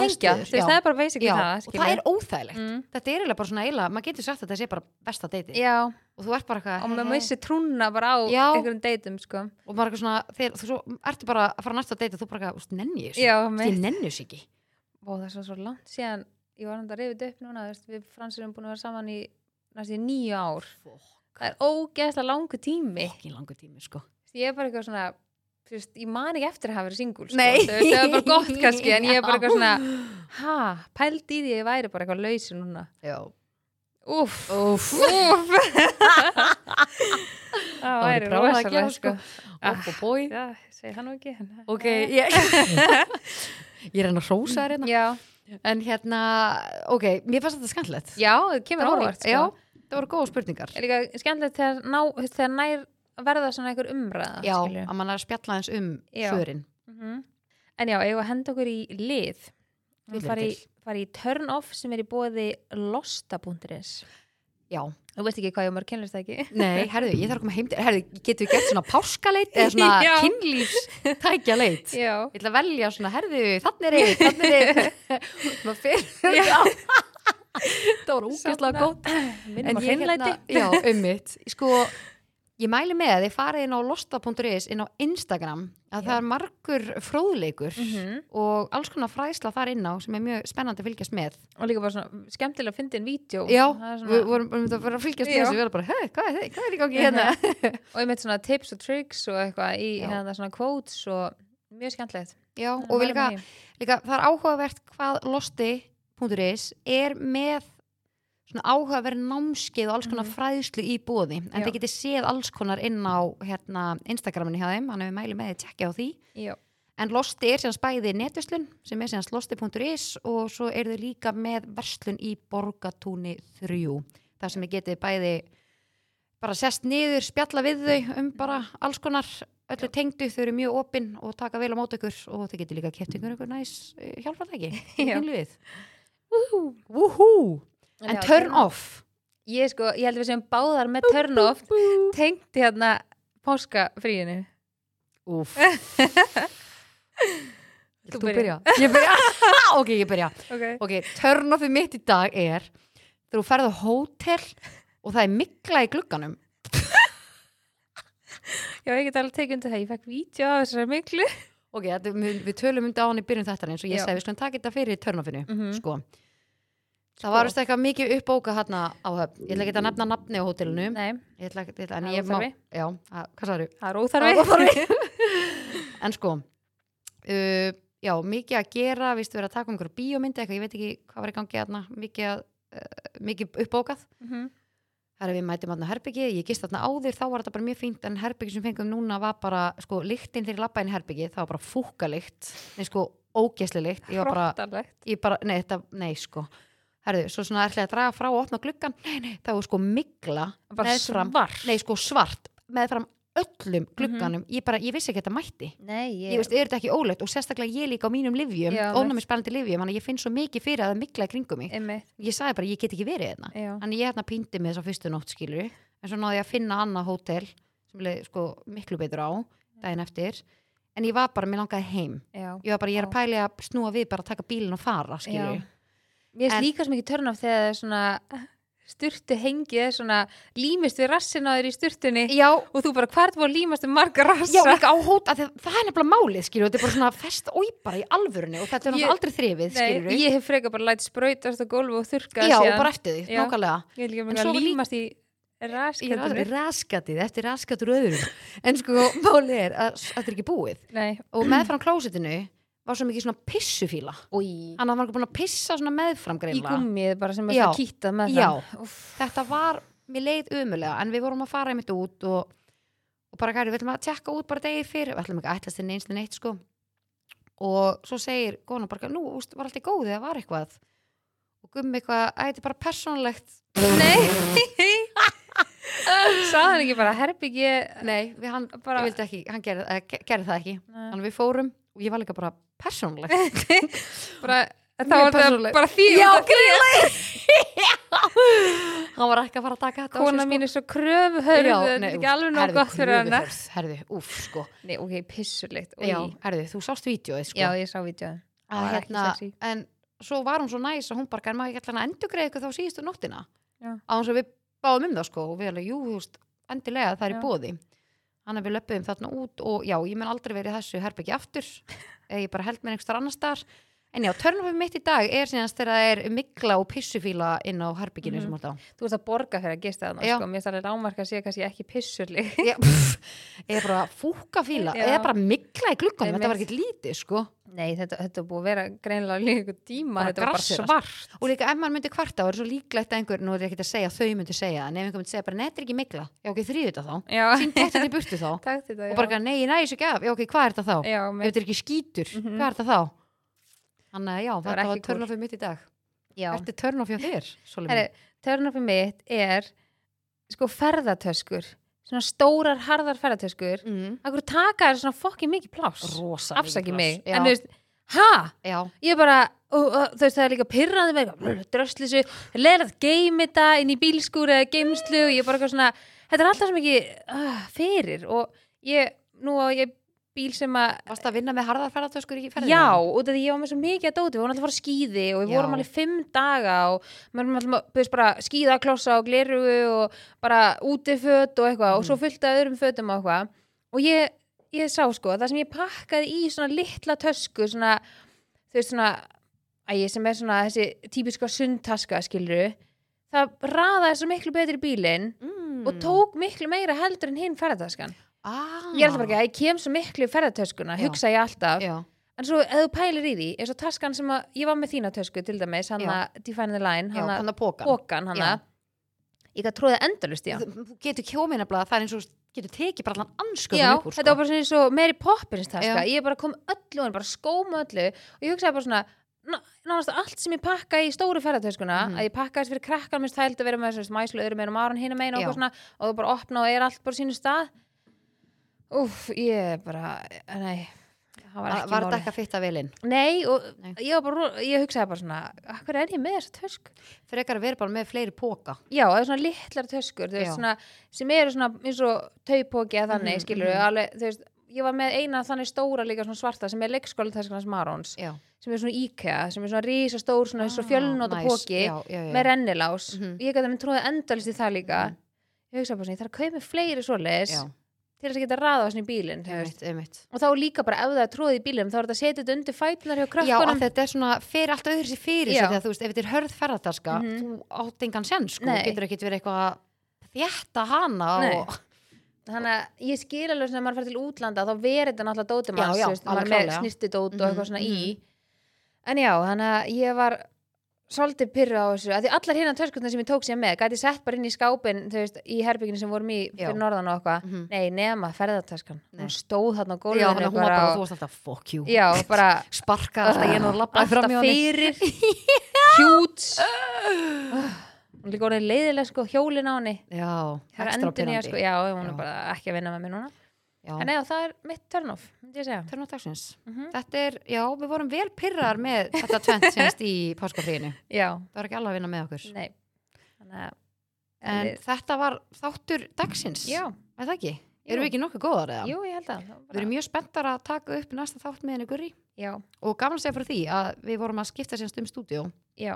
veist, það er bara basically já, það og það er óþægilegt. Mm. þetta er eiginlega bara svona eiginlega, maður getur sagt að þetta sé bara besta deiti Já, og þú ert bara eitthvað og maður missi trúna bara á Já. einhverjum deytum sko. og maður er eitthvað svona, þegar þú svo, ertu bara að fara næsta deiti og þú bara eitthvað, "Úst, nenni þessu. Ég nenni þessu ekki. Og það er svo, svo langt síðan ég var hann að reyfið upp núna þú veist, við fransir erum búin að vera saman í næstu það er sko. Ég er bara eitthvað svona þú veist, ég man ekki eftir að hafa verið singul sko. Það er bara gott kannski en ég er bara eitthvað svona ha, pæld í því ég væri bara eitthvað lausi núna. Úff. úff. Það væri rosalega sko. Opp og bói það nú ekki en- ok, ég ég er hann að hrósa þér hérna. En hérna, ok, mér fannst þetta skemmtilegt. Já, það kemur ávart sko. það voru góða spurningar. Veist, þegar nær verða svona einhver umræða já, skilju. að mann er að spjalla eins um Já. svörin. Mhm. en já, ég var að henda okkur í lið? Við fara í, fara í turn off sem er í bóði losta.is já, þú veist ekki hvað ég mörg kynlist ekki nei, herðu, ég þarf að koma heim til herðu, getur við gert svona páskaleit eða svona Já. kynlífstækja leit já, ég ætla að velja svona, herðu, þannig er einn þannig er einn svona fyrir það úkvæslega gott. Minnum á ég hreinlæti. já, um mitt sko, ég mæli með að þið farið inn á losta.is inn á Instagram að Já. það er margur fróðleikur Mhm. og alls konar fræðsla þar inn á sem er mjög spennandi að fylgjast með og líka bara svona skemmtilega að fyndi en vídeo já, Það svona, við vorum um að vera að fylgjast með Já. þessu við erum bara, hei, hvað er, er í gangi hérna og ég meit svona tips og tricks og eitthvað í hérna svona quotes og mjög skemmtilegt já, Þannig og líka, með líka það er áhugavert hvað losti.is er með áhugaverð námskeið og alls konar Mhm. fræðslu í bóði en Já. þið getið séð alls konar inn á hérna, Instagraminu hjá þeim, að við mælum með þið tjekkja á því já, En Losti er síðan spæði netverslun sem er síðan losti.is og svo eru þau líka með verslun í Borgatúni 3 þar sem þið getið bæði bara sest niður, spjalla við þau um bara alls konar öllu tengdu, þau eru mjög opinn og taka vel á mót ykkur og þau getið líka keft ykkur ykkur næs uh, hjálpartæki Já. En Já, turn off. ég sko, ég held að við sem báðar með turn off tengt hérna páskafríinu. Úf Þú byrja. byrja. Byrja Ok, ég byrja. Okay. Ok, turn offið mitt í dag er þú ferð á hótel og það er mikla í glugganum. Já, ég get alveg tekið undir það, ég fekk vídeo af þessari miklu Ok, við, við tölum um þetta á hann í byrjun þetta eins og ég Já. segi, við skulum taka þetta fyrir turn offinu Mhm. sko. Það var veist eitthvað mikið uppbóka hérna á höfn. Ég ætla ekki að nefna nafni á hótelinu. Nei, Ég ætla ekki, en Það er ég má óþarfi. Já, að, hvað sagður það er óþarfi. En sko uh, Já, mikið að gera Vistu verið að taka um einhverju bíómyndi eitthvað, Ég veit ekki hvað var í gangi hérna Mikið, að, uh, mikið uppbókað. Mhm. Það er við mætum þarna herbyggi, ég gist þarna áður, þá var þetta bara mjög fínt, en herbyggi sem fengum núna var bara, sko, lyktin þegar ég lappa inn í herbyggi, það var bara fúkalikt, nei, sko, ógesli lykt, ég var bara, Hrottalegt. ég bara, nei, þetta, nei, sko, herðu, svo svona ætla ég að draga frá og opna gluggan, nei, nei, það var sko bara meðfram- svart? Nei, sko, svart, meðfram öllum glugganum, ég bara, ég vissi ekki að þetta mætti. nei, Ég veist, er þetta ekki ólegt og sérstaklega ég líka á mínum livjum, ónæmi spælandi livjum, þannig að ég finn svo mikið fyrir að það migla í kringum mig. einmitt, Ég sagði bara, ég get ekki verið hérna. já, Þannig ég hérna píndi með þess að fyrstu nótt skilur en svo náði ég að finna annað hótel sem leið sko miklu betur á daginn eftir. En ég var bara, mér langaði heim. Já. Ég var bara, ég er að pæli að snúa við bara að taka bílinn og fara skilur Já. Mér finnst líka svo mikið törn af þegar það er svona sturtu hengið svona límist við rassin á þér í sturtunni já, og þú bara hvert voru límast um marga já, rassa líka á hótel það, er nefnilega málið skilur þetta er bara svona fest oi bara í alvörunni og þetta er náttúrulega aldrei þrifið skilur Nei, ég hef frekar bara lætt sprautast á gólfu og þurrka já, síðan. bara eftir því, Já. nákvæmlega. Ég vil líka límast í alveg raskatið, eftir raskatur öðrum. En sko, málið er að þetta er ekki búið. Nei, og meðfram klósitinu var svo mikið svona pissufíla. Hann var ekki búin að pissa svona meðfram í greinlega gummið bara sem svona kýtað með Já. það Úff. þetta var, mér leið umulega en við vorum að fara einmitt út og, og bara gæri, við ætlum að tjekka út bara degi fyrir við ætlum ekki að ætlast þinn einstin eitt sko. Og svo segir góna bara, nú, úst, var allt í góði, það var eitthvað? Og gummi eitthvað, að þetta er bara persónlegt Nei. Sagði hann ekki bara herbyggi nei, við hann, Bara- vildi ekki, hann gerði, uh, gerði það ekki. Nei. þannig við fórum og ég var líka bara persónlegt bara, þá var það bara því Já, því hann var ekki að fara að taka þetta á sig, kona mín er svo kröfuhörð. Þetta er ekki alveg nóg gott fyrir kröfuhörð, herðu, úf, sko. Nei, ok, pissulikt já, herðu, þú sást vídeoið, sko. Já, ég sá að, hérna, en svo var hún svo næs að hún bara, en maður ekki að endur greið ykkur þá síðustu nóttina? Já. á hans að við báðum um það, sko. Og við alveg, jú, endilega það er í bóði hann er við löpum þarna út og já, ég mun aldrei verið í þessu herbyggi aftur. Ég bara held mér einhver annars staðar en já, törnum mitt í dag er síðanst þegar það er mikla og pissufíla inn á herbygginu Mhm. sem alltaf Þú ert að borga fyrir að gista Já. sko. Mér er alveg ámarka að sé kannski ekki pissurli pff, eða bara fúkafíla Já. eða bara mikla í Einmitt. þetta var ekkert lítið sko. Nei, þetta, þetta er búið að vera greinilega líka tíma. Þetta var bara svart og líka ef maður myndi kvarta og er svo líklegt að einhver, nú er ég ekki að segja að þau myndi segja en ef einhver myndi segja bara nett er ekki mikla já ok, þrýðu þetta þá, sín þetta í burtu þá. Og bara, nei, ég þessu ekki af. Já ok, hvað er þetta þá, ef þetta er ekki skítur Mhm. hvað er þetta þá þannig að já, var þetta var törnofið mitt í dag. Já. Ertu törnof hjá þér? Sóli Herri, törnafið mitt er sko ferðatöskur. Svona stórar, harðar ferðatöskur. Mín mm. Akkur taka þér svona fokkin mikið pláss? Rosa Afsaki mig, já, en þú veist já, Ég bara, og, og, þú veist það er líka pyrraði með dröslisu, leir að geimi þetta inn í bílskúri eða geimslu og ég bara eitthvað svona, þetta er alltaf sem ekki uh, fyrir. Og ég, nú á ég bíl sem að varst að vinna með harðarferðartöskur í ferðinu? Já, út af því ég var með svo mikið að dóti, við vorum alltaf að fara að skýði og við vorum alveg fimm daga og við vorum alltaf að skýða, klossa og glerugu og bara útiföt og eitthvað og svo Mhm. fullt af öðrum fötum og eitthvað og ég, ég sá sko, það sem ég pakkaði í svona litla tösku, svona þú veist svona, æ, sem er svona þessi típiska sundtaska skiluru það raðaði svo miklu betur í bílinn mm. og tók miklu meira heldur en hinn ferðartaskan ah. ég er alltaf bara ekki, að ég kem svo miklu ferðartöskuna hugsa ég alltaf. Já, En svo ef þú pælir í því, eins og taskan sem að ég var með þína tösku til dæmis, hann að Define the Line, hann að að pókan hann að. Ég gæti tróðið endalust í hann. þú getur kjómið nefnilega það er eins og getur tekið bara allan ansköfum Já, upp úr þetta var bara svona eins og Mary Poppins taska, ég bara kom öllu bara skóma öllu og ég hugsaði bara svona ná- nánast allt sem ég pakka í stóru ferðartöskuna Mhm. að ég pakka þess fyrir krakkar minnst þælt að vera með þess mæslu öðrum meðan maður hinn megin og Já. eitthvað svona og þú bara opna og er allt bara sínu stað Úf, ég bara nei, það var var, ekki var máli þetta ekki að fitta vel inn Nei, og Nei. ég, var bara, ég hugsaði bara svona hvað er ég með þessa tösku? frekar að vera bara með fleiri póka Já, það er svona litlar töskur þú veist, Já. svona, sem eru svona eins og taupóki að þannig, Mhm, skilur mhm. alveg, þú veist, ég var með eina þannig stóra líka svona svarta sem er leikskólatöskunas Marons já, sem er svona IKEA, sem er svona rísa stór svona eins og fjölnóta Ah, nice. póki já, já, með rennilás Mhm. ég gæti að minn tróði endalist í það líka Mhm. ég hugsa bara svona, ég þarf að kaupa fleiri svoleiðis til þess að geta raða svona í bílinn og þá líka bara ef það er tróðið í bílinn þá er þetta að setja þetta undir fætunar hjá Já, krökkunum. að þetta er svona, fer allt öðru sér fyrir Já. sér þegar þú veist, ef þetta er hörð ferðartaska Mhm. þú átt engan sen, sko, þú getur ekkit verið eitthvað að þjætta hana og Þannig að ég skil alveg svona að maður fer til útlanda þá verið þetta náttúrulega dótum Já, hans, já, þú veist, maður með snirtidót og Mhm, eitthvað svona í. En já, þannig að ég var svolítið pyrru á þessu, að því allar hérna töskutna sem ég tók sér með, gæti sett bara inn í skápin þú veist, í herbygginu sem vorum í Já. fyrir norðan og eitthvað, Mhm. nei, nema ferðartaskan, Nei. hún stóð þarna á Já, gólfinu þannig að hún var bara, þú varst alltaf fuck you já, bara sparkar alltaf ég og lappaði alltaf fram í henni fyrir hjúts hún er líka orðið leiðileg sko, hjólin á henni Já, það er extra endin í að sko, pirrandi. já, hún Já. er bara ekki að vinna með mér núna Já, en eða það er mitt turn-off, myndi ég segja. Törnum dagsins. Mhm. Þetta er, já, við vorum vel pirrar með þetta tvent semst í páskafríinu. Já, Það var ekki alveg að vinna með okkur. Nei. Þannig En við- þetta var þáttur dagsins já, Er það ekki? Jú. Erum við ekki nokkuð góðar eða? jú, ég held að Við erum mjög spenntar að taka upp næsta þátt með henni Gurri já, og að segja frá því að við vorum að skipta sérst um stúdíu já,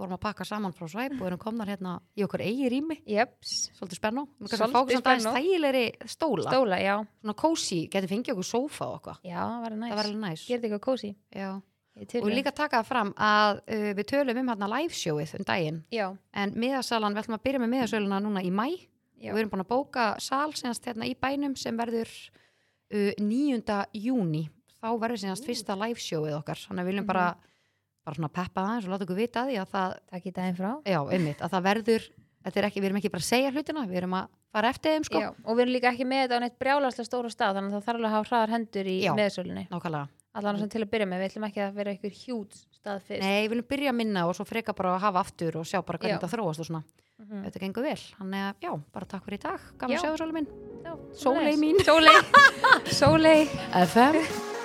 vorum að pakka saman frá svæp og erum komnar hérna í okkur eigi rými. Jeps svolítið spennu, við kannski okkur aðeins spennu. þægilegri stóla. Stóla, já, svona kósi, getur fengið okkur sófa og eitthvað. Já, það var það alveg næs. Gerði eitthvað kósi og það. líka taka það fram að uh, við tölum um hérna live showið um daginn. Já, en miðasalan, við ætlum að byrja með miðasöluna núna í mæ já, og við erum búin að bóka sal senast hérna í bænum sem verður uh, 9. júni þá verður senast fyrsta live showið okkar. Þannig að við viljum Mhm. bara, bara svona peppa það og láta okkur vita því að það, takk í daginn frá já, einmitt, að það verður þetta er ekki, við erum ekki bara að segja hlutina við erum að fara eftir þeim sko já, og við erum líka ekki með þetta á neitt brjálaslega stóra stað þannig að það þarf alveg að hafa hraðar hendur í Já. meðsölinni nákvæmlega, allan sem til að byrja með, við ætlum ekki að vera einhver hjút stað fyrst nei, við viljum byrja að minna og svo freka bara að hafa aftur og sjá bara hvernig Já. þetta þróast og svona, Mhm. þetta gengur vel þannig að, já, bara takk fyrir í dag, Já. að sjá þér sólum minn Já, svoleiðis. mín. Sóley FM